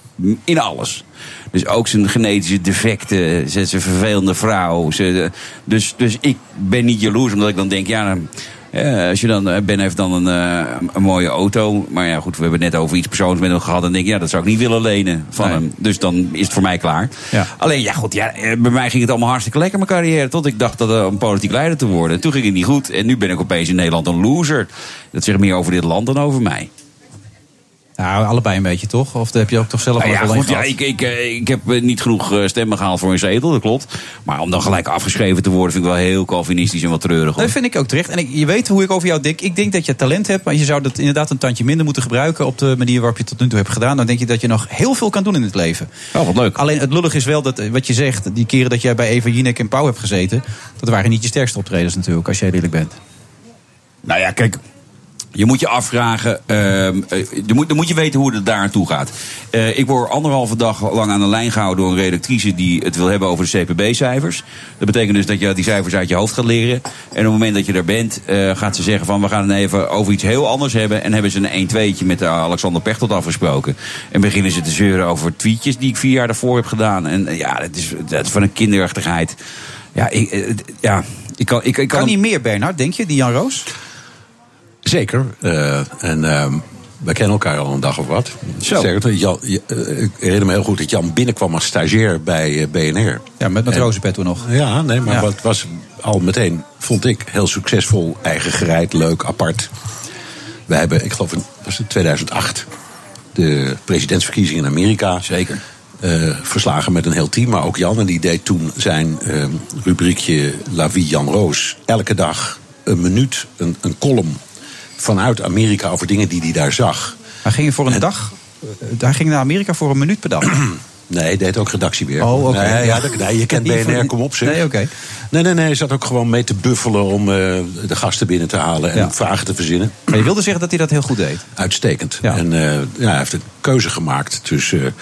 In alles. Dus ook zijn genetische defecten, zijn zijn vervelende vrouw. Ze, dus, dus ik ben niet jaloers, omdat ik dan denk, ja... dan- ja, als je dan, eh, Ben heeft dan een, eh, een mooie auto. Maar ja, goed, we hebben het net over iets persoons met hem gehad. En denk ik, ja, dat zou ik niet willen lenen van Nee. hem. Dus dan is het voor mij klaar. Ja. Alleen, ja, goed, ja, eh, bij mij ging het allemaal hartstikke lekker, mijn carrière. Tot ik dacht dat eh, om politiek leider te worden. En toen ging het niet goed. En nu ben ik opeens in Nederland een loser. Dat zegt meer over dit land dan over mij. Nou, allebei een beetje, toch? Of heb je ook toch zelf Nou wel ja, goed, ja, ik, ik, eh, ik heb eh, niet genoeg eh, stemmen gehaald voor een zetel, dat klopt. Maar om dan gelijk afgeschreven te worden, vind ik wel heel Calvinistisch en wat treurig. Hoor. Dat vind ik ook terecht. En ik, je weet hoe ik over jou denk. Ik denk dat je talent hebt, maar je zou dat inderdaad een tandje minder moeten gebruiken op de manier waarop je het tot nu toe hebt gedaan. Dan denk je dat je nog heel veel kan doen in het leven. Oh, wat leuk. Alleen het lullig is wel dat wat je zegt, die keren dat jij bij Eva Jinek en Pauw hebt gezeten, dat waren niet je sterkste optredens natuurlijk, als jij eerlijk bent. Nou ja, kijk. Je moet je afvragen, ehm, eh, je moet, dan moet je weten hoe het daar aan toe gaat. Eh, ik word anderhalve dag lang aan de lijn gehouden door een redactrice die het wil hebben over de CPB-cijfers. Dat betekent dus dat je die cijfers uit je hoofd gaat leren. En op het moment dat je er bent, eh, gaat ze zeggen van we gaan het even over iets heel anders hebben. En hebben ze een 1-2'tje met Alexander Pechtold afgesproken. En beginnen ze te zeuren over tweetjes die ik vier jaar daarvoor heb gedaan. En ja, dat is, dat is van een kinderachtigheid. Ja, ik, ja, ik kan, ik, ik Kan kan niet meer, Bernard, denk je, die Jan Roos? Zeker. Eh, en ehm we kennen elkaar al een dag of wat. Zo. Zeker. Jan, je- eh, ik herinner me heel goed dat Jan binnenkwam als stagiair bij eh, BNR. Ja, met, met En- Rozenpet toen nog. Ja, nee, maar Ja. wat was al meteen, vond ik, heel succesvol, eigen gereid, leuk, apart. We hebben, ik geloof in was het 2008, de presidentsverkiezingen in Amerika. Zeker. verslagen met een heel team, maar ook Jan. En die deed toen zijn eh, rubriekje La Vie Jan Roos. Elke dag een minuut, een, een column vanuit Amerika over dingen die hij daar zag. Hij ging voor een dag, eh, hij ging naar Amerika voor een minuut per dag. [CLEARS THROAT] Nee, hij deed ook redactiewerk. Oh, oké. Nee, ja, nee, je kent BNR, kom op zeg. Nee, oké. Nee, nee, nee, hij zat ook gewoon mee te buffelen om eh, de gasten binnen te halen en Ja. vragen te verzinnen. Maar je wilde zeggen dat hij dat heel goed deed. Uitstekend. Ja. En eh, ja, hij heeft een keuze gemaakt tussen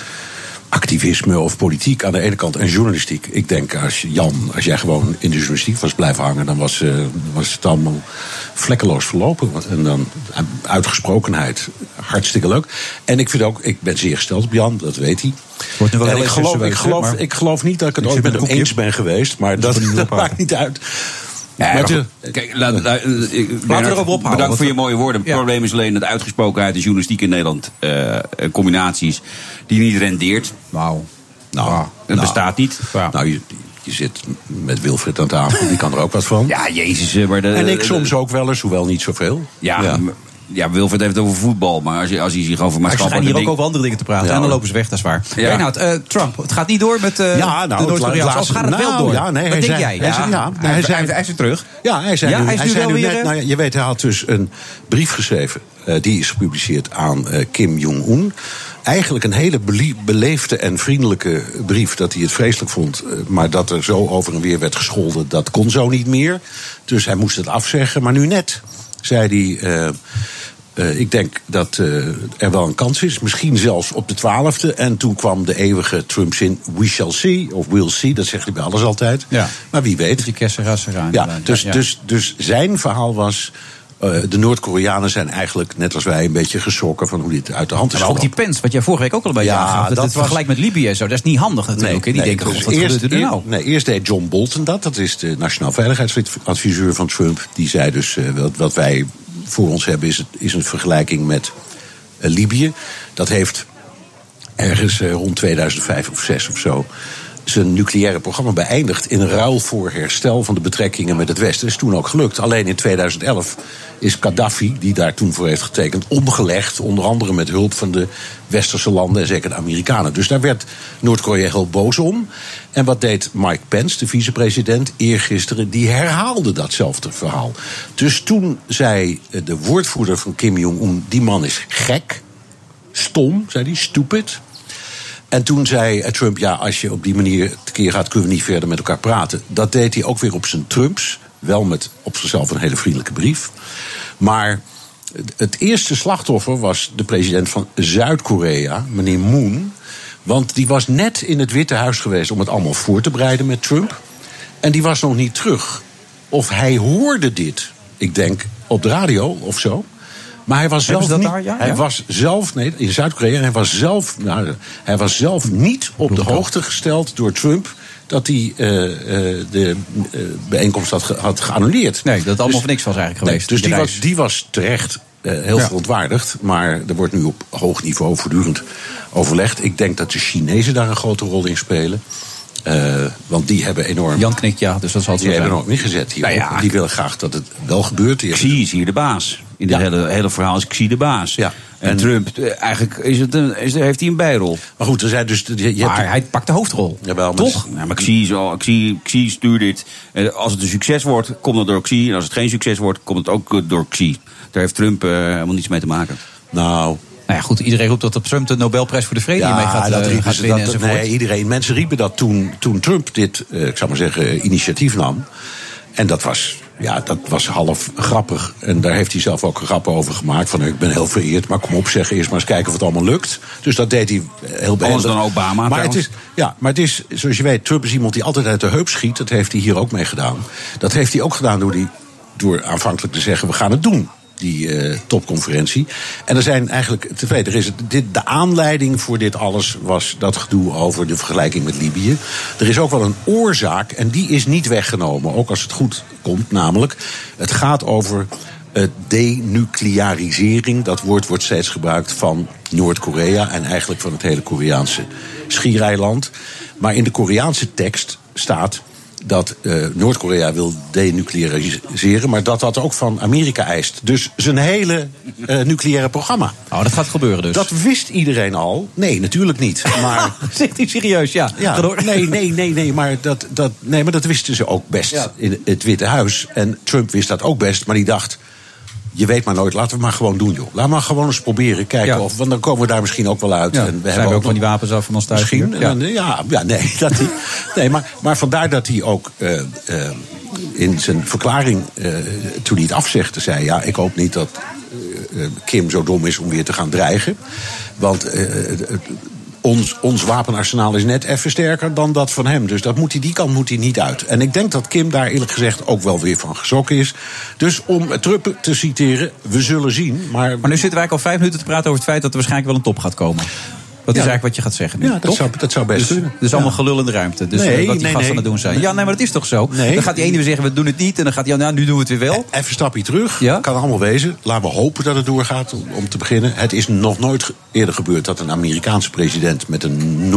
activisme of politiek aan de ene kant en journalistiek. Ik denk, als Jan, als jij gewoon in de journalistiek was blijven hangen, dan was, eh, was het allemaal vlekkeloos verlopen. En dan eh, uitgesprokenheid, hartstikke leuk. En ik vind ook, ik ben zeer gesteld op Jan, dat weet hij. Wordt nu wel En ik, geloof, ik, geloof, ik geloof niet dat ik het Ik ooit met hem een eens ben geweest, maar dat, [LAUGHS] maakt niet uit. Ja, Maar maar je- goed, kijk, laat, laat- eh, erover ophouden, Bedankt voor je mooie woorden. Het Ja. probleem is alleen dat uitgesprokenheid en journalistiek in Nederland eh, eh, combinaties die niet rendeert. Wauw. Nou, Het nou, bestaat niet. Nou, je, je zit met Wilfred aan tafel, die kan er ook wat van. Ja, jezus. Maar de, en ik soms ook wel eens, hoewel niet zoveel. Ja, ja. Ja, Wilfred heeft het over voetbal. Maar als je, als je zich over Maar ze gaan maatschappelijke hier ook over andere dingen te praten. Ja, en dan lopen ze weg, dat is waar. Ja. Reinhard, eh, Trump, het gaat niet door met eh Ja, nou, de het Noord-Koreaanse. Of gaat het wel nou, door? ja, nee, Wat hij denk zei- jij? hij zei- ja, hij, hij zei- hij, hij is weer terug. Ja, hij zei Ja, nu, hij is nu zei wel nu weer, net, nou ja, je weet, hij had dus een brief geschreven. eh, die is gepubliceerd aan eh, Kim Jong-un. Eigenlijk een hele beleefde en vriendelijke brief. Dat hij het vreselijk vond. maar dat er zo over en weer werd gescholden. Dat kon zo niet meer. Dus hij moest het afzeggen. Maar nu net zei hij. eh, Eh, ik denk dat eh, er wel een kans is. Misschien zelfs op de twaalfde. En toen kwam de eeuwige Trump-zin... we shall see, of we'll see. Dat zegt hij bij alles altijd. Ja. Maar wie weet. Die kersenras eraan. Ja, dus, Ja. Dus, dus zijn verhaal was... eh, de Noord-Koreanen zijn eigenlijk, net als wij, een beetje geschrokken van hoe dit uit de hand is Maar ook die. Pence, wat jij vorige week ook al een beetje Ja, aangaf. Dat, dat het was- vergelijk met Libië en zo, dat is niet handig natuurlijk. hè. die denken, dus god, wat eerst, gebeurt er eer- nou? Nee, eerst deed John Bolton dat. Dat is de nationaal veiligheidsadviseur van Trump. Die zei dus, eh, wat, wat wij voor ons hebben is, het, is een vergelijking met eh, Libië. Dat heeft ergens rond 2005 of 6 of zo zijn nucleaire programma beëindigd in ruil voor herstel van de betrekkingen met het Westen. Is toen ook gelukt. Alleen in 2011 is Gaddafi, die daar toen voor heeft getekend, omgelegd. Onder andere met hulp van de westerse landen en zeker de Amerikanen. Dus daar werd Noord-Korea heel boos om. En wat deed Mike Pence, de vicepresident, eergisteren? Die herhaalde datzelfde verhaal. Dus toen zei de woordvoerder van Kim Jong-un: die man is gek, stom, zei hij, stupid. En toen zei Trump, ja, als je op die manier tekeer gaat... kunnen we niet verder met elkaar praten. Dat deed hij ook weer op zijn Trumps. Wel met op zichzelf een hele vriendelijke brief. Maar het eerste slachtoffer was de president van Zuid-Korea, meneer Moon. Want die was net in het Witte Huis geweest om het allemaal voor te bereiden met Trump. En die was nog niet terug. Of hij hoorde dit, ik denk, op de radio of zo. Maar hij was zelf niet, daar, ja? hij Ja? was zelf, nee, in Zuid-Korea, hij was zelf, nou, hij was zelf niet op de hoogte gesteld door Trump dat hij eh, eh, de eh, bijeenkomst had, ge- had geannuleerd. Nee, dat het allemaal voor niks was eigenlijk Nee, geweest. dus die was, die was terecht heel Ja. verontwaardigd. Maar er wordt nu op hoog niveau voortdurend overlegd. Ik denk dat de Chinezen daar een grote rol in spelen. Want die hebben enorm. Jan knikt ja, dus dat zal het die hebben enorm ingezet hier. Nou ja, die willen graag dat het wel gebeurt. Xi is hier de baas. In het hele, hele verhaal is Xi de baas. Ja. En, En- Trump, eh, eigenlijk is het een, is, heeft hij een bijrol. Maar goed, er zijn dus. Je, je hebt- Maar hij pakt de hoofdrol. Jawel, Toch? Ja, maar Xi, is al, Xi, Xi stuurt dit. Als het een succes wordt, komt het door Xi. En als het geen succes wordt, komt het ook eh, door Xi. Daar heeft Trump eh, helemaal niets mee te maken. Nou, Nou ja, goed, iedereen roept dat op Trump de Nobelprijs voor de Vrede hiermee gaat, dat riepen gaat winnen dat, nee, iedereen. Mensen riepen dat toen, toen Trump dit, eh, ik zou maar zeggen, initiatief nam. En dat was, ja, dat was half grappig. En daar heeft hij zelf ook grappen over gemaakt. Van ik ben heel vereerd, maar kom op, zeg eerst maar eens kijken of het allemaal lukt. Dus dat deed hij heel behendig. dan Obama Maar het is, ja, maar het is, zoals je weet, Trump is iemand die altijd uit de heup schiet. Dat heeft hij hier ook mee gedaan. Dat heeft hij ook gedaan door, die, door aanvankelijk te zeggen, we gaan het doen die eh, topconferentie. En er zijn eigenlijk twee. Er is dit, de aanleiding voor dit alles was dat gedoe over de vergelijking met Libië. Er is ook wel een oorzaak en die is niet weggenomen, ook als het goed komt. Namelijk, het gaat over eh, denuclearisering. Dat woord wordt steeds gebruikt van Noord-Korea en eigenlijk van het hele Koreaanse schiereiland. Maar in de Koreaanse tekst staat dat eh, Noord-Korea wil denucleariseren, maar dat dat ook van Amerika eist. Dus zijn hele eh, nucleaire programma. Oh, dat gaat gebeuren dus. Dat wist iedereen al. Nee, natuurlijk niet. Maar, [LAUGHS] Zegt hij serieus, ja. Nee, nee, nee, nee, maar dat, dat, nee, maar dat wisten ze ook best Ja. in het Witte Huis. En Trump wist dat ook best, maar die dacht... Je weet maar nooit, laten we het maar gewoon doen, joh. Laat maar gewoon eens proberen, kijken Ja. of... Want dan komen we daar misschien ook wel uit. Ja, en we zijn hebben we ook van die wapens af van ons thuis. Misschien. Ja. Ja, ja, ja nee, [LAUGHS] dat hij, nee maar, maar vandaar dat hij ook eh, eh, in zijn verklaring, eh, toen hij het afzegde, zei: Ja, ik hoop niet dat Kim zo dom is om weer te gaan dreigen. Want ons, ons wapenarsenaal is net even sterker dan dat van hem. Dus dat moet hij, die kant moet hij niet uit. En ik denk dat Kim daar eerlijk gezegd ook wel weer van geschrokken is. Dus om Trump te citeren, we zullen zien. Maar, Maar nu zitten wij al vijf minuten te praten over het feit dat er waarschijnlijk wel een top gaat komen. Dat is eigenlijk wat je gaat zeggen. nu, Ja, dat zou- dat zou best dus, kunnen. Dus allemaal gelul in de ruimte. Dus Nee, eh, wat die nee, gasten nee. aan het doen zijn. Nee. Ja, nee, maar dat is toch zo? Nee. Dan gaat die ene weer zeggen, we doen het niet. En dan gaat die andere, nou, nu doen we het weer wel. Even een stapje terug. Kan allemaal wezen. Laten we hopen dat het doorgaat om, te beginnen. Het is nog nooit eerder gebeurd dat een Amerikaanse president met een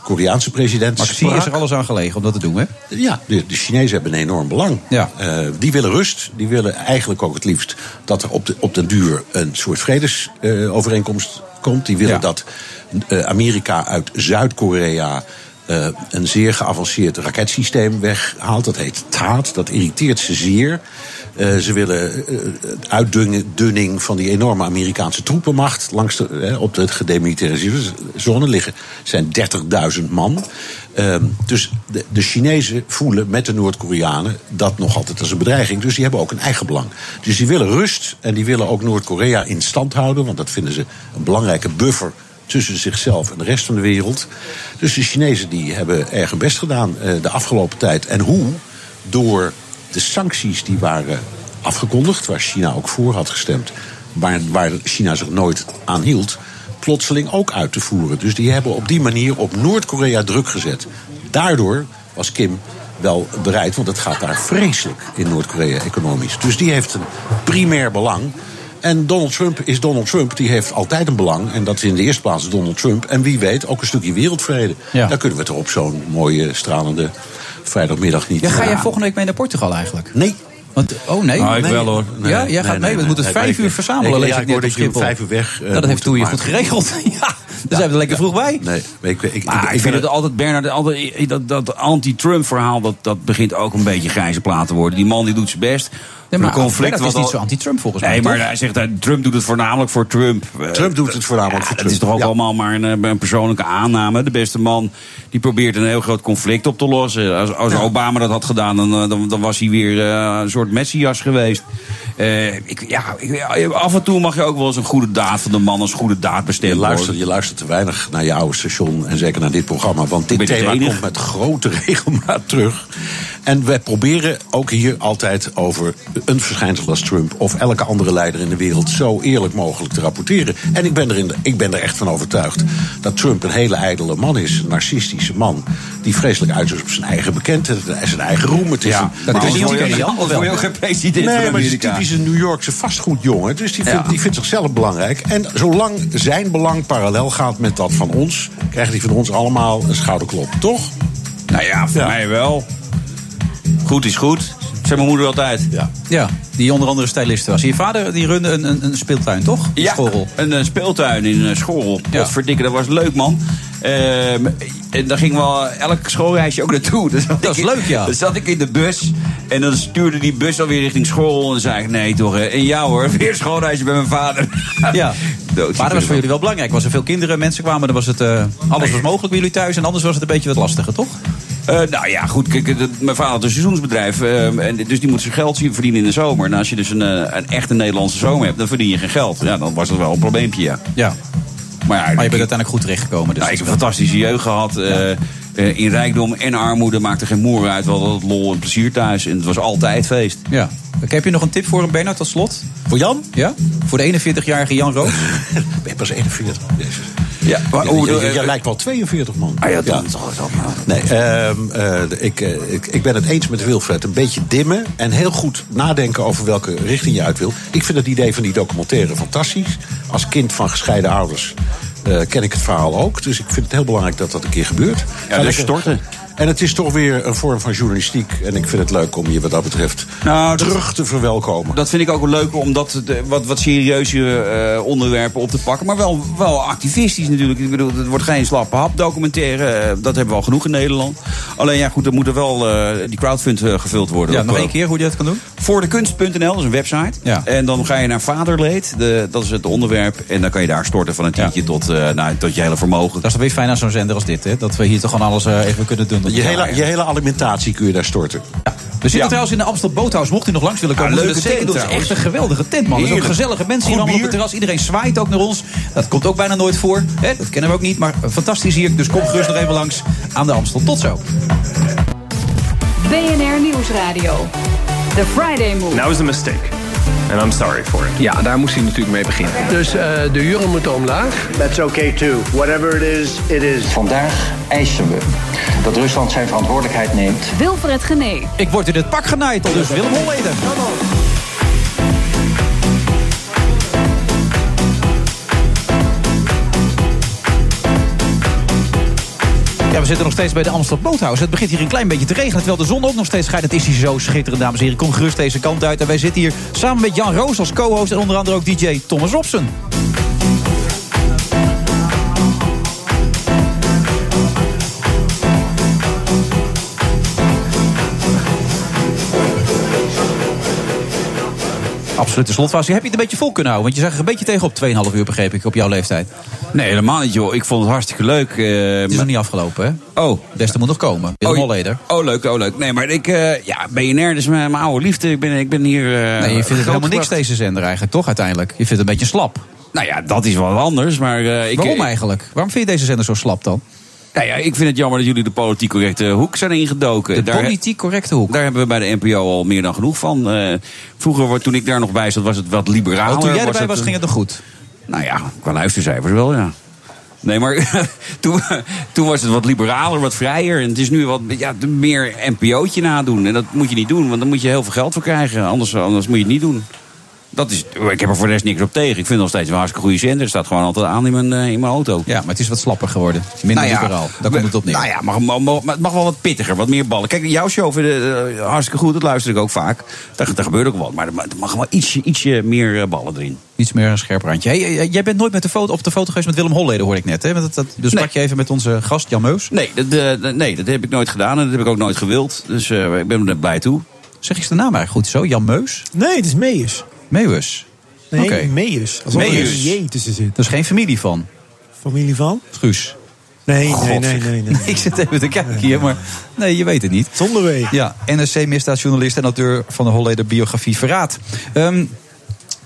Noord-Koreaanse president. Maar sprak. is er alles aan gelegen om dat te doen, hè? Ja, de, de Chinezen hebben een enorm belang. Ja. Eh, die willen rust. Die willen eigenlijk ook het liefst dat er op, de, op den duur een soort vredesovereenkomst komt. Die willen Ja. dat eh, Amerika uit Zuid-Korea eh, een zeer geavanceerd raketsysteem weghaalt. Dat heet THAAD. Dat irriteert ze zeer. Eh, ze willen uh, uitdunning van die enorme Amerikaanse troepenmacht. Langs de, eh, op de gedemilitariseerde zone liggen zijn 30.000 man. Ehm, dus de, de Chinezen voelen met de Noord-Koreanen dat nog altijd als een bedreiging. Dus die hebben ook een eigen belang. Dus die willen rust en die willen ook Noord-Korea in stand houden. Want dat vinden ze een belangrijke buffer tussen zichzelf en de rest van de wereld. Dus de Chinezen die hebben erg hun best gedaan eh, de afgelopen tijd. En hoe? Door de sancties die waren afgekondigd, waar China ook voor had gestemd, waar, waar China zich nooit aan hield, plotseling ook uit te voeren. Dus die hebben op die manier op Noord-Korea druk gezet. Daardoor was Kim wel bereid, want het gaat daar vreselijk in Noord-Korea economisch. Dus die heeft een primair belang. En Donald Trump is Donald Trump, die heeft altijd een belang. En dat is in de eerste plaats Donald Trump. En wie weet ook een stukje wereldvrede. Ja. Daar kunnen we het er op zo'n mooie, stralende vrijdagmiddag niet. Ja, ga jij volgende week mee naar Portugal eigenlijk? Nee. Want, oh nee. Nou, ik Nee. wel, hoor. Nee, ja, jij gaat nee, mee. nee, We moeten nee, vijf nee, uur verzamelen, ik- lees ja, ik ik net hoor op dat je vijf uur weg, eh, Nou, dat heeft Toei maar- goed geregeld. [LAUGHS] ja, daar zijn we er lekker vroeg bij. Nee, maar ik, ik, ik, Maar ik, vind het altijd, Bernard, altijd, dat, dat anti-Trump-verhaal, dat, dat begint ook een beetje grijze plaat te worden. Die man die doet zijn best. Nee, maar Een conflict dat is niet al- zo anti-Trump volgens mij. Nee, maar hij zegt dat Trump doet het voornamelijk voor Trump. Eh, Trump doet het voornamelijk ja, voor Dat Trump. is toch ook Ja. allemaal maar een, eh, een persoonlijke aanname. De beste man die probeert een heel groot conflict op te lossen. Als, als Obama dat had gedaan, dan, eh, dan, dan was hij weer eh, een soort messias geweest. Eh, ik, ja, ik, ja, af en toe mag je ook wel eens een goede daad van de man als goede daad Je bestemmen luistert, je luistert te weinig naar je oude station en zeker naar dit programma. Want dit je thema komt met grote [LAUGHS] regelmaat terug. En wij proberen ook hier altijd over een verschijnsel als Trump of elke andere leider in de wereld zo eerlijk mogelijk te rapporteren. En ik ben er, in de- ik ben er echt van overtuigd dat Trump een hele ijdele man is. Een narcistische man. Die vreselijk uit is op zijn eigen bekendheid en zijn eigen roem. Het is een, dat is niet je- je wel? ook geen president Nee, van maar is een New Yorkse vastgoedjongen. Dus die vindt, die vindt zichzelf belangrijk. En zolang zijn belang parallel gaat met dat van ons... krijgt hij van ons allemaal een schouderklop, toch? Nou ja, voor mij wel. Goed is goed. Zei mijn moeder altijd. Ja. Ja, die onder andere stylist was. Je vader die runde een, een, een speeltuin, toch? Een Ja, Schorrel. een eh, speeltuin in uh, Schorrel. Ja. Potverdikke, dat was leuk, man. Ehm, en daar gingen we elk schoolreisje ook naartoe. Dat is in- leuk, ja. Dan zat ik in de bus en dan stuurde die bus alweer richting Schorrel. En dan zei ik, nee toch, en jou hoor, [LAUGHS] weer schoolreisje bij mijn vader. [LAUGHS] Ja. Dood, Maar dat was voor jullie wel belangrijk. Was er veel kinderen, mensen kwamen, dan was het, eh, alles was mogelijk bij jullie thuis. En anders was het een beetje wat lastiger, toch? Eh, nou ja, goed. Kijk, dat- mijn vader had een seizoensbedrijf. eh, en dus die moet zijn geld zien verdienen in de zomer. En als je dus een, eh, een echte Nederlandse zomer hebt, dan verdien je geen geld. Ja, dan was dat wel een probleempje, ja. Ja. Maar, ja, Maar je bent uiteindelijk goed terechtgekomen. Dus Nou, ik heb een fantastische jeugd gehad. eh, eh, in rijkdom en armoede maakte geen moer uit. We hadden het lol en plezier thuis. En het was altijd feest. Ja. Heb je nog een tip voor hem, Bernard, tot slot? Voor Jan? Ja? Voor de 41-jarige Jan Roos? [LAUGHS] Ben je pas 41? Ja, maar, eh, jij lijkt wel 42, man. Ah ja, dan het allemaal. Nee, eh, ik, eh, ik, ik ben het eens met Wilfred. Een beetje dimmen en heel goed nadenken over welke richting je uit wil. Ik vind het idee van die documentaire fantastisch. Als kind van gescheiden ouders eh, ken ik het verhaal ook. Dus ik vind het heel belangrijk dat dat een keer gebeurt. Ja, dus storten. En het is toch weer een vorm van journalistiek. En ik vind het leuk om je wat dat betreft Nou, dat- terug te verwelkomen. Dat vind ik ook wel leuk om dat de, wat, wat serieuze eh, onderwerpen op te pakken. Maar wel, wel activistisch natuurlijk. Ik bedoel, het wordt geen slappe hap documentaire. eh, dat hebben we al genoeg in Nederland. Alleen ja, goed, er moet er wel eh, die crowdfund gevuld worden. Ja, nog één keer hoe je dat kan doen? Voordekunst.nl, dat is een website. Ja. En dan ga je naar Vaderleed, de, dat is het onderwerp. En dan kan je daar storten van een tientje tot, eh, nou, tot je hele vermogen. Dat is toch weer fijn aan zo'n zender als dit, hè? Dat we hier toch gewoon alles eh, even kunnen doen. Je hele, je hele alimentatie kun je daar storten. We zitten trouwens in de Amstel Boothouse. Mocht u nog langs willen komen, Ja, leuke dat zeker tent doen. Het is echt een geweldige tent, man. Er zijn ook gezellige mensen hier allemaal op het terras. Iedereen zwaait ook naar ons. Dat komt ook bijna nooit voor. Hè? Dat kennen we ook niet. Maar fantastisch hier. Dus kom gerust nog even langs aan de Amstel. Tot zo. BNR Nieuwsradio. The Friday Move. That was a mistake. And I'm sorry for it. Ja, daar moest hij natuurlijk mee beginnen. Dus eh, de huren moeten omlaag. That's okay too. Whatever it is, it is. Vandaag eisen we dat Rusland zijn verantwoordelijkheid neemt Wilfred Genee. Ik word in het pak genaaid. Dus Willem Holleder. We zitten nog steeds bij de Amstel Boothouse. Het begint hier een klein beetje te regenen, terwijl de zon ook nog steeds schijnt. Het is hier zo schitterend, dames en heren. Kom gerust deze kant uit. En wij zitten hier samen met Jan Roos als co-host... en onder andere ook DJ Thomas Robson. Absolute slotfase. Heb je het een beetje vol kunnen houden? Want je zag er een beetje tegen op 2,5 uur, begreep ik, op jouw leeftijd. Nee, helemaal niet, joh. Ik vond het hartstikke leuk. eh, Het is nog niet afgelopen, hè? Oh. Beste moet nog komen. Willem Oh, Holleder. Oh, leuk, oh, leuk. Nee, maar ik, eh, ja, BNR, is mijn, mijn oude liefde. Ik ben, ik ben hier. eh, Nee, je vindt het helemaal niks, deze zender eigenlijk, toch, uiteindelijk? Je vindt het een beetje slap. Nou ja, dat is wel anders, maar... ik, Waarom eigenlijk? Waarom vind je deze zender zo slap dan? Nou ja, ik vind het jammer dat jullie de politiek correcte hoek zijn ingedoken. De politiek correcte hoek? Daar hebben we bij de NPO al meer dan genoeg van. Eh, vroeger, toen ik daar nog bij zat, was het wat liberaler. Oh, toen jij was erbij het was, een- ging het nog goed? Nou ja, qua luistercijfers wel, ja. Nee, maar [LAUGHS] toen, toen was het wat liberaler, wat vrijer. En het is nu wat ja, meer NPO'tje nadoen. En dat moet je niet doen, want dan moet je heel veel geld voor krijgen. Anders, anders moet je het niet doen. Dat is, ik heb er voor de rest niks op tegen. Ik vind het nog steeds een hartstikke goede zender. Het staat gewoon altijd aan in mijn, eh, in mijn auto. Ja, maar het is wat slapper geworden. Minder Nou ja, liberaal. Daar komt het op neer. Nou ja, mag, mag, mag- maar het mag wel wat pittiger, wat meer ballen. Kijk, jouw show vind ik eh, hartstikke goed, dat luister ik ook vaak. Daar, daar gebeurt ook wat, maar er ma- er mag wel ietsje, ietsje meer eh, ballen erin. Iets meer een scherp randje. Hey, jij bent nooit met de foto, op de foto geweest met Willem Holleder, hoor ik net. Hè? Want Dat, dat, dus sprak je even met onze gast, Jan Meus. Nee dat, dat- nee, dat heb ik nooit gedaan en dat heb ik ook nooit gewild. Dus eh, ik ben er blij toe. Zeg eens de naam eigenlijk goed zo? Jan Meus? Nee, het is Meus. Meus. Nee, Oké. Meus. Alsof er een J tussen zit. Dat is geen familie van. Familie van? Guus. Nee, nee, God, nee, nee, nee. [LAUGHS] Ik zit even te kijken hier, maar nee, je weet het niet. Zonder W. Ja, NRC-misdaadjournalist en auteur van de Holleder biografie Verraad. Ehm,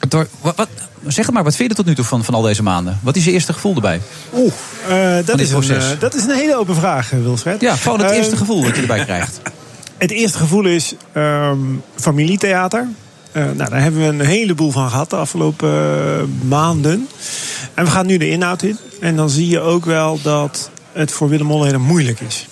door, wat, wat, zeg het maar, wat vind je er tot nu toe van, van al deze maanden? Wat is je eerste gevoel erbij? Oeh, eh, dat, is een, eh, dat is een hele open vraag, eh, Wilfred. Ja, gewoon het Eh, eerste gevoel dat je erbij krijgt. [LAUGHS] Het eerste gevoel is ehm, familietheater. Eh, nou, daar hebben we een heleboel van gehad de afgelopen eh, maanden. En we gaan nu de inhoud in. En dan zie je ook wel dat het voor Willem Holleder moeilijk is.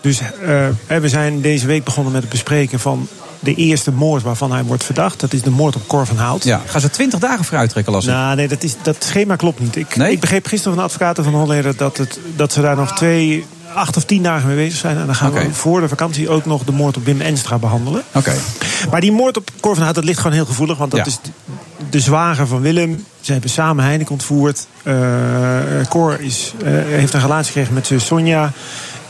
Dus eh, we zijn deze week begonnen met het bespreken van de eerste moord waarvan hij wordt verdacht. Dat is de moord op Cor van Hout. Ja, gaan ze twintig dagen vooruit trekken, las. Nou, nee, dat, is, dat schema klopt niet. Ik, Nee? ik begreep gisteren van de advocaten van Holleder dat, het, dat ze daar nog twee, acht of tien dagen mee bezig zijn. En dan gaan we voor de vakantie ook nog de moord op Wim Enstra behandelen. Oké. Maar die moord op Cor van Hout, dat ligt gewoon heel gevoelig. Want dat Ja. is de, de zwager van Willem. Ze hebben samen Heineken ontvoerd. Eh Cor is, eh, heeft een relatie gekregen met zus Sonja.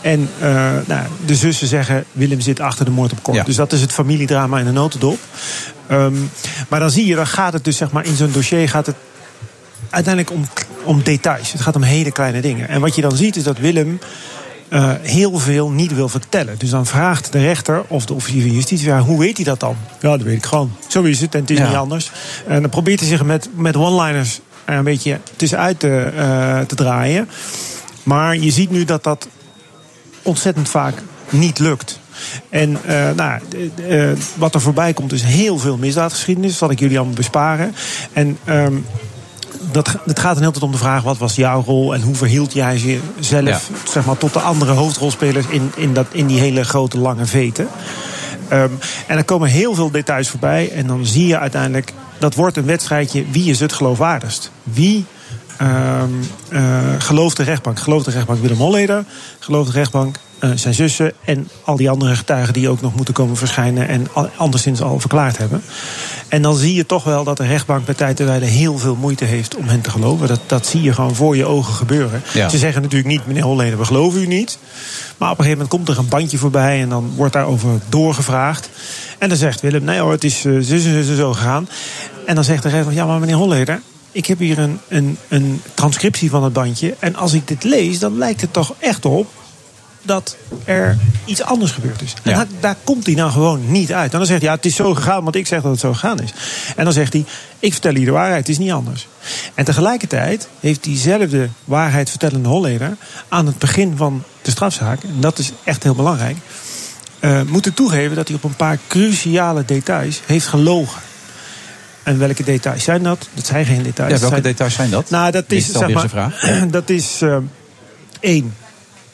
En eh, nou, de zussen zeggen, Willem zit achter de moord op Cor. Ja. Dus dat is het familiedrama in een notendop. Ehm, maar dan zie je, dan gaat het dus zeg maar in zo'n dossier gaat het uiteindelijk om, om details. Het gaat om hele kleine dingen. En wat je dan ziet is dat Willem eh, heel veel niet wil vertellen. Dus dan vraagt de rechter of de officier van justitie... Ja, hoe weet hij dat dan? Ja, dat weet ik gewoon. Zo is het en het is Ja. niet anders. En dan probeert hij zich met, met one-liners er een beetje tussenuit te, eh, te draaien. Maar je ziet nu dat dat ontzettend vaak niet lukt. En eh, nou, wat er voorbij komt is heel veel misdaadgeschiedenis. Dat zal ik jullie allemaal besparen. En ehm, dat, het gaat dan heel tijd om de vraag: wat was jouw rol en hoe verhield jij jezelf zeg maar, tot de andere hoofdrolspelers in, in, dat, in die hele grote lange veten? Ehm, en er komen heel veel details voorbij. En dan zie je uiteindelijk, dat wordt een wedstrijdje. Wie is het geloofwaardigst? Wie eh, gelooft de rechtbank? Gelooft de rechtbank Willem Holleder? Gelooft de rechtbank eh, zijn zussen? En al die andere getuigen die ook nog moeten komen verschijnen... en al- anderszins al verklaard hebben. En dan zie je toch wel dat de rechtbank bij tijd en heel veel moeite heeft om hen te geloven. Dat, dat zie je gewoon voor je ogen gebeuren. Ja. Ze zeggen natuurlijk niet, meneer Holleder, we geloven u niet. Maar op een gegeven moment komt er een bandje voorbij... en dan wordt daarover doorgevraagd. En dan zegt Willem, nee hoor, het is eh, zus en zus en zo gegaan. En dan zegt de rechter, ja maar meneer Holleder... ik heb hier een, een, een transcriptie van het bandje... en als ik dit lees, dan lijkt het toch echt op dat er iets anders gebeurd is. En Ja. daar, komt hij nou gewoon niet uit. En dan zegt hij, ja, het is zo gegaan, want ik zeg dat het zo gegaan is. En dan zegt hij, ik vertel hier de waarheid, het is niet anders. En tegelijkertijd heeft diezelfde waarheid vertellende Holleder... aan het begin van de strafzaak, en dat is echt heel belangrijk... eh, moeten toegeven dat hij op een paar cruciale details heeft gelogen. En welke details zijn dat? Dat zijn geen details. Ja, welke zijn- details zijn dat? Nou, dat is zeg maar, vraag. [CLEARS THROAT] dat is eh, één.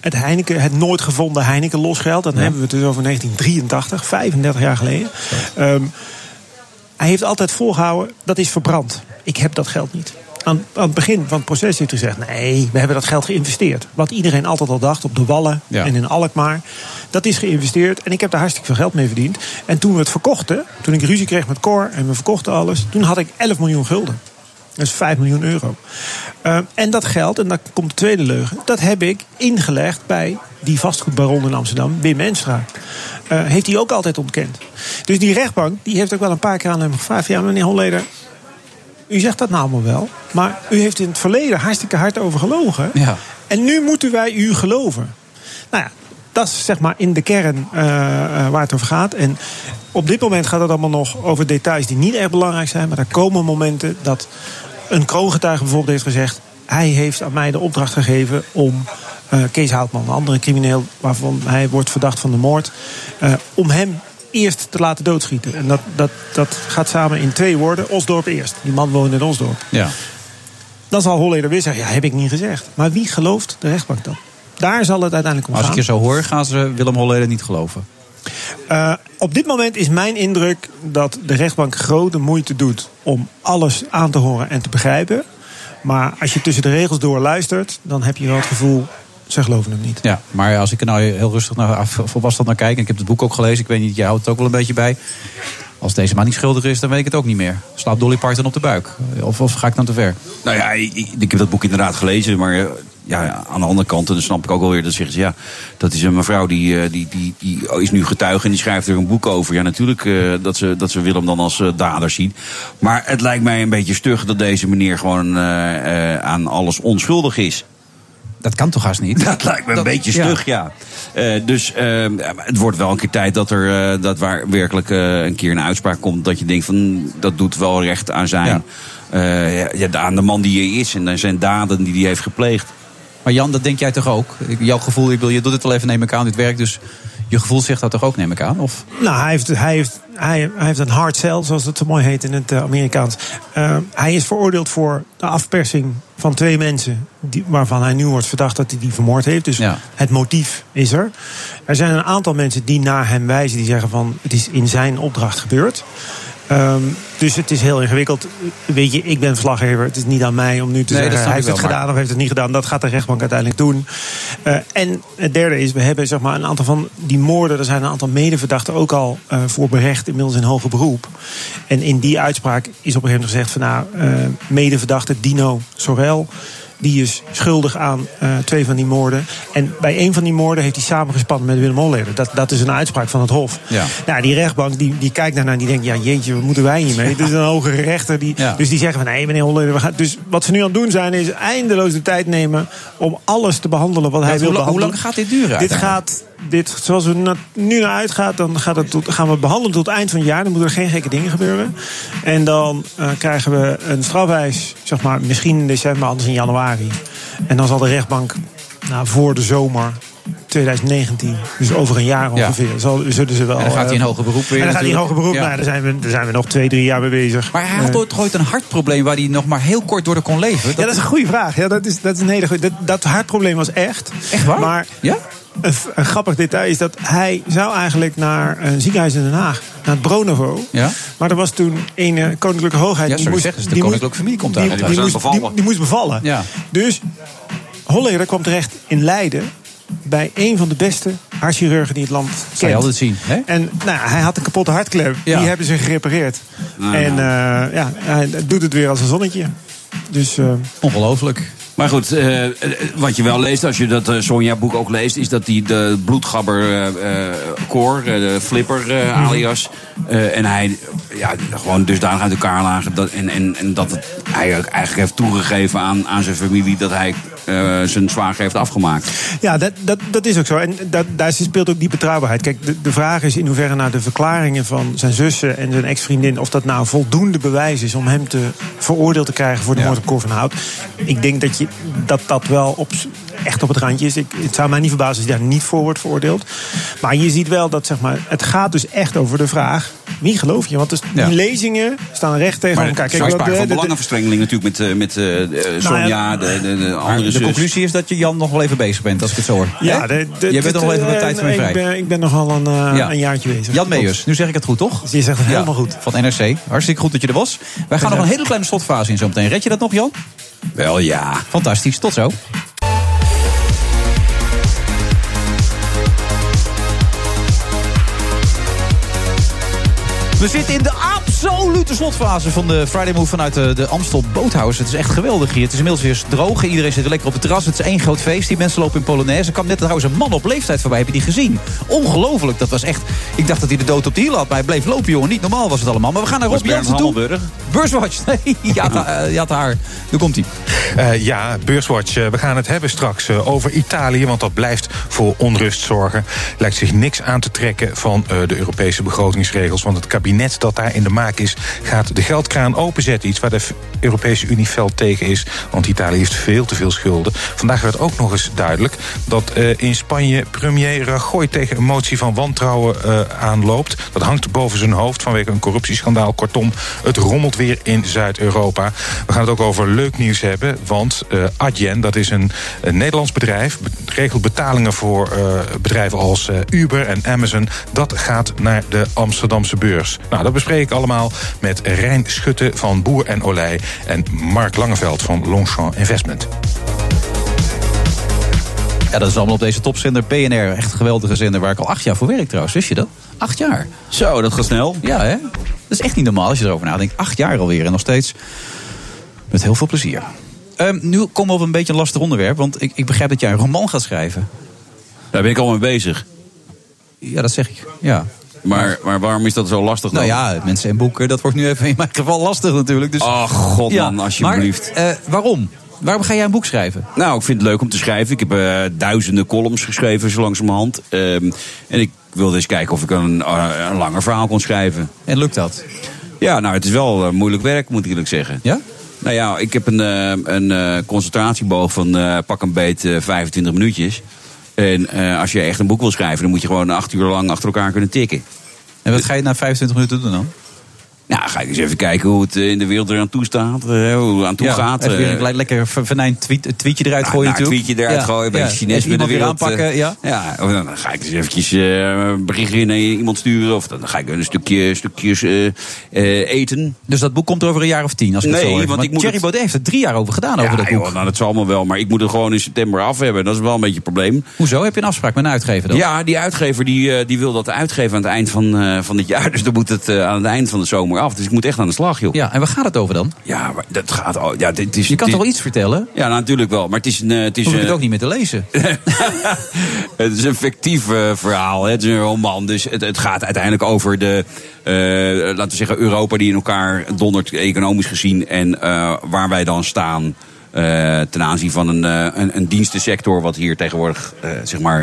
Het, Heineken, het nooit gevonden Heineken losgeld. Dan hebben we het dus over 1983, 35 jaar geleden. Ehm, hij heeft altijd volgehouden, dat is verbrand. Ik heb dat geld niet. Aan, aan het begin van het proces heeft hij gezegd... nee, we hebben dat geld geïnvesteerd. Wat iedereen altijd al dacht op de Wallen Ja. en in Alkmaar. Dat is geïnvesteerd en ik heb daar hartstikke veel geld mee verdiend. En toen we het verkochten, toen ik ruzie kreeg met Cor... en we verkochten alles, toen had ik 11 miljoen gulden. Dat is 5 miljoen euro. Uh, en dat geld, en dan komt de tweede leugen... dat heb ik ingelegd bij die vastgoedbaron in Amsterdam, Wim Enstra. eh, heeft hij ook altijd ontkend. Dus die rechtbank die heeft ook wel een paar keer aan hem gevraagd: ja, meneer Holleder, u zegt dat nou allemaal wel, maar u heeft in het verleden hartstikke hard over gelogen. Ja. En nu moeten wij u geloven. Nou ja, dat is zeg maar in de kern eh, eh, waar het over gaat. En op dit moment gaat het allemaal nog over details die niet erg belangrijk zijn. Maar er komen momenten dat een kroongetuige bijvoorbeeld heeft gezegd... hij heeft aan mij de opdracht gegeven om eh, Kees Houtman, een andere crimineel... waarvan hij wordt verdacht van de moord... om hem eerst te laten doodschieten. En dat, dat, dat gaat samen in twee woorden. Osdorp eerst. Die man woont in Osdorp. Ja. Dan zal Holleder weer zeggen, ja, heb ik niet gezegd. Maar wie gelooft de rechtbank dan? Daar zal het uiteindelijk om Als ik gaan. je zo hoor, gaan ze Willem Holleder niet geloven. Eh, op dit moment is mijn indruk dat de rechtbank grote moeite doet om alles aan te horen en te begrijpen. Maar als je tussen de regels door luistert, dan heb je wel het gevoel, ze geloven hem niet. Ja, maar als ik er nou heel rustig naar afstand naar kijk... en ik heb het boek ook gelezen, ik weet niet, jij houdt het ook wel een beetje bij... als deze man niet schuldig is, dan weet ik het ook niet meer. Slaapt Dolly Parton op de buik? Of, of ga ik dan te ver? Nou ja, ik, ik- ik heb dat boek inderdaad gelezen, maar eh, ja, aan de andere kant, en dan snap ik ook wel weer, dat zeggen ze ja, dat is een mevrouw die, eh, die, die, die is nu getuige en die schrijft er een boek over. Ja, natuurlijk eh, dat, ze, dat ze Willem dan als eh, dader zien. Maar het lijkt mij een beetje stug dat deze meneer gewoon aan alles onschuldig is. Dat kan toch haast niet? Dat lijkt me een Dat- beetje stug, ja. Dus eh, het wordt wel een keer tijd dat er dat waar werkelijk een keer een uitspraak komt. Dat je denkt van dat doet wel recht aan zijn. ja, ja, aan de man die hij is en aan zijn daden die hij heeft gepleegd. Maar Jan, dat denk jij toch ook? Jouw gevoel, ik wil, je doet het wel even, neem ik aan, dit werk. Dus je gevoel zegt dat toch ook, neem ik aan? Of? Nou, hij heeft, hij heeft, hij, hij heeft een hard cell, zoals het zo mooi heet in het eh, Amerikaans. Eh, hij is veroordeeld voor de afpersing van twee mensen... Die, waarvan hij nu wordt verdacht dat hij die vermoord heeft. Dus het motief is er. Er zijn een aantal mensen die naar hem wijzen... die zeggen van, het is in zijn opdracht gebeurd. Ehm, dus het is heel ingewikkeld. Weet je, ik ben verslaggever. Het is niet aan mij om nu te Nee, zeggen... hij heeft het wel, maar- gedaan of heeft het niet gedaan. Dat gaat de rechtbank uiteindelijk doen. Eh, en het derde is, we hebben zeg maar, een aantal van die moorden... er zijn een aantal medeverdachten ook al eh, voor berecht... inmiddels in hoger beroep. En in die uitspraak is op een gegeven moment gezegd... van nou, eh, medeverdachte Dino Sorel... Die is schuldig aan eh, twee van die moorden. En bij een van die moorden heeft hij samengespannen met Willem Holleder. Dat, dat is een uitspraak van het Hof. Ja. Nou, die rechtbank die, die kijkt daarnaar en die denkt... ja, jeetje, wat moeten wij hiermee? Het is een hogere rechter. Die, Ja. Dus die zeggen van, nee, meneer Holleder... We gaan, dus wat ze nu aan het doen zijn, is eindeloos de tijd nemen... om alles te behandelen wat hij Ja, wil hoe, lang- hoe behandelen. lang gaat dit duren? Dit gaat, dit, zoals het na- nu naar uitgaat, dan gaat het tot, gaan we het behandelen tot het eind van het jaar. Dan moeten er geen gekke dingen gebeuren. En dan eh, krijgen we een strafeis, zeg maar, misschien in december, anders in januari. En dan zal de rechtbank nou, voor de zomer 2019, dus over een jaar Ja. ongeveer, zal, zullen ze wel. En dan gaat hij in eh, hoger beroep weer En dan gaat hij in hoger beroep. Ja. Nou, daar, zijn we, daar zijn we nog twee, drie jaar mee bezig. Maar hij had Eh, ooit, ooit een hartprobleem waar hij nog maar heel kort door kon leven. ja, dat is een goede vraag. Ja, dat, is, dat is een hele goede. Dat, dat hartprobleem was echt. Echt waar? Maar Ja? Een, een grappig detail is dat hij zou eigenlijk naar een ziekenhuis in Den Haag, naar het Bronovo. Ja? Maar er was toen een koninklijke hoogheid. Ja, die moest, zeggen de die moest- koninklijke familie komt daar. die, die moest, die- die moest bevallen. Ja. Dus Holleder kwam terecht in Leiden bij een van de beste hartchirurgen die het land kent. Zou je altijd zien, hè? En nou, hij had een kapotte hartklep. Ja. Die hebben ze gerepareerd. Nou, en eh, ja, hij doet het weer als een zonnetje. Dus eh, Ongelooflijk. Maar goed, eh, eh, wat je wel leest als je dat eh, Sonja-boek ook leest... is dat die de bloedgabber Cor, de flipper eh, alias... en hij ja, gewoon dusdanig uit elkaar lagen... Dat, en, en, en dat het, hij eigenlijk heeft toegegeven aan, aan zijn familie... dat hij eh, zijn zwager heeft afgemaakt. Ja, dat, dat, dat is ook zo. En dat, daar speelt ook die betrouwbaarheid. Kijk, de, de vraag is in hoeverre naar de verklaringen van zijn zussen en zijn ex-vriendin... of dat nou voldoende bewijs is om hem te veroordeeld te krijgen voor de moord op Cor van Hout. Ik denk dat je, dat, dat wel op, echt op het randje is. Ik, het zou mij niet verbazen als hij daar niet voor wordt veroordeeld. Maar je ziet wel dat zeg maar, het gaat dus echt over de vraag... wie geloof je? Want dus, Ja. die lezingen staan recht tegen Maar elkaar. er is sprake van belangenverstrengeling natuurlijk met, eh, met eh, eh, Sonja, de, de, de Maar andere de zus. conclusie is dat je Jan nog wel even bezig bent, als ik het zo hoor. Ja, Hè? de, de- Jij bent nog wel even wat tijd mij vrij. Ik ben, ik ben nog wel een, eh, Ja. een jaartje bezig. Jan Meijers, nu zeg ik het goed, toch? Je zegt het helemaal goed. Van NRC. Hartstikke goed dat je er was. Wij gaan nog een hele kleine slotfase in zo meteen. Red je dat nog, Jan? Wel ja. Fantastisch, tot zo. We zitten in de absolute absolute slotfase van de Friday Move vanuit de, de Amstel Boothouse. Het is echt geweldig hier. Het is inmiddels weer droog. Iedereen zit weer lekker op het terras. Het is één groot feest. Die mensen lopen in Polonaise. Er kwam net trouwens een man op leeftijd voorbij. Heb je die gezien? Ongelooflijk. Dat was echt... Ik dacht dat hij de dood op de hiel had. Maar hij bleef lopen, jongen. Niet normaal was het allemaal. Maar we gaan naar Rob Jansen toe. Beurswatch. [LAUGHS] Nee, je had, eh, je had haar. Nu komt hij. Eh, ja, Beurswatch. eh, we gaan het hebben straks eh, over Italië, want dat blijft voor onrust zorgen. Lijkt zich niks aan te trekken van eh, de Europese begrotingsregels. Want het kabinet dat daar in de maak is, gaat de geldkraan openzetten. Iets waar de Europese Unie fel tegen is. Want Italië heeft veel te veel schulden. Vandaag werd ook nog eens duidelijk dat eh, in Spanje premier Rajoy tegen een motie van wantrouwen eh, aanloopt. Dat hangt boven zijn hoofd vanwege een corruptieschandaal. Kortom, het rommelt weer in Zuid-Europa. We gaan het ook over leuk nieuws hebben. Want eh Adyen, dat is een, een Nederlands bedrijf, be- regelt betalingen voor bedrijven als Uber en Amazon. Dat gaat naar de Amsterdamse beurs. Nou, dat bespreek ik allemaal met Rijn Schutte van Boer en Olij en Mark Langeveld van Longchamp Investment. Ja, dat is allemaal op deze topzender BNR. Echt een geweldige zender waar ik al acht jaar voor werk trouwens. Wist je dat? Acht jaar. Zo, dat gaat snel. Ja, hè? Dat is echt niet normaal als je erover nadenkt. Acht jaar alweer en nog steeds met heel veel plezier. Ehm, nu komen we op een beetje een lastig onderwerp. Want ik, ik begrijp dat jij een roman gaat schrijven. Daar ben ik al mee bezig. Ja, dat zeg ik. Ja. Maar, maar waarom is dat zo lastig dan? Nou ja, mensen en boeken, dat wordt nu even in mijn geval lastig natuurlijk. Dus, Ach, god man, alsjeblieft. Maar, eh, waarom? Waarom ga jij een boek schrijven? Nou, ik vind het leuk om te schrijven. Ik heb eh, duizenden columns geschreven, zo langzamerhand. Ehm en ik wilde eens kijken of ik een, eh, een langer verhaal kon schrijven. En lukt dat? Ja, nou, het is wel moeilijk werk, moet ik eerlijk zeggen. Ja? Nou ja, ik heb een, een concentratieboog van pak een beet eh, 25 minuutjes. En eh, als je echt een boek wil schrijven, dan moet je gewoon acht uur lang achter elkaar kunnen tikken. En wat ga je na 25 minuten doen dan? Nou, ga ik eens even kijken hoe het eh, in de wereld eraan toe staat. eh, hoe het aan toe gaat. Even eh. lekker venijn tweet, een tweetje eruit Nou, gooien nou, een natuurlijk. tweetje eruit gooien, een beetje Chinees met de wereld. aanpakken, ja. Ja, of dan ga ik eens eventjes een berichtje naar iemand sturen. Of dan ga ik een stukje stukjes eten. Dus dat boek komt er over een jaar of tien, als ik Nee, het zo hoor. want ik moet Thierry het- Baudet heeft er drie jaar over gedaan, over ja, dat boek. joh, nou, dat zal allemaal wel. Maar ik moet het gewoon in september af hebben. Dat is wel een beetje een probleem. Hoezo? Heb je een afspraak met een uitgever dan? Ja, die uitgever die, die wil dat uitgeven aan het eind van, van dit jaar. [LAUGHS] Dus dan moet het aan het eind van de zomer af. Dus ik moet echt aan de slag, joh. Ja, en waar gaat het over dan? Ja, maar dat gaat... Oh, ja, dit is, Je kan dit- toch wel iets vertellen? Ja, natuurlijk wel. Maar het is een... eh, Het is, Hoef ik het ook niet meer te lezen. [LAUGHS] Het is een fictief eh, verhaal. Hè? Het is een roman. Dus het, het gaat uiteindelijk over de. eh, laten we zeggen, Europa die in elkaar dondert, economisch gezien. En waar wij dan staan. ten aanzien van een, een, een dienstensector. wat hier tegenwoordig. zeg maar.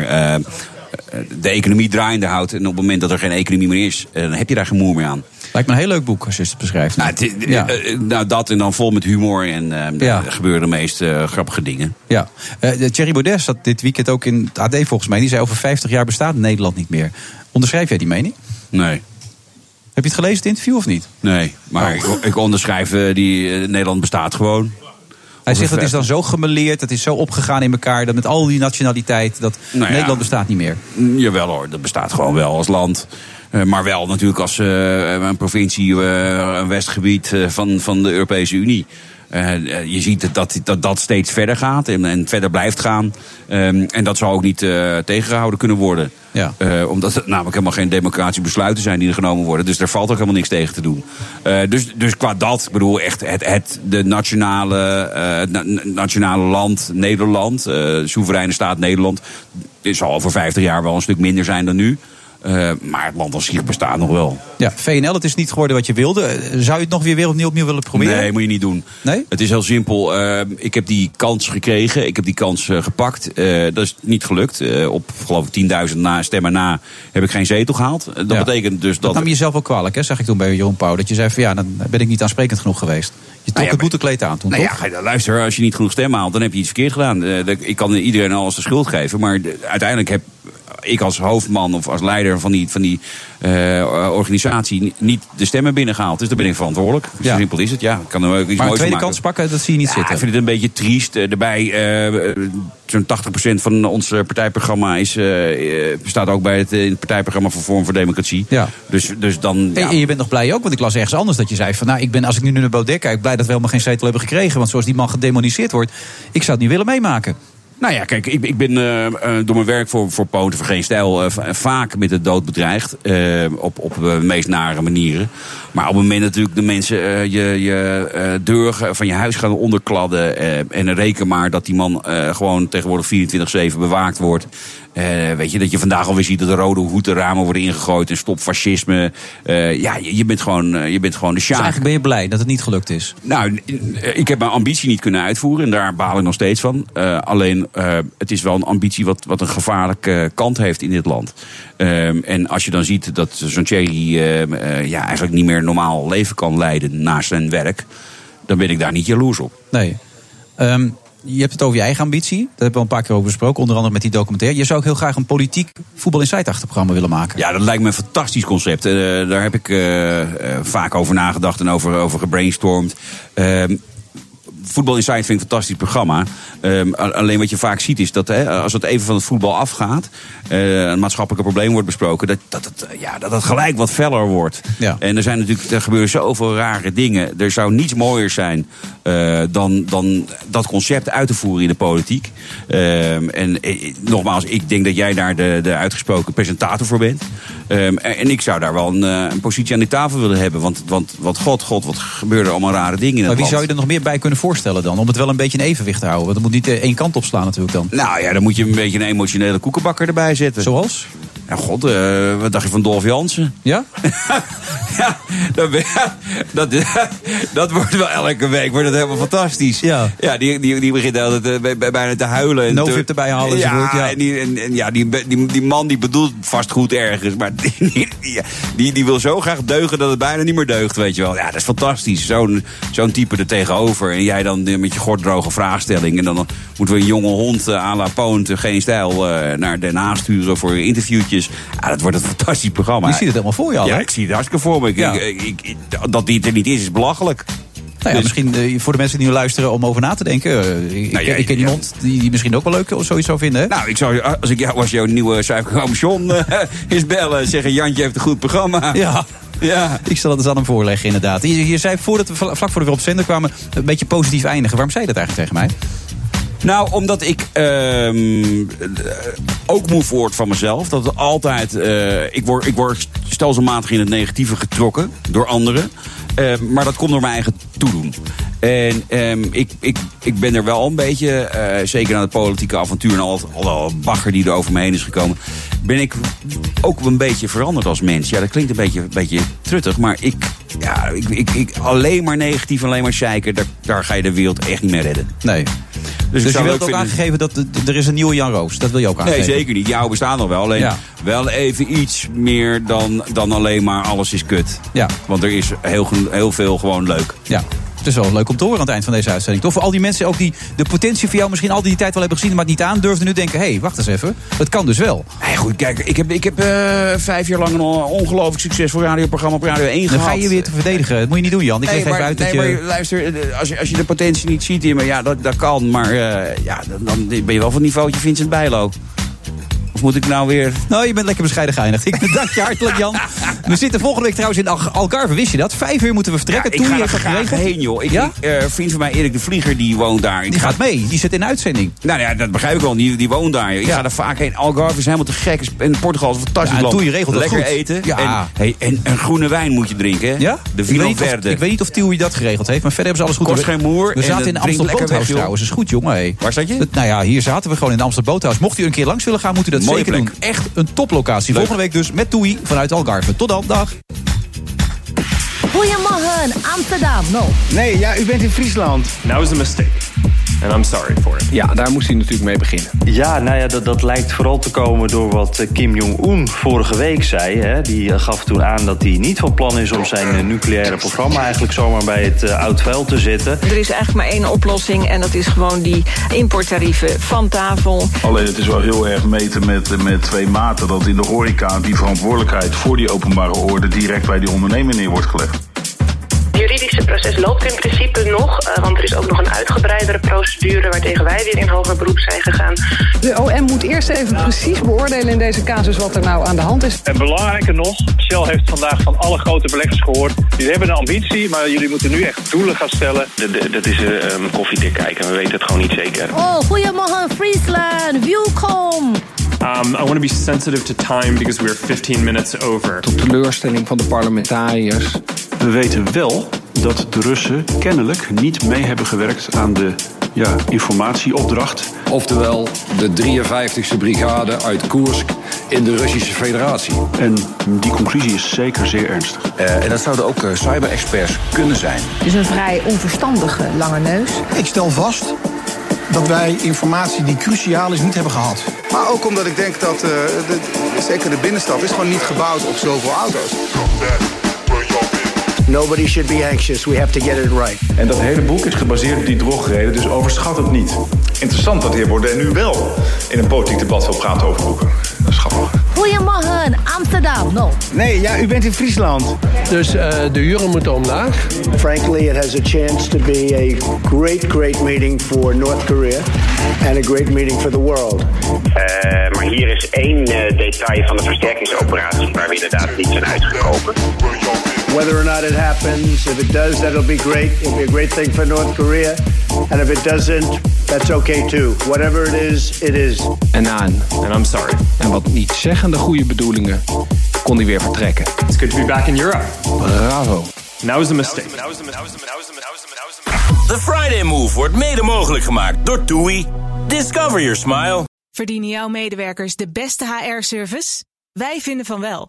Eh, de economie draaiende houdt. En op het moment dat er geen economie meer is. eh, dan heb je daar geen moer meer aan. Lijkt me een heel leuk boek als je het beschrijft. Nou, het- Ja. eh, nou, dat en dan vol met humor. En eh, Ja. er gebeuren de meest eh, grappige dingen. Ja, Eh, de Thierry Baudet zat dit weekend ook in het AD volgens mij. Die zei over 50 jaar bestaat Nederland niet meer. Onderschrijf jij die mening? Nee. Heb je het gelezen, het interview, of niet? Nee, maar ik, ik onderschrijf eh, die eh, Nederland bestaat gewoon. Hij zegt dat is dan zo gemeleerd, dat is zo opgegaan in elkaar... dat met al die nationaliteit, dat Nou ja. Nederland bestaat niet meer. Mm, Jawel hoor, dat bestaat gewoon wel als land. Eh, maar wel natuurlijk als eh, een provincie, eh, een westgebied van, van de Europese Unie. Eh, eh, je ziet dat dat, dat steeds verder gaat en, en verder blijft gaan. Ehm, en dat zal ook niet eh, tegengehouden kunnen worden. Ja. Omdat het namelijk helemaal geen democratische besluiten zijn die er genomen worden. Dus daar valt ook helemaal niks tegen te doen. Dus, dus qua dat, ik bedoel echt het, het de nationale, na- nationale land Nederland, soevereine staat Nederland, zal over 50 jaar wel een stuk minder zijn dan nu. Eh, maar het land als zich bestaat nog wel. Ja, VNL, het is niet geworden wat je wilde. Eh, Zou je het nog weer weer opnieuw, opnieuw willen proberen? Nee, moet je niet doen. Nee? Het is heel simpel. Eh, ik heb die kans gekregen. Ik heb die kans gepakt. Dat is niet gelukt. Op geloof ik 10.000 na, stemmen na heb ik geen zetel gehaald. Eh, dat Ja. betekent dus Dat dat... nam je jezelf ook kwalijk, hè, zag ik toen bij Jeroen Pauw. Dat je zei van ja, dan ben ik niet aansprekend genoeg geweest. Je trok Nou ja, het boetekleed aan toen, Nou ja, toch? ga je- luister, als je niet genoeg stemmen haalt, dan heb je iets verkeerd gedaan. Ik kan iedereen alles de schuld geven. Maar de- uiteindelijk heb ik als hoofdman of als leider van die, van die eh, organisatie ni- niet de stemmen binnengehaald. Dus daar ben ik verantwoordelijk. Zo Ja. simpel is het. Ja, ik kan er ook iets maar moois van tweede maken. kans pakken, dat zie je niet Ja, zitten. ik vind het een beetje triest. Eh, daarbij, eh, zo'n 80% van ons eh, partijprogramma is, eh, eh, bestaat ook bij het, eh, in het partijprogramma voor Vorm voor Democratie. Ja. Dus, dus dan. En- Ja, En je bent nog blij ook, want ik las ergens anders dat je zei van... nou, ik ben, als ik nu naar Baudet kijk, blij dat we helemaal geen zetel hebben gekregen. Want zoals die man gedemoniseerd wordt, ik zou het niet willen meemaken. Nou ja, kijk, ik, ik ben eh, eh, door mijn werk voor, voor Poten voor Geen Stijl... eh, va- vaak met de dood bedreigd. op, op de meest nare manieren. Maar op het moment natuurlijk de mensen je, je deur van je huis gaan onderkladden... en reken maar dat die man gewoon tegenwoordig 24-7 bewaakt wordt... Eh, weet je, dat je vandaag alweer ziet dat de rode hoed de ramen worden ingegooid... en stop fascisme. Eh, ja, je, je bent gewoon, eh, je bent gewoon de Dus sjaak. eigenlijk ben je blij dat het niet gelukt is. Nou, ik heb mijn ambitie niet kunnen uitvoeren en daar baal ik nog steeds van. Alleen, het is wel een ambitie wat, wat een gevaarlijke kant heeft in dit land. Ehm, en als je dan ziet dat zo'n Thierry eh, eh, ja, eigenlijk niet meer normaal leven kan leiden naast zijn werk, dan ben ik daar niet jaloers op. Nee. Ehm, je hebt het over je eigen ambitie. Daar hebben we al een paar keer over gesproken. Onder andere met die documentaire. Je zou ook heel graag een politiek voetbal in achterprogramma willen maken. Ja, dat lijkt me een fantastisch concept. Eh, daar heb ik eh, eh, vaak over nagedacht en over, over gebrainstormd. Ehm, Voetbal Insight vind ik een fantastisch programma. Ehm, alleen wat je vaak ziet is dat hè, als het even van het voetbal afgaat... een maatschappelijke probleem wordt besproken... dat, dat, het, eh, ja, dat gelijk wat feller wordt. Ja. En er, zijn natuurlijk, er gebeuren zoveel rare dingen. Er zou niets mooier zijn eh, dan, dan dat concept uit te voeren in de politiek. Ehm, en eh, nogmaals, ik denk dat jij daar de, de uitgesproken presentator voor bent. Ehm, en, en ik zou daar wel een, eh, een positie aan die tafel willen hebben. Want, want wat god, god, wat gebeuren er allemaal rare dingen in Maar wie land. zou je er nog meer bij kunnen voorstellen dan? Om het wel een beetje in evenwicht te houden. Want het moet niet één kant op slaan natuurlijk dan. Nou ja, dan moet je een beetje een emotionele koekenbakker erbij zetten. Zoals? Ja, god, eh, wat dacht je van Dolph Jansen? Ja? [LAUGHS] ja, dat, dat, dat wordt wel elke week wordt het helemaal fantastisch. Ja. Ja, die, die, die begint altijd bij- bij- bijna te huilen. En Novip erbij halen Ja, ja. En, die, en, en ja die, die, die man die bedoelt vast goed ergens. Maar [LAUGHS] die, die, wil zo graag deugen dat het bijna niet meer deugt, weet je wel. Ja, dat is fantastisch. Zo'n zo'n type er tegenover. En jij dan eh, met je gorddroge vraagstelling. En dan moeten we een jonge hond eh, à la Poont, geen stijl, naar Den Haag sturen voor interviewtjes. Ja, dat wordt een fantastisch programma. Je ziet het helemaal voor je al, Ja, hè? ik zie het hartstikke voor me. Ik, Ja. ik, ik- ik- dat die er niet is, is belachelijk. Nou ja, Dus- misschien eh, voor de mensen die nu luisteren om over na te denken. eh, ik, Nou ja, ik ken ja. iemand die, die misschien ook wel leuk of zoiets zou vinden. Hè? Nou, ik zou, als ik jou was jouw nieuwe suikerkam John eh, [LAUGHS] eens bellen. Zeggen, Jantje heeft een goed programma. Ja. Ja. Ik zal het eens aan hem voorleggen, inderdaad. Je, je zei voordat we, vlak voordat we op zender kwamen, een beetje positief eindigen. Waarom zei je dat eigenlijk tegen mij? Nou, omdat ik ehm, eh, ook moe word van mezelf. Dat het altijd. eh, ik, word, ik word stelselmatig in het negatieve getrokken door anderen. Eh, maar dat komt door mijn eigen toedoen. En ehm, ik, ik, ik ben er wel een beetje, eh, zeker aan het politieke avontuur en al al bagger die er over me heen is gekomen, ben ik ook een beetje veranderd als mens. Ja, dat klinkt een beetje, een beetje truttig, maar ik, ja, ik, ik, ik alleen maar negatief, alleen maar zeiken, daar, daar ga je de wereld echt niet mee redden. Nee. Dus, ik je wilt ook vinden- aangegeven dat er- is een nieuwe Jan Roos. Dat wil je ook aangeven. Nee, zeker niet. Jouw bestaan nog wel. Alleen Ja. wel even iets meer dan, dan alleen maar alles is kut. Ja. Want er is heel, heel veel gewoon leuk. Ja. Het is wel leuk om te horen aan het eind van deze uitzending. Toch voor al die mensen ook die de potentie voor jou misschien al die tijd wel hebben gezien, maar het niet aandurfden nu denken: hé, hey, wacht eens even. Dat kan dus wel. Hey, goed, kijk, ik heb, ik heb eh, vijf jaar lang een ongelooflijk succesvol radioprogramma op Radio 1 Dan gehad. ga je weer te verdedigen. Dat moet je niet doen, Jan. Ik leg nee, even maar, uit dat nee, je. maar luister, eh, als je, als je de potentie niet ziet in me, ja, dat, dat kan. Maar eh, ja, dan, dan ben je wel van het niveautje Vincent Bijlo. Of moet ik nou weer... Nou, je bent lekker bescheiden geëindigd. Ik bedank je hartelijk, Jan. [LAUGHS] We zitten volgende week trouwens in Al- Algarve. Wist je dat? Vijf uur moeten we vertrekken. ik Toen ga je er dat graag heen, joh. Ik, Ja? ik, eh, vriend van mij, Erik de Vlieger, die woont daar. Ik Die ga- gaat mee. Die zit in uitzending. Nou ja, dat begrijp ik wel. Die, die woont daar. Ik ga er vaak heen. Algarve is helemaal te gek. En Portugal is een fantastisch land. Toei regelt dat Lekker goed. eten. Ja. En, hey, en een groene wijn moet je drinken. Hè? Ja? De ik Vino weet, niet of, Verde. ik weet niet of Tiel dat geregeld heeft, maar verder hebben ze alles goed. Kost geen moer We en zaten in Amsterdam Boothuis trouwens. Dat is goed, jongen. Hey. Waar zat je? Nou ja, hier zaten we gewoon in Amsterdam Boothuis. Mocht u een keer langs willen gaan, moet u dat zeker doen. Echt een toplocatie. Volgende week dus met Toei vanuit Algarve. Tot dan, dag. Goedemorgen, Amsterdam. No. Nee, ja, u bent in Friesland. That was a mistake. And I'm sorry for it. Ja, daar moest hij natuurlijk mee beginnen. Ja, nou ja, dat, dat lijkt vooral te komen door wat eh, Kim Jong-un vorige week zei. Hè. Die eh, gaf toen aan dat hij niet van plan is om zijn eh, nucleaire programma eigenlijk zomaar bij het oud vuil te zetten. Er is eigenlijk maar één oplossing en dat is gewoon die importtarieven van tafel. Alleen het is wel heel erg meten met, met twee maten. Dat in de horeca die verantwoordelijkheid voor die openbare orde direct bij die ondernemer neer wordt gelegd. Juridische proces loopt in principe nog, eh, want er is ook nog een uitgebreidere procedure waartegen wij weer in hoger beroep zijn gegaan. De OM moet eerst even precies beoordelen in deze casus wat er nou aan de hand is. En belangrijker nog, Shell heeft vandaag van alle grote beleggers gehoord. Die hebben een ambitie, maar jullie moeten nu echt doelen gaan stellen. Dat is een koffiedik kijken, we weten het gewoon niet zeker. Oh, goedemorgen Friesland, welkom. Um, I want to be sensitive to time because we're 15 minutes over. Tot teleurstelling van de parlementariërs. We weten wel dat de Russen kennelijk niet mee hebben gewerkt aan de ja, informatieopdracht. Oftewel de 53e brigade uit Koersk in de Russische Federatie. En die conclusie is zeker zeer ernstig. en dat zouden ook cyber-experts kunnen zijn. Dus een vrij onverstandige lange neus. Ik stel vast dat wij informatie die cruciaal is niet hebben gehad. Maar ook omdat ik denk dat uh, de, zeker de binnenstad is gewoon niet gebouwd op zoveel auto's. Nobody should be anxious. We have to get it right. En dat hele boek is gebaseerd op die drogreden, dus overschat het niet. Interessant dat de heer Baudet nu wel in een politiek debat wil praten over boeken. Dat is grappig. Goedemorgen, Amsterdam. No. Nee, ja, u bent in Friesland. Dus uh, de huren moeten omlaag. Frankly, it has a chance to be a great, great meeting for North Korea. And a great meeting for the world. Uh, maar hier is één uh, detail van de versterkingsoperatie waar we inderdaad niet zijn uitgekomen. Whether or not it happens, if it does, that'll be great. It'll be a great thing for North Korea. And if it doesn't, that's okay too. Whatever it is, it is. En aan. And I'm sorry. En wat niet zeggende goede bedoelingen kon hij weer vertrekken. It's good to be back in Europe. Bravo. Now is the mistake. The Friday Move wordt mede mogelijk gemaakt door TUI. Discover your smile. Verdienen jouw medewerkers de beste HR-service? Wij vinden van wel.